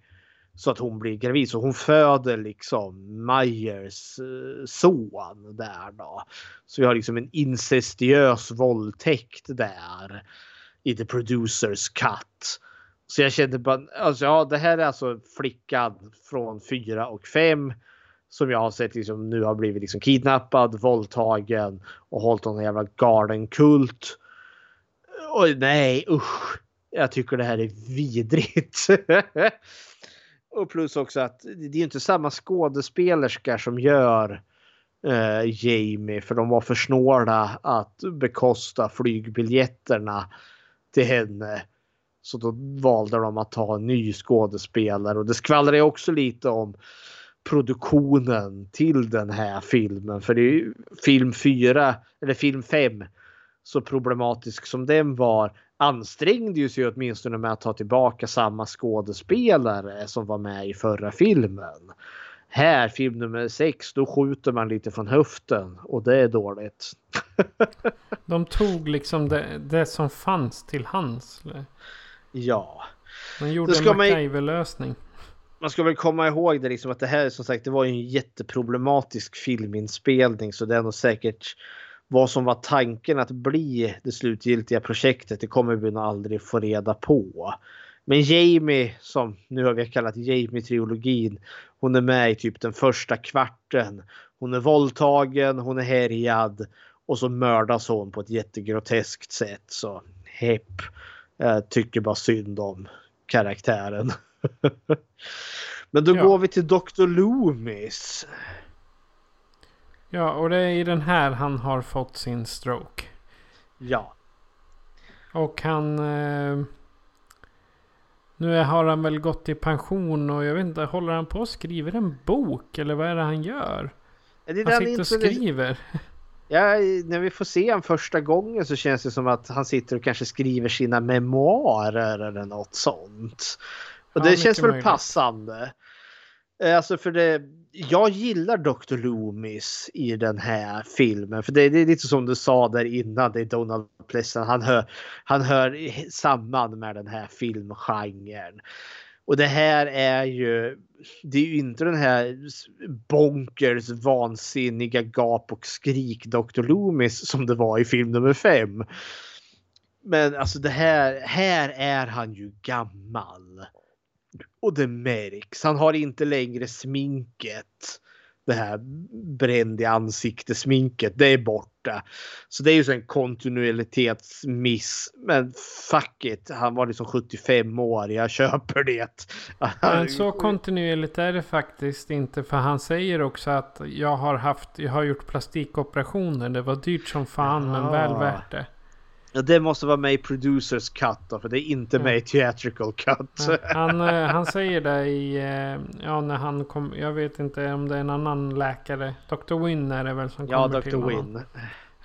Så att hon blir gravid. Så hon föder liksom Myers eh, son där då. Så vi har liksom en incestiös våldtäkt där. I The Producers Cut. Så jag kände bara, alltså ja det här är alltså flickan från 4 och 5 som jag har sett liksom nu har blivit liksom kidnappad, våldtagen och hållit någon jävla galen kult. Och nej usch. Jag tycker det här är vidrigt. <laughs> och plus också att det är inte samma skådespelerska som gör eh, Jamie för de var för snåla att bekosta flygbiljetterna till henne. Så då valde de att ta en ny skådespelare och det skvallrar också lite om produktionen till den här filmen. För det är ju film 4 eller film 5 så problematisk som den var ansträngde ju sig åtminstone med att ta tillbaka samma skådespelare som var med i förra filmen. Här, film nummer 6, då skjuter man lite från höften och det är dåligt. <laughs> De tog liksom det, det som fanns till hands. Ja. Man gjorde en MacGyver-lösning. man ska väl komma ihåg det liksom att det här som sagt det var ju en jätteproblematisk filminspelning så det är nog säkert vad som var tanken att bli det slutgiltiga projektet. Det kommer vi nog aldrig få reda på. Men Jamie som nu har vi kallat Jamie-trilogin. Hon är med i typ den första kvarten. Hon är våldtagen, hon är härjad och så mördas hon på ett jättegroteskt sätt. Så hepp. Jag tycker bara synd om karaktären. <laughs> Men då Ja. går vi till Dr. Loomis. Ja, och det är i den här han har fått sin stroke. Ja. Och han... Eh, nu har han väl gått i pension och jag vet inte, håller han på och skriver en bok? Eller vad är det han gör? Det Han sitter och skriver. Ja, när vi får se honom första gången så känns det som att han sitter och kanske skriver sina memoarer eller något sånt. Och Ja, det känns väl möjligt. passande. Eh, Alltså för det, jag gillar Dr. Loomis i den här filmen. För det, det är lite som du sa där innan, det är Donald Pleasant. Han hör, han hör samman med den här filmgenren. Och det här är ju, det är ju inte den här bonkers vansinniga gap och skrik Dr. Loomis som det var i film nummer fem. Men alltså det här, här är han ju gammal. Och det märks. Han har inte längre sminket. Det här bränd i ansiktesminket. Det är borta. Så det är ju så en kontinuitetsmiss. Men fuck it. Han var liksom 75 år. Jag köper det. <laughs> Men så kontinuerligt är det faktiskt inte. För han säger också att jag har haft, jag har gjort plastikoperationer. Det var dyrt som fan men Ja. väl värt det. Ja, det måste vara med i producers cut då, för det är inte med i theatrical cut. Ja, Han, eh, han säger det i, eh, ja när han kom, jag vet inte om det är en annan läkare. Dr. Wynn är det väl som Ja, kommer till Dr. honom. Wynn.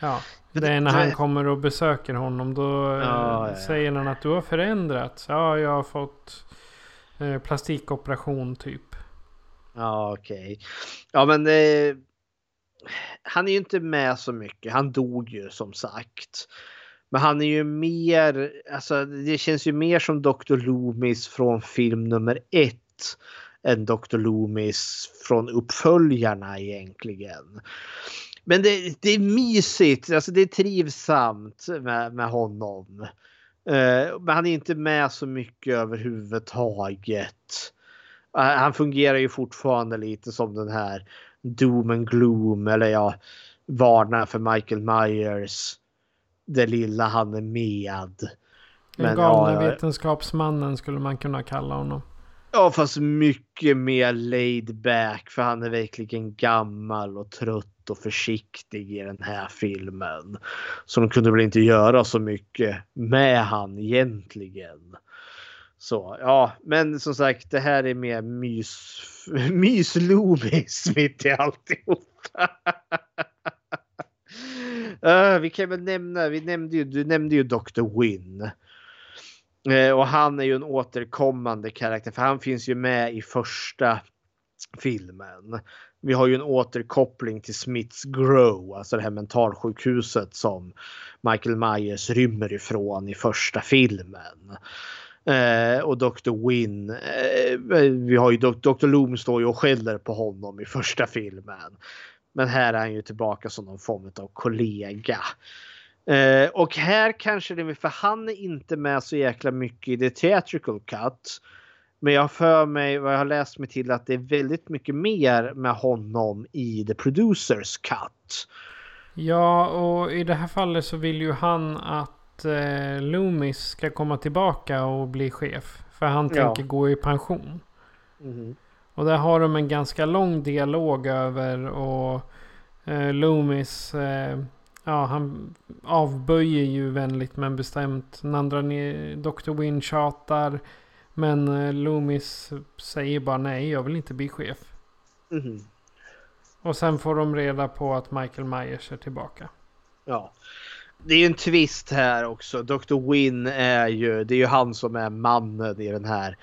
Ja, Men det är när han kommer och besöker honom. Då eh, Ja, ja, ja. säger han att du har förändrats. Ja, jag har fått plastikoperation typ. Ja, okej. Ja, men eh, han är ju inte med så mycket. Han dog ju som sagt. Men han är ju mer, alltså det känns ju mer som Dr. Loomis från film nummer ett än Dr. Loomis från uppföljarna egentligen. Men det, det är mysigt, alltså det är trivsamt med, med honom. Uh, men han är inte med så mycket överhuvudtaget. Uh, eh, han fungerar ju fortfarande lite som den här doom and gloom eller ja, varnar för Michael Myers. Det lilla han är med. Den Men, galna ja, vetenskapsmannen skulle man kunna kalla honom. Ja, fast mycket mer laid back för han är verkligen gammal och trött och försiktig i den här filmen. Så de kunde väl inte göra så mycket med han egentligen. Så ja, men som sagt, det här är mer mys, <laughs> mys-Loomis mitt i alltihop. <laughs> Uh, vi kan väl nämna, vi nämnde ju, du nämnde ju Dr. Wynn. Uh, och han är ju en återkommande karaktär för han finns ju med i första filmen. Vi har ju en återkoppling till Smiths Grow, alltså det här mentalsjukhuset som Michael Myers rymmer ifrån i första filmen. Eh, och Dr. Wynn, eh, vi har ju Dr. Loom står ju och skäller på honom i första filmen. Men här är han ju tillbaka som någon form av kollega. Eh, och här kanske det är för han är inte med så jäkla mycket i the theatrical cut. Men jag har för mig vad jag har läst mig till att det är väldigt mycket mer med honom i the producers cut. Ja, och i det här fallet så vill ju han att eh, Loomis ska komma tillbaka och bli chef. För han Ja. tänker gå i pension. Mhm. Och där har de en ganska lång dialog över och eh, Loomis eh, Ja, han avböjer ju vänligt men bestämt. Den andra Dr. Wynn tjatar. Men eh, Loomis säger bara nej, jag vill inte bli chef. Mhm. Och sen får de reda på att Michael Myers är tillbaka. Ja. Det är ju en twist här också. Dr. Wynn är ju, det är ju han som är mannen i den här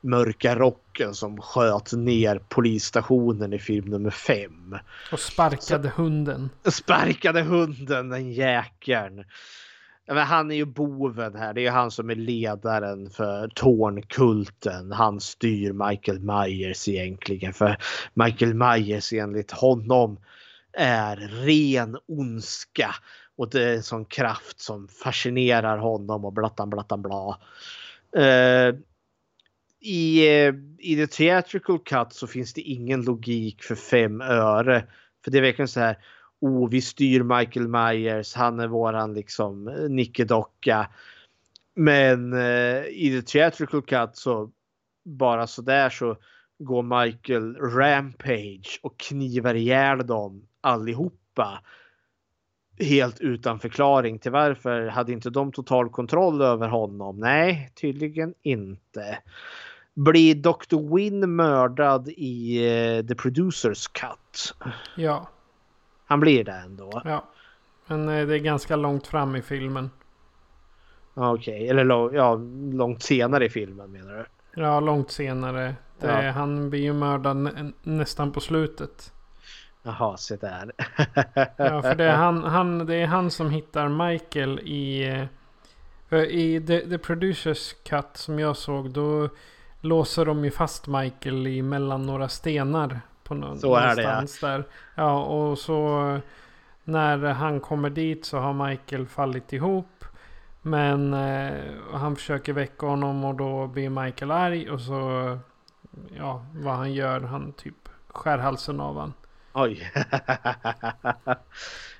mörka rocken som sköt ner polisstationen i film nummer fem. Och sparkade hunden. Sparkade hunden, den jäkeln. Men han är ju boven här. Det är han som är ledaren för Tornkulten. Han styr Michael Myers egentligen. För Michael Myers enligt honom är ren ondska. Och det är en sån kraft som fascinerar honom och blattan blattan bla. Uh, i, eh, I the theatrical cut så finns det ingen logik för fem öre. För det är verkligen så här oh, vi styr Michael Myers, han är våran liksom eh, nickedocka. Men eh, i the theatrical cut så bara så där så går Michael rampage och knivar ihjäl dem allihopa. Helt utan förklaring till varför. Hade inte de total kontroll över honom? Nej, tydligen inte. Blir Dr. Win mördad i uh, The Producers Cut? Ja. Han blir det ändå. Ja. Men eh, det är ganska långt fram i filmen. Okej, okay. eller ja, långt senare i filmen menar du? Ja, långt senare. Det, ja. Han blir ju mördad nä nästan på slutet. Jaha, se där. ja, för det är <laughs> han, han, det är han som hittar Michael i... Eh, I the, the Producers Cut som jag såg då låser de ju fast Michael i mellan några stenar på någon, så är det ja. där. Ja och så när han kommer dit så har Michael fallit ihop. Men eh, han försöker väcka honom och då blir Michael arg och så ja vad han gör han typ skär halsen av han. Oj. <laughs>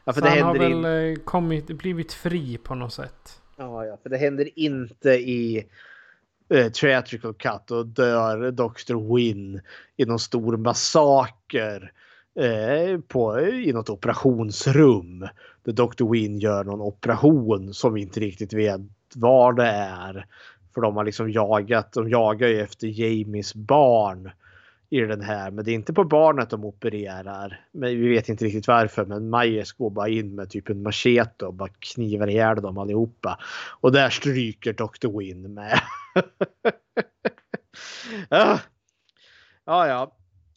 ja, för så det han har väl in... Eh, kommit, blivit fri på något sätt. Ja, ja, för det händer inte i eh, theatrical cut och dör Dr. Win i någon stor massaker eh, på, i något operationsrum. Där Dr. Win gör någon operation som vi inte riktigt vet vad det är. För de har liksom jagat, de jagar ju efter Jamies barn i den här. Men det är inte på barnet de opererar. Men vi vet inte riktigt varför. Men Majes går bara in med typ en machete och bara knivar ihjäl dem allihopa. Och där stryker Dr. Win med. <laughs> ja, ja. ja.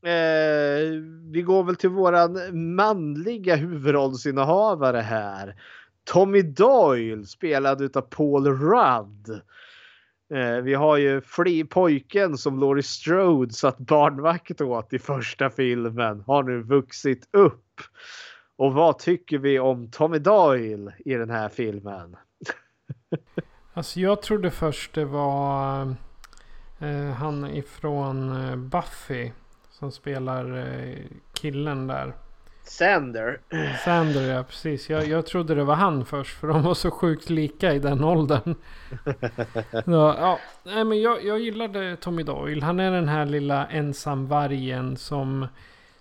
Eh, vi går väl till våran manliga huvudrollsinnehavare här. Tommy Doyle spelad utav Paul Rudd. Eh, vi har ju fli pojken som Laurie Strode satt barnvakt åt i första filmen har nu vuxit upp. Och vad tycker vi om Tommy Doyle i den här filmen? <laughs> alltså jag trodde först det var eh, han ifrån eh, Buffy som spelar eh, killen där. Sander. Sander ja, precis. Jag, jag trodde det var han först för de var så sjukt lika i den åldern. <laughs> Så, ja, nej, men jag, jag gillade Tommy Doyle. Han är den här lilla ensamvargen som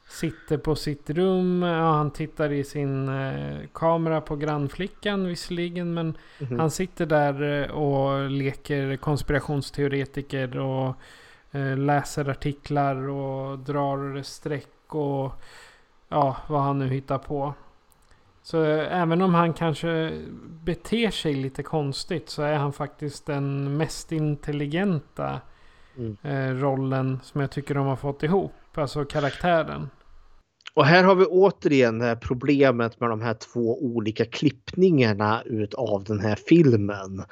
sitter på sitt rum. Ja, han tittar i sin eh, kamera på grannflickan visserligen. Men mm -hmm. han sitter där eh, och leker konspirationsteoretiker och eh, läser artiklar och drar streck och ja, vad han nu hittar på. Så även om han kanske beter sig lite konstigt så är han faktiskt den mest intelligenta mm. eh, rollen som jag tycker de har fått ihop. Alltså karaktären. Och här har vi återigen det här problemet med de här två olika klippningarna utav den här filmen.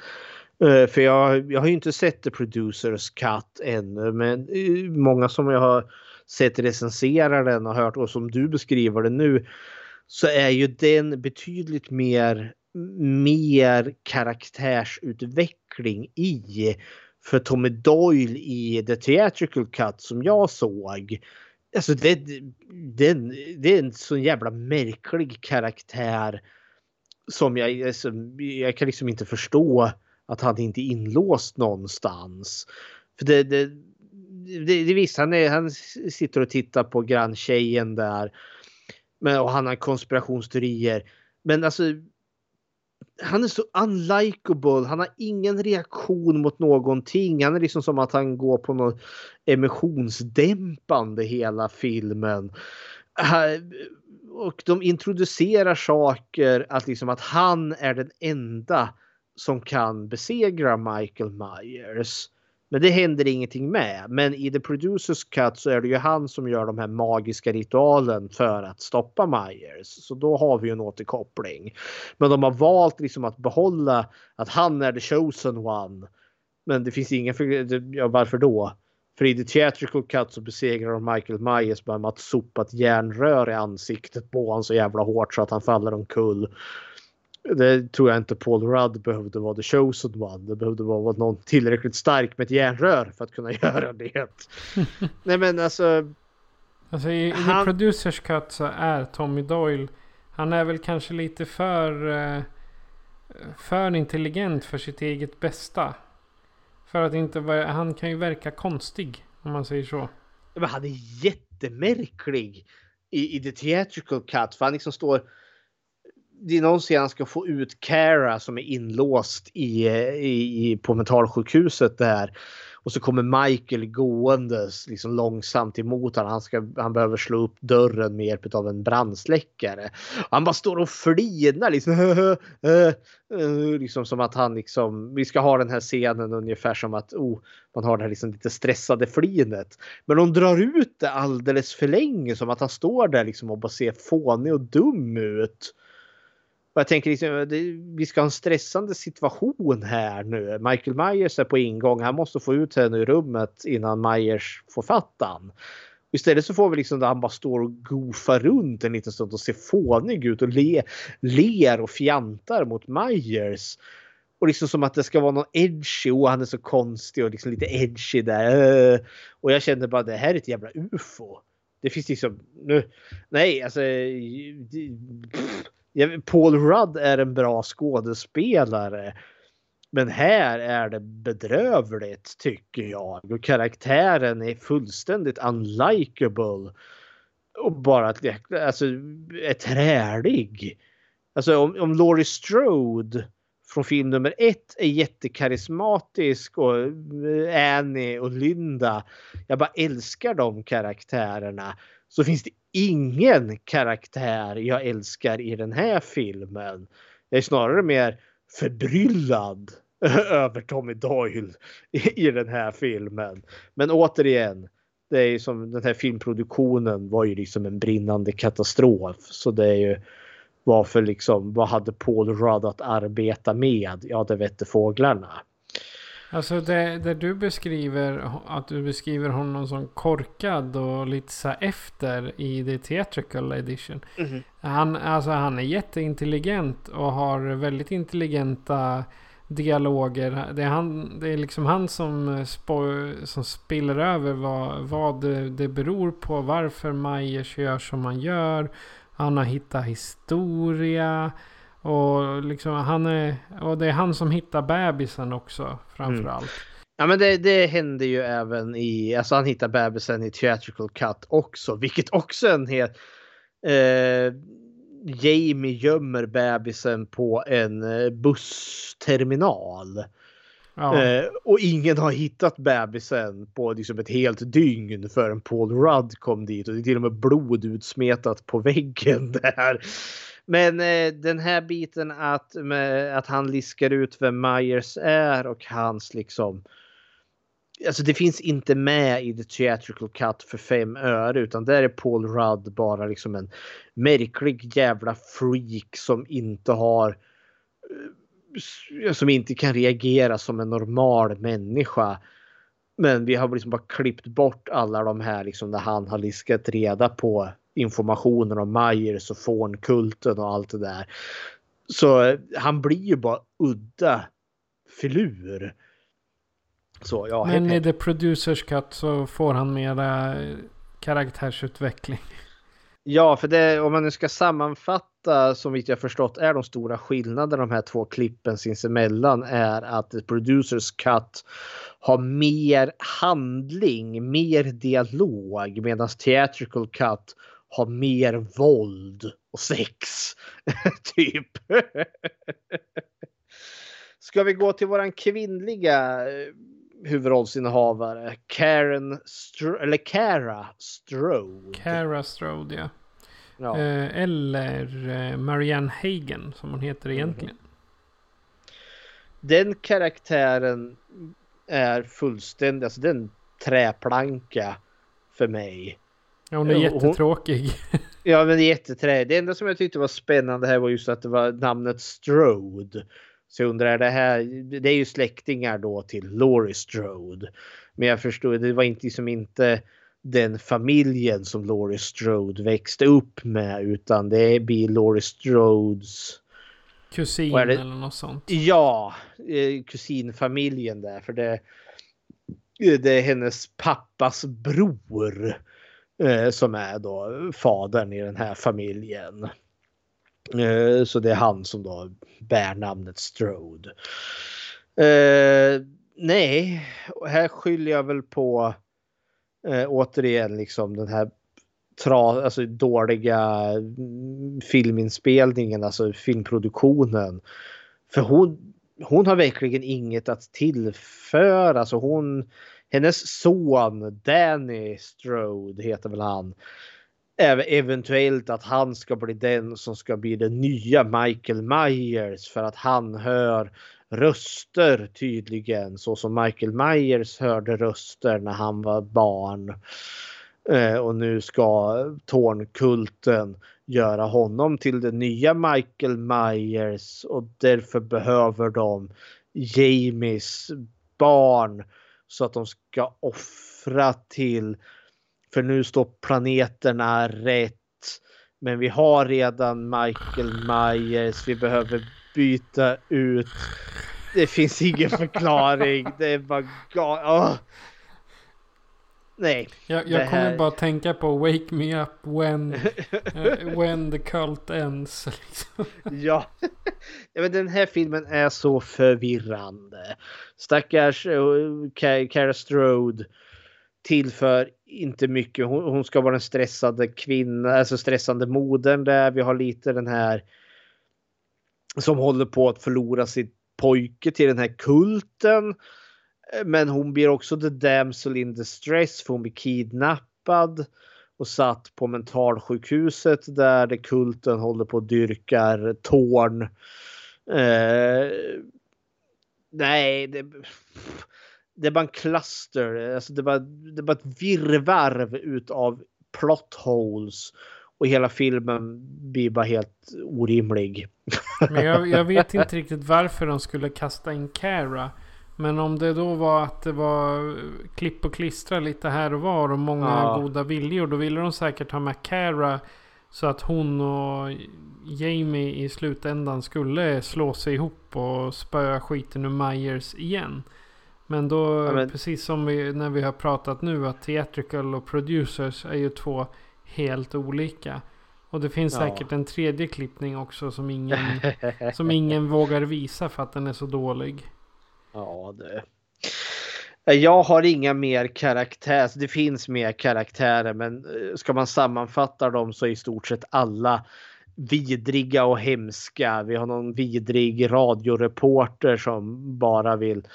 Uh, för jag, jag har ju inte sett The Producers Cut ännu men många som jag har sett recensera den och hört och som du beskriver det nu så är ju den betydligt mer, mer karaktärsutveckling i. För Tommy Doyle i The Theatrical Cut som jag såg. Alltså det, det, det är en sån jävla märklig karaktär. Som jag, alltså, jag kan liksom inte förstå att han inte är inlåst någonstans. För det, det, det, det visst, han, är, han sitter och tittar på granntjejen där. Men, och han har konspirationsteorier. Men alltså. Han är så unlikable. Han har ingen reaktion mot någonting. Han är liksom som att han går på något emissionsdämpande hela filmen. Och de introducerar saker att liksom att han är den enda som kan besegra Michael Myers. Men det händer ingenting med. Men i The Producers Cut så är det ju han som gör de här magiska ritualen för att stoppa Myers. Så då har vi ju en återkoppling. Men de har valt liksom att behålla att han är the chosen one. Men det finns ingen ja, varför då? För i The Theatrical Cut så besegrar de Michael Myers bara med att sopa ett järnrör i ansiktet på honom så jävla hårt så att han faller omkull. Det tror jag inte Paul Rudd behövde vara the chosen one. Det behövde vara någon tillräckligt stark med ett järnrör för att kunna <laughs> göra det. <laughs> Nej men alltså. Alltså i, i Han- The Producers Cut så är Tommy Doyle. Han är väl kanske lite för. eh, För intelligent för sitt eget bästa. För att inte han kan ju verka konstig. Om man säger så. Men han är jättemärklig i, i The Theatrical Cut. För han liksom står... Det är någon scen han ska få ut Cara som är inlåst i, i, på mentalsjukhuset där. Och så kommer Michael gåendes liksom långsamt emot honom. Han, ska, han behöver slå upp dörren med hjälp av en brandsläckare. Och han bara står och flinar liksom. <laughs> Eh, eh, liksom som att han liksom. Vi ska ha den här scenen ungefär som att oh, man har det här liksom lite stressade flinet. Men de drar ut det alldeles för länge som att han står där liksom och bara ser fånig och dum ut. Och jag tänker liksom, det, vi ska ha en stressande situation här nu. Michael Myers är på ingång. Han måste få ut henne ur rummet innan Myers får fattan. Istället så får vi liksom där han bara står och goofar runt en liten stund och ser fånig ut och le, ler och fjantar mot Myers. Och liksom som att det ska vara någon edgy. Och han är så konstig och liksom lite edgy där. Och jag kände bara det här är ett jävla ufo. Det finns liksom... Nu, nej, alltså... pff, Paul Rudd är en bra skådespelare. Men här är det bedrövligt tycker jag. Och karaktären är fullständigt unlikable. Och bara att alltså, är trälig. Alltså om, om Laurie Strode från film nummer ett är jättekarismatisk och eh, Annie och Linda. Jag bara älskar de karaktärerna. Så finns det ingen karaktär jag älskar i den här filmen. Jag är snarare mer förbryllad <laughs> över Tommy Doyle i, den här filmen. Men återigen, det är som den här filmproduktionen var ju liksom en brinnande katastrof. Så det är ju varför liksom, vad hade Paul Rudd att arbeta med? Ja, det vette fåglarna. Alltså det, det du beskriver, att du beskriver honom som korkad och lite så efter i the theatrical edition. Mhm. Han, alltså han är jätteintelligent och har väldigt intelligenta dialoger. Det är, han, det är liksom han som, spo, som spiller över vad, vad det, det beror på. Varför Myers gör som han gör. Han har hittat historia. Och, liksom han är, och det är han som hittar bebisen också framförallt. Ja men det, det hände ju även i, alltså han hittar bebisen i Theatrical Cut också, vilket också är en helt... Eh, Jamie gömmer bebisen på en eh, bussterminal. Ja. Eh, och ingen har hittat bebisen på liksom ett helt dygn förrän Paul Rudd kom dit. Och det är till och med blod utsmetat på väggen <laughs> där. Men eh, den här biten att, med, att han liskar ut vem Myers är och hans liksom Alltså det finns inte med i The Theatrical Cut för fem öre utan där är Paul Rudd bara liksom en märklig jävla freak som inte har eh, som inte kan reagera som en normal människa. Men vi har liksom bara klippt bort alla de här liksom där han har liskat reda på informationen om Myers och fånkulten och allt det där. Så eh, han blir ju bara udda filur. Så ja, Men i The Producers Cut så får han mera eh, karaktärsutveckling. Ja, för det, om man nu ska sammanfatta som vitt jag förstått är de stora skillnaderna de här två klippen sinsemellan är att The Producers Cut har mer handling, mer dialog medan Theatrical Cut har mer våld och sex. <laughs> typ. Ska vi gå till våran kvinnliga eh, huvudrollsinnehavare Karen Stro- eller Cara Strode. Cara Strode ja. Ja. Eh, eller eh, Marianne Hagen som hon heter egentligen. Den karaktären är fullständigt, alltså den träplanka för mig. Ja, hon är jättetråkig. <laughs> Ja men jätteträ. Det enda som jag tyckte var spännande här var just att det var namnet Strode. Så jag undrar, det här, det är ju släktingar då till Laurie Strode. Men jag förstår, det var inte liksom inte den familjen som Laurie Strode växte upp med utan det blir Laurie Strodes Kusin det? eller något sånt. Ja, eh, kusinfamiljen där. För det, det är hennes pappas bror Eh, som är då fadern i den här familjen. Eh, så det är han som då bär namnet Strode. Eh, nej, här skyller jag väl på eh, återigen liksom den här tra, alltså dåliga mm, filminspelningen, alltså filmproduktionen. För hon, hon har verkligen inget att tillföra. Alltså hon, hennes son Danny Strode heter väl han. Även eventuellt att han ska bli den som ska bli den nya Michael Myers för att han hör röster tydligen så som Michael Myers hörde röster när han var barn. Eh, och nu ska Tornkulten göra honom till den nya Michael Myers och därför behöver de Jamies barn så att de ska offra till för nu står planeterna rätt. Men vi har redan Michael Myers. Vi behöver byta ut. Det finns ingen förklaring. Det är bara oh. Nej. Jag, jag kommer här- bara tänka på Wake Me Up When, <laughs> eh, when the Cult Ends. <laughs> Liksom. Ja. ja, men den här filmen är så förvirrande. Stackars uh, Ca- Cara Strode tillför inte mycket. Hon, hon ska vara den stressade kvinnan, alltså stressande modern där. Vi har lite den här som håller på att förlora sitt pojke till den här kulten. Eh, men hon blir också the damsel in distress för hon blir kidnappad och satt på mentalsjukhuset där det kulten håller på och dyrkar torn. Eh, nej, det, det är bara en cluster. Alltså det, var, det var ett virrvarr utav plot holes och hela filmen blir bara helt orimlig. Men jag, jag vet inte riktigt varför de skulle kasta in Cara. Men om det då var att det var klipp och klistra lite här och var och många Ja. goda viljor. Då ville de säkert ha med Cara. Så att hon och Jamie i slutändan skulle slå sig ihop och spöa skiten ur Myers igen. Men då, Ja, men- precis som vi, när vi har pratat nu, att theatrical och producers är ju två helt olika. Och det finns Ja. säkert en tredje klippning också som ingen, <laughs> som ingen vågar visa för att den är så dålig. Ja, du. Jag har inga mer karaktärer. Alltså, det finns mer karaktärer men eh, ska man sammanfatta dem så är i stort sett alla vidriga och hemska. Vi har någon vidrig radioreporter som bara vill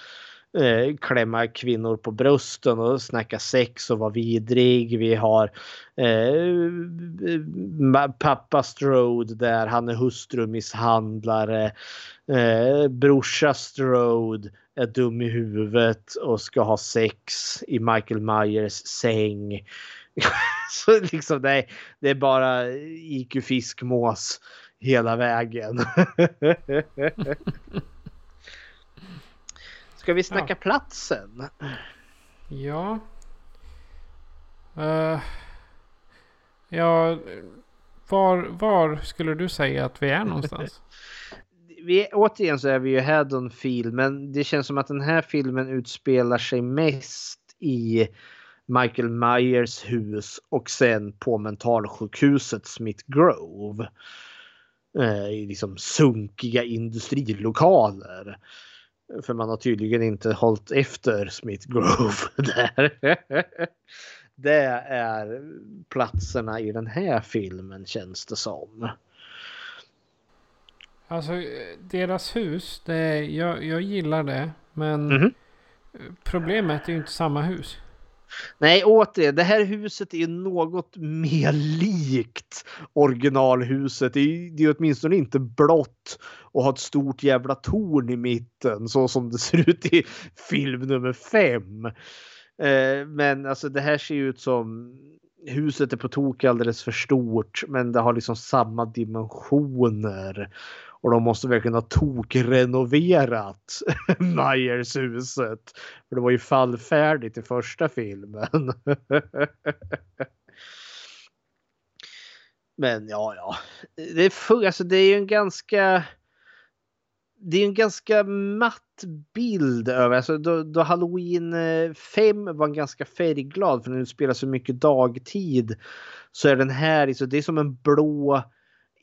eh, klämma kvinnor på brösten och snacka sex och vara vidrig. Vi har eh, pappa Strode där han är hustrumisshandlare. Eh, brorsa Strode är dum i huvudet och ska ha sex i Michael Myers säng. <laughs> Så liksom nej, det är bara IQ fiskmås hela vägen. <laughs> Ska vi snacka platsen? Ja. Eh, ja. Var, var skulle du säga att vi är någonstans? <laughs> Vi, återigen så är vi ju Haddonfield men det känns som att den här filmen utspelar sig mest i Michael Myers hus och sen på mentalsjukhuset Smith Grove. Eh, I liksom sunkiga industrilokaler. För man har tydligen inte hållit efter Smith Grove <laughs> där. Det är platserna i den här filmen känns det som. Alltså eh, deras hus, det är, jag, jag gillar det. Men Mhm. problemet är ju inte samma hus. Nej, återigen, det här huset är något mer likt originalhuset. Det är, det är åtminstone inte blått och har ett stort jävla torn i mitten så som det ser ut i film nummer fem. Eh, men alltså det här ser ju ut som huset är på tok alldeles för stort men det har liksom samma dimensioner. Och de måste verkligen ha tokrenoverat <laughs> Myers-huset. För det var ju fallfärdigt i första filmen. <laughs> Men ja, ja. Det är, för, alltså, det är ju en ganska... Det är en ganska matt bild över, alltså då, då Halloween eh, 5 var en ganska färgglad för när det spelar så mycket dagtid så är den här, så det är som en blå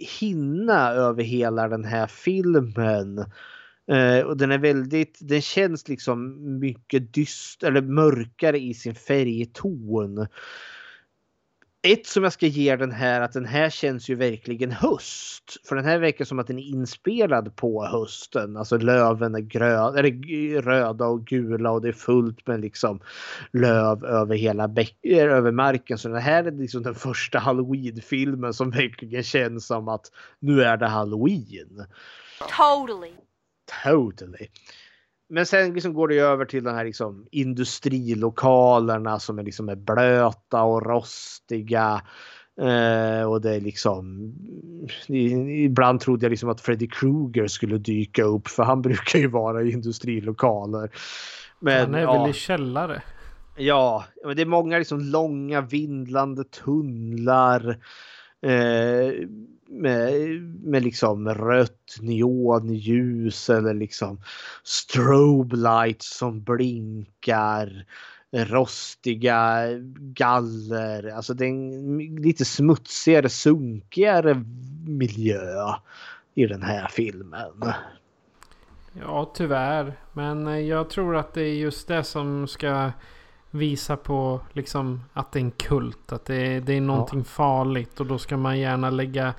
hinna över hela den här filmen. Uh, och den är väldigt, den känns liksom mycket dyst eller mörkare i sin färgton. Ett som jag ska ge den här att den här känns ju verkligen höst. För den här verkar som att den är inspelad på hösten. Alltså löven är grön, eller röda och gula och det är fullt med liksom löv över hela bäck, över marken. Så den här är liksom den första halloween-filmen som verkligen känns som att nu är det halloween. Totally. Totally. Men sen liksom går det över till de här liksom industrilokalerna som är liksom är blöta och rostiga. Eh, och det är liksom. Ibland trodde jag liksom att Freddy Krueger skulle dyka upp för han <laughs> brukar ju vara i industrilokaler. Men, han är ja, väl i källare. Ja, men det är många liksom långa vindlande tunnlar. Eh, med, med liksom rött neonljus eller liksom strobe lights som blinkar. Rostiga galler. Alltså det är en lite smutsigare, sunkigare miljö i den här filmen. Ja, tyvärr. Men jag tror att det är just det som ska visa på liksom att det är en kult. Att det är, det är någonting ja. farligt. Och då ska man gärna lägga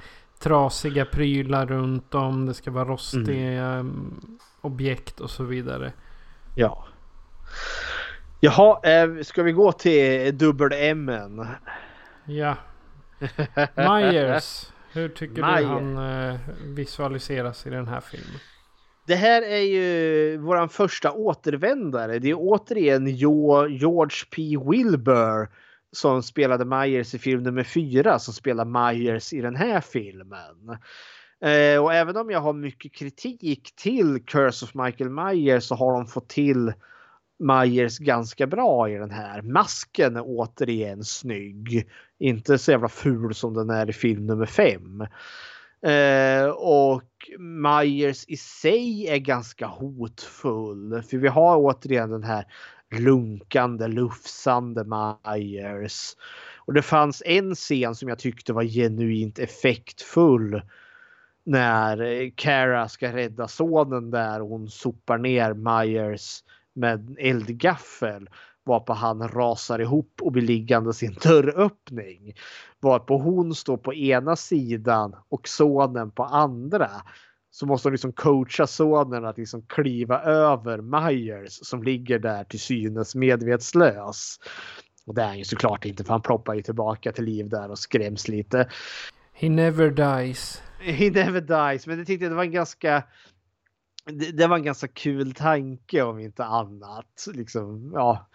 trasiga prylar runt om. Det ska vara rostiga mm. objekt och så vidare. Ja. Jaha, eh, ska vi gå till dubbel M? Ja. <laughs> Myers. Hur tycker Myers. du han eh, visualiseras i den här filmen? Det här är ju våran första återvändare. Det är återigen George P. Wilbur som spelade Myers i film nummer fyra som spelar Myers i den här filmen. Eh, och även om jag har mycket kritik till Curse of Michael Myers så har de fått till Myers ganska bra i den här. Masken är återigen snygg. Inte så jävla ful som den är i film nummer fem. Eh, och Myers i sig är ganska hotfull. För vi har återigen den här lunkande, lufsande Myers. Och det fanns en scen som jag tyckte var genuint effektfull. När eh, Cara ska rädda sonen där och hon sopar ner Myers med eldgaffel. Varpå han rasar ihop och blir liggande i <laughs> dörröppning. Varpå hon står på ena sidan och sonen på andra så måste hon liksom coacha sonen att liksom kliva över Myers som ligger där till synes medvetslös. Och det är han ju såklart inte för han ploppar ju tillbaka till liv där och skräms lite. He never dies. He never dies, men det tyckte jag det var en ganska det, det var en ganska kul tanke om inte annat. Liksom, ja,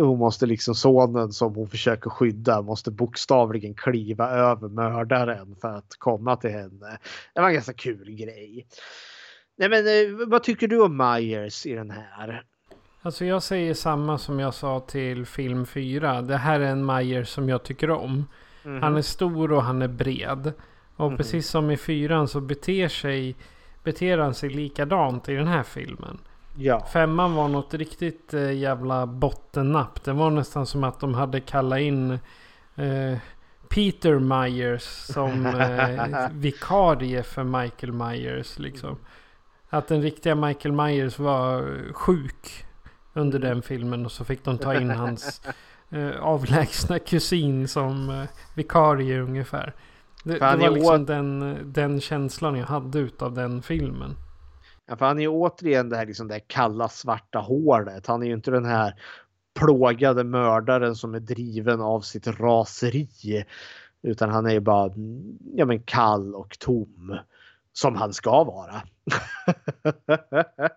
hon måste liksom sonen som hon försöker skydda måste bokstavligen kliva över mördaren för att komma till henne. Det var en ganska kul grej. Nej men eh, vad tycker du om Myers i den här? Alltså jag säger samma som jag sa till film 4. Det här är en Myers som jag tycker om. Mm. Han är stor och han är bred. Och mm. precis som i fyran så beter, sig, beter han sig likadant i den här filmen. Ja. Femman var något riktigt eh, jävla bottennapp. Det var nästan som att de hade kallat in eh, Peter Myers som <laughs> eh, vikarie för Michael Myers. Liksom. Att den riktiga Michael Myers var sjuk under den filmen och så fick de ta in hans <laughs> eh, avlägsna kusin som eh, vikarie ungefär. Det, det var liksom den, den känslan jag hade utav den filmen. Ja, för han är ju återigen det här, liksom det här kalla svarta hålet. Han är ju inte den här plågade mördaren som är driven av sitt raseri. Utan han är ju bara ja, men kall och tom. Som han ska vara. <laughs>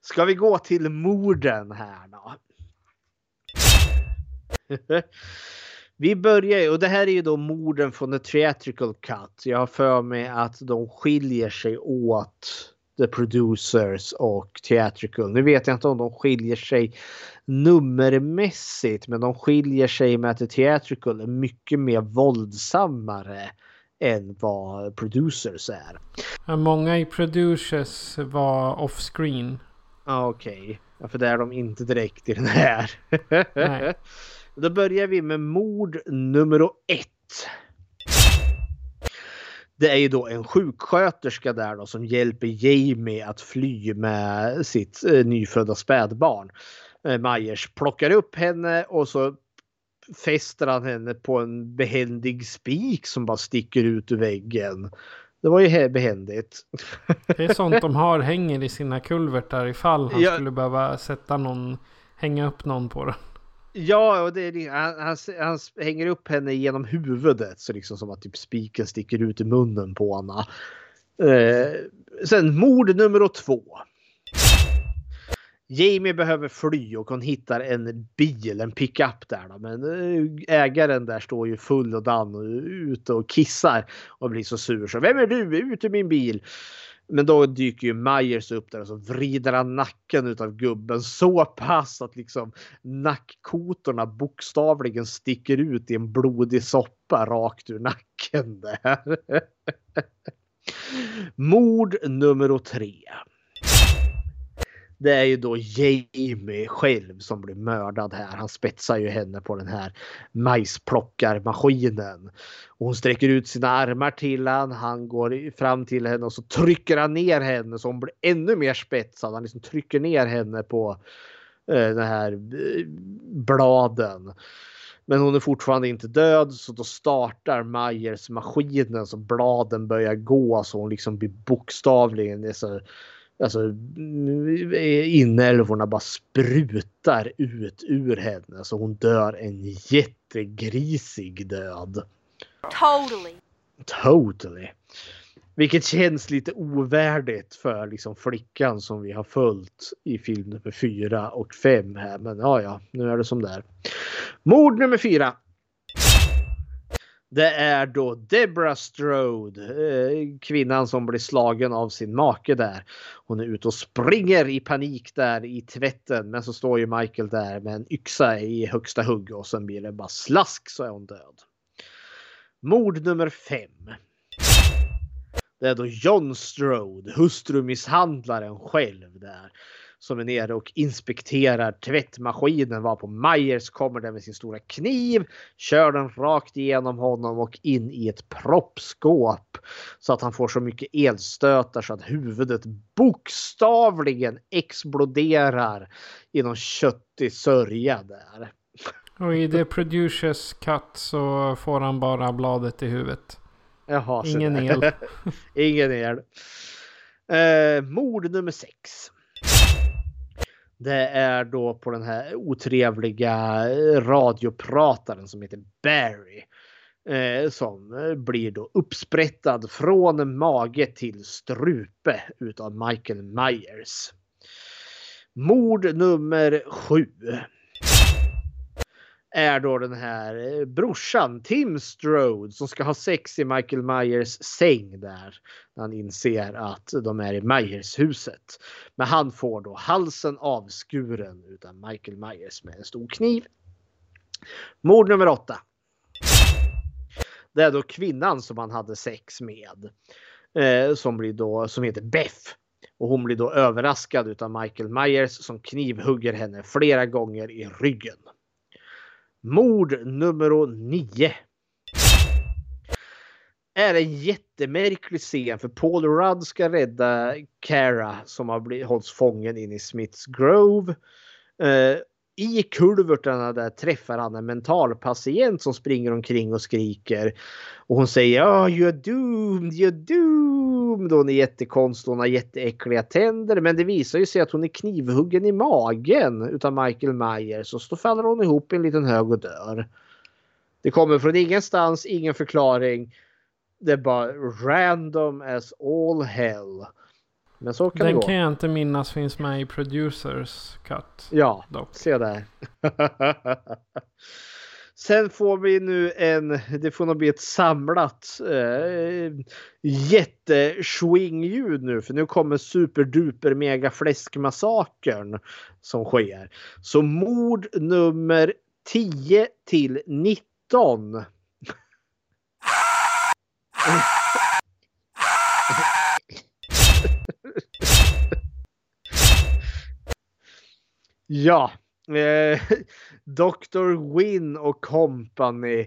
ska vi gå till morden här då? <laughs> Vi börjar och det här är ju då morden från the theatrical cut. Jag har för mig att de skiljer sig åt the producers och theatrical. Nu vet jag inte om de skiljer sig nummermässigt, men de skiljer sig med att the theatrical är mycket mer våldsammare än vad producers är. Ja, många i producers var off-screen. Ah, Okej, okay. ja, för det är de inte direkt i den här. Nej. <laughs> Då börjar vi med mord nummer ett. Det är ju då en sjuksköterska där då som hjälper Jamie att fly med sitt eh, nyfödda spädbarn. Eh, Myers plockar upp henne och så fäster han henne på en behändig spik som bara sticker ut ur väggen. Det var ju behändigt. <laughs> Det är sånt de har <laughs> hänger i sina kulvertar ifall han Ja. skulle behöva sätta någon, hänga upp någon på det. Ja, och det han, han, han hänger upp henne genom huvudet så liksom som att typ spiken sticker ut i munnen på henne. Eh, sen mord nummer två. Jamie behöver fly och hon hittar en bil, en pickup där. Då. Men eh, ägaren där står ju full och dan och ute och kissar och blir så sur. Så vem är du? Ut ur min bil! Men då dyker ju Myers upp där och så vrider han nacken utav gubben så pass att liksom nackkotorna bokstavligen sticker ut i en blodig soppa rakt ur nacken där. <laughs> Mord nummer tre. Det är ju då Jamie själv som blir mördad här. Han spetsar ju henne på den här majsplockarmaskinen. Och hon sträcker ut sina armar till han. Han går fram till henne och så trycker han ner henne så hon blir ännu mer spetsad. Han liksom trycker ner henne på eh, den här eh, bladen. Men hon är fortfarande inte död så då startar Myers maskinen så bladen börjar gå så hon liksom blir bokstavligen det är så, Alltså inälvorna bara sprutar ut ur henne så hon dör en jättegrisig död. Totally. Totally. Vilket känns lite ovärdigt för liksom flickan som vi har följt i film nummer fyra och fem här. Men ja, ja, nu är det som det är. Mord nummer fyra. Det är då Deborah Strode, eh, kvinnan som blir slagen av sin make där. Hon är ute och springer i panik där i tvätten. Men så står ju Michael där med en yxa i högsta hugg och sen blir det bara slask så är hon död. Mord nummer fem. Det är då John Strode, hustrumisshandlaren själv där. Som är nere och inspekterar tvättmaskinen varpå Myers kommer där med sin stora kniv. Kör den rakt igenom honom och in i ett proppskåp. Så att han får så mycket elstötar så att huvudet bokstavligen exploderar i någon köttig sörja där. Och i The Producers Cut så får han bara bladet i huvudet. Jaha, Ingen el. <laughs> Ingen el. Eh, mord nummer sex. Det är då på den här otrevliga eh, radioprataren som heter Barry. Eh, som eh, blir då uppsprättad från mage till strupe utav Michael Myers. Mord nummer sju är då den här eh, brorsan Tim Strode som ska ha sex i Michael Myers säng där. När han inser att de är i Myers huset. Men han får då halsen avskuren utan Michael Myers med en stor kniv. Mord nummer åtta. Det är då kvinnan som han hade sex med. Eh, som blir då som heter Beth. Och hon blir då överraskad utav Michael Myers som knivhugger henne flera gånger i ryggen. Mord nummer 9. Är en jättemärklig scen för Paul Rudd ska rädda Cara som har blivit, hålls fången in i Smiths Grove. Eh, i kulvertarna där träffar han en mentalpatient som springer omkring och skriker. Och hon säger oh, you're doomed, you're doomed. Hon är jättekonstig, hon har jätteäckliga tänder. Men det visar ju sig att hon är knivhuggen i magen utav Michael Myers. Och så faller hon ihop i en liten hög och dör. Det kommer från ingenstans, ingen förklaring. Det är bara random as all hell. Men så kan Den det gå. kan jag inte minnas finns med i Producers Cut. Ja, Dock. se där. <laughs> Sen får vi nu en, det får nog bli ett samlat eh, jätteswing-ljud nu för nu kommer superduper mega fläskmassakern som sker. Så mord nummer 10 till 19. <laughs> Ja, eh, <laughs> Dr. Win och company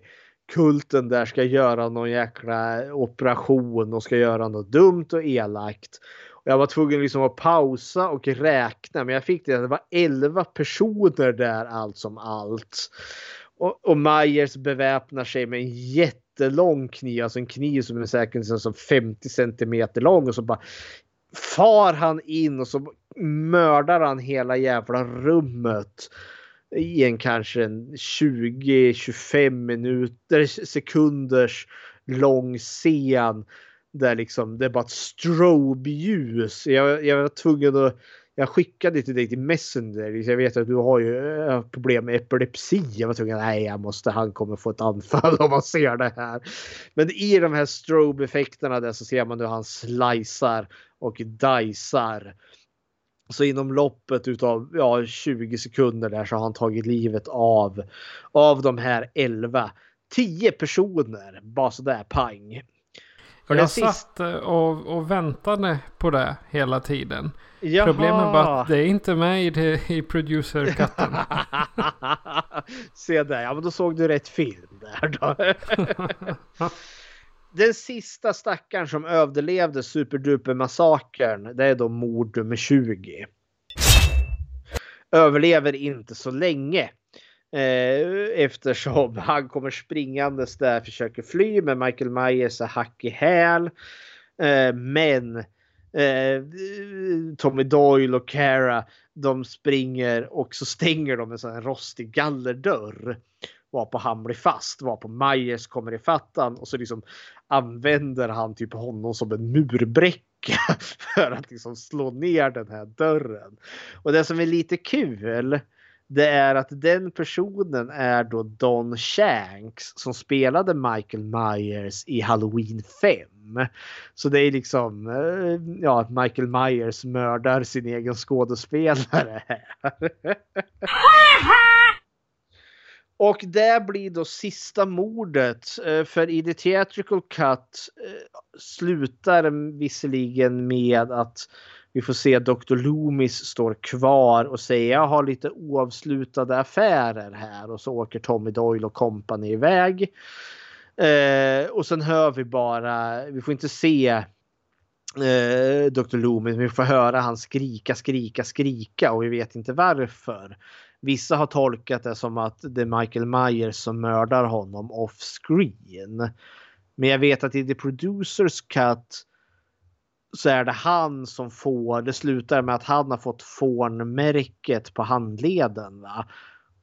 kulten där ska göra någon jäkla operation och ska göra något dumt och elakt. Och jag var tvungen liksom att pausa och räkna men jag fick det att det var 11 personer där allt som allt. Och, och Myers beväpnar sig med en jättelång kniv, alltså en kniv som är säkert liksom 50 centimeter lång och så bara far han in och så mördar han hela jävla rummet i en kanske en 20-25 minuter sekunders lång scen där liksom det är bara ett strobe-ljus. Jag, jag var tvungen att jag skickade till dig till Messenger. Jag vet att du har ju eh, problem med epilepsi. Jag var tvungen nej, jag måste. Han kommer få ett anfall <laughs> om man ser det här. Men i de här strobe-effekterna där så ser man hur han slicear och dicear. Så inom loppet utav ja, 20 sekunder där så har han tagit livet av av de här 11. 10 personer bara sådär pang. Och jag satt eh, och, och väntade på det hela tiden. Jaha. Problemet var att det är inte med i, det, i producer-katten. <laughs> Se där, ja men då såg du rätt film där då. <laughs> Den sista stackaren som överlevde superduper-massakern, det är då mord nummer 20. Överlever inte så länge. Eh, eftersom <laughs> han kommer springandes där, försöker fly med Michael Myers är hack i häl. Eh, men eh, Tommy Doyle och Cara de springer och så stänger de en sån här rostig gallerdörr. Varpå han blir fast, varpå Myers kommer i fattan och så liksom använder han typ honom som en murbräcka <laughs> för att liksom slå ner den här dörren. Och det som är lite kul det är att den personen är då Don Shanks som spelade Michael Myers i Halloween 5. Så det är liksom, eh, ja, att Michael Myers mördar sin egen skådespelare här. <laughs> Och det blir då sista mordet. Eh, för i The Theatrical Cut eh, slutar visserligen med att vi får se Dr. Loomis står kvar och säger jag har lite oavslutade affärer här och så åker Tommy Doyle och company iväg. Eh, och sen hör vi bara, vi får inte se eh, Dr. Loomis, men vi får höra han skrika, skrika, skrika och vi vet inte varför. Vissa har tolkat det som att det är Michael Myers som mördar honom off screen. Men jag vet att i The Producers Cut så är det han som får, det slutar med att han har fått fånmärket på handleden. Va?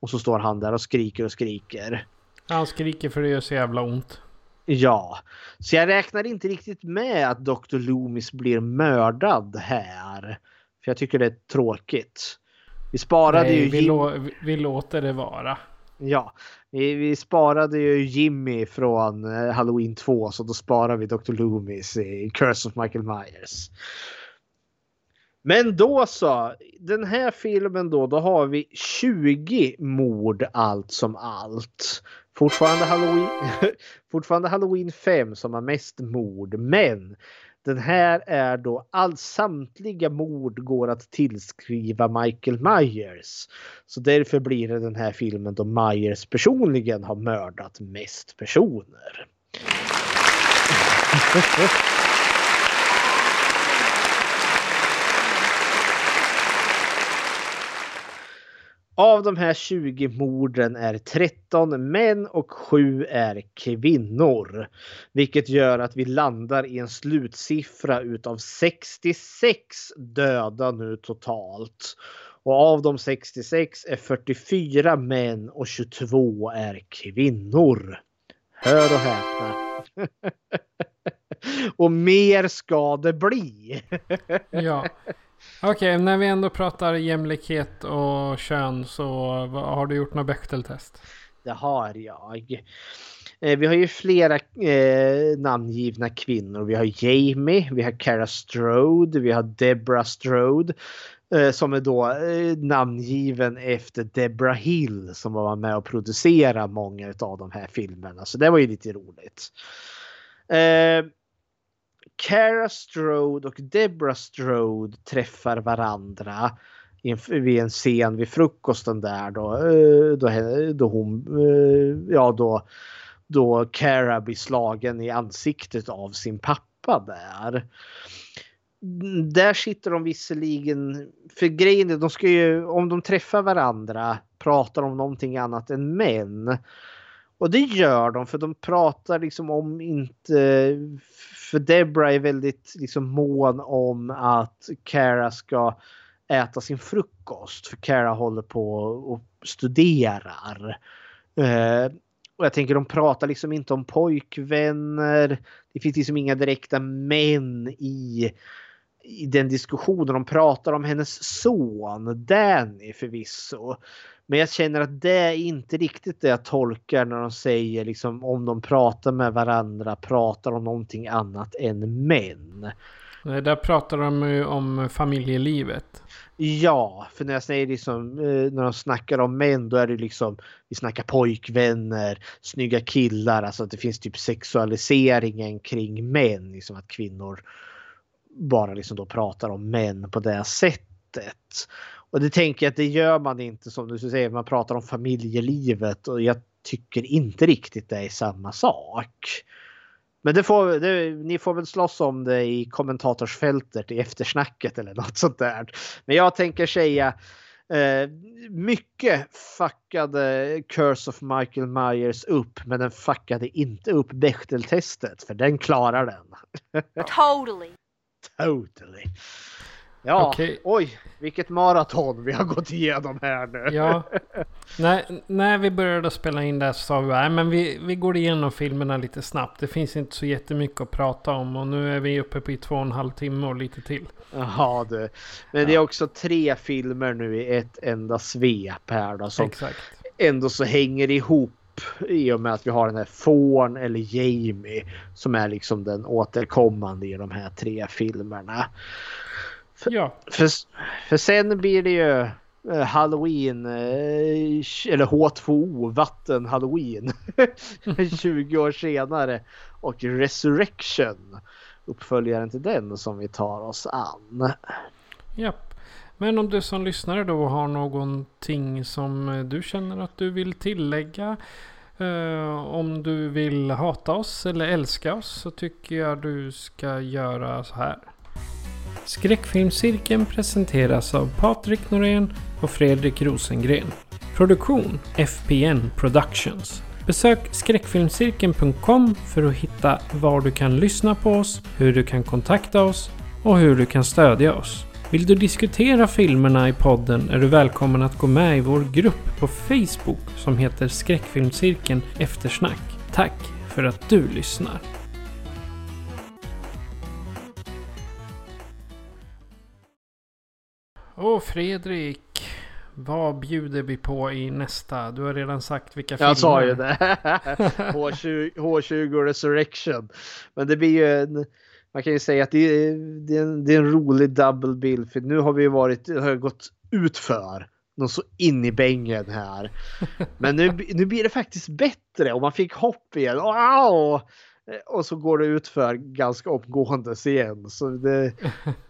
Och så står han där och skriker och skriker. Han skriker för det gör så jävla ont. Ja, så jag räknar inte riktigt med att Dr. Loomis blir mördad här. För jag tycker det är tråkigt. Vi sparade Nej, ju vi, lå, vi låter det vara. Ja, vi, vi sparade ju Jimmy från eh, Halloween 2 så då sparar vi Dr. Loomis i Curse of Michael Myers. Men då så, den här filmen då, då har vi 20 mord allt som allt. Fortfarande Halloween, <laughs> fortfarande Halloween 5 som har mest mord, men den här är då all, samtliga mord går att tillskriva Michael Myers. Så därför blir det den här filmen då Myers personligen har mördat mest personer. <laughs> Av de här 20 morden är 13 män och 7 är kvinnor. Vilket gör att vi landar i en slutsiffra utav 66 döda nu totalt. Och av de 66 är 44 män och 22 är kvinnor. Hör och häpna. <laughs> och mer ska det bli. Ja. Okej, när vi ändå pratar jämlikhet och kön så har du gjort något Bechteltest? Det har jag. Eh, vi har ju flera eh, namngivna kvinnor. Vi har Jamie, vi har Cara Strode, vi har Deborah Strode. Eh, som är då eh, namngiven efter Deborah Hill som var med och producerade många av de här filmerna. Så det var ju lite roligt. Eh, Cara Strode och Deborah Strode träffar varandra vid en scen vid frukosten där då, eh, då, då hon, eh, ja då, då Cara blir slagen i ansiktet av sin pappa där. Mm, där sitter de visserligen, för grejen är de ska ju, om de träffar varandra, pratar om någonting annat än män. Och det gör de för de pratar liksom om inte, för Debra är väldigt liksom mån om att Cara ska äta sin frukost. För Cara håller på och studerar. Eh, och jag tänker de pratar liksom inte om pojkvänner. Det finns liksom inga direkta män i, i den diskussionen. De pratar om hennes son Danny förvisso. Men jag känner att det är inte riktigt det jag tolkar när de säger liksom om de pratar med varandra, pratar om någonting annat än män. Eh, Där pratar de ju om familjelivet. Ja, för när jag säger liksom eh, när de snackar om män då är det liksom vi snackar pojkvänner, snygga killar, alltså att det finns typ sexualiseringen kring män, liksom att kvinnor bara liksom då pratar om män på det sättet. Och det tänker jag att det gör man inte som du säger, man pratar om familjelivet och jag tycker inte riktigt det är samma sak. Men det får, det, ni får väl slåss om det i kommentatorsfältet i eftersnacket eller något sånt där. Men jag tänker säga eh, mycket fuckade Curse of Michael Myers upp men den fuckade inte upp Bechdel-testet för den klarar den. Totally. <laughs> Totally. Ja, Okej. oj vilket maraton vi har gått igenom här nu. Ja. <laughs> när, när vi började spela in det här så sa vi men vi, vi går igenom filmerna lite snabbt. Det finns inte så jättemycket att prata om och nu är vi uppe på i två och en halv timme och lite till. Jaha du. Men det är också tre filmer nu i ett enda svep här då som Exakt. ändå så hänger ihop i och med att vi har den här Fawn eller Jamie som är liksom den återkommande i de här tre filmerna. Ja, För, för sen blir det ju eh, Halloween eh, eller H2O, vatten Halloween <laughs> 20 år senare och Resurrection uppföljaren till den som vi tar oss an. japp. Men om du som lyssnare då har någonting som eh, du känner att du vill tillägga. eh, om du vill hata oss eller älska oss så tycker jag du ska göra så här. Skräckfilmscirkeln presenteras av Patrik Norén och Fredrik Rosengren. Produktion FPN Productions. Besök skräckfilmscirkeln.com för att hitta var du kan lyssna på oss, hur du kan kontakta oss och hur du kan stödja oss. Vill du diskutera filmerna i podden är du välkommen att gå med i vår grupp på Facebook som heter Skräckfilmscirkeln Eftersnack. Tack för att du lyssnar. Åh Fredrik, vad bjuder vi på i nästa? Du har redan sagt vilka filmer. Jag sa ju det. <laughs> H20, H20 Resurrection. Men det blir ju en, man kan ju säga att det är, det är, en, det är en rolig double bill för nu har vi varit, har gått ut för något så in i bängen här. <laughs> Men nu, nu blir det faktiskt bättre och man fick hopp igen. Wow! Och så går det ut för ganska omgående igen. Så <laughs> det,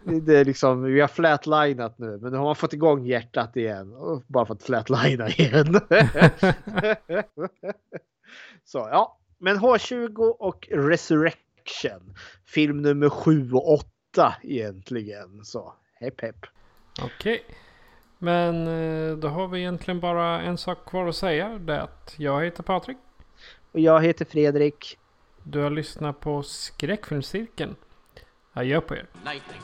det är liksom, vi har flatlinat nu men nu har man fått igång hjärtat igen. Och bara fått flatlina igen. <laughs> så ja, men H20 och Resurrection. Film nummer 7 och 8 egentligen. Så hepp hepp. Okej. Men eh, då har vi egentligen bara en sak kvar att säga. Det är att jag heter Patrik. Och jag heter Fredrik. Du har lyssnat på Skräckfilmscirkeln. Adjö på er.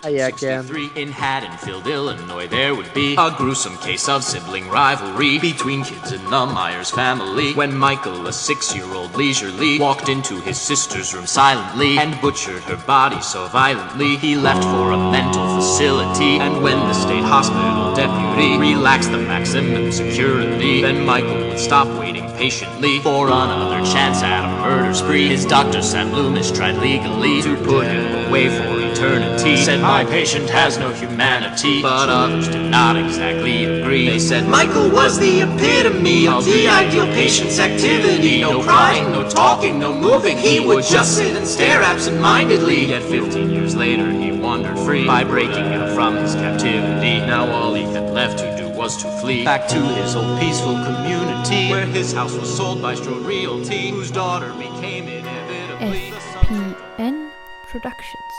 Ajaken. 1963 in Haddonfield, Illinois, there would be a gruesome case of sibling rivalry between kids in the Myers family. When Michael, a six-year-old leisurely, walked into his sister's room silently and butchered her body so violently, he left for a mental facility. And when the state hospital deputy relaxed the maximum security, then Michael would stop waiting patiently for another chance at a murder spree. His doctor, Sam Loomis, tried legally to put him away for eternity. Said my patient has no humanity, but others did not exactly agree. They said Michael was the epitome of the ideal patient's activity. No crying, no talking, no moving. He would just sit and stare absent-mindedly. Yet 15 years later, he wandered free by breaking out from his captivity. Now all he had left to do was to flee back to his old peaceful community, where his house was sold by Strode Realty, whose daughter became inevitably the son. FPN Productions.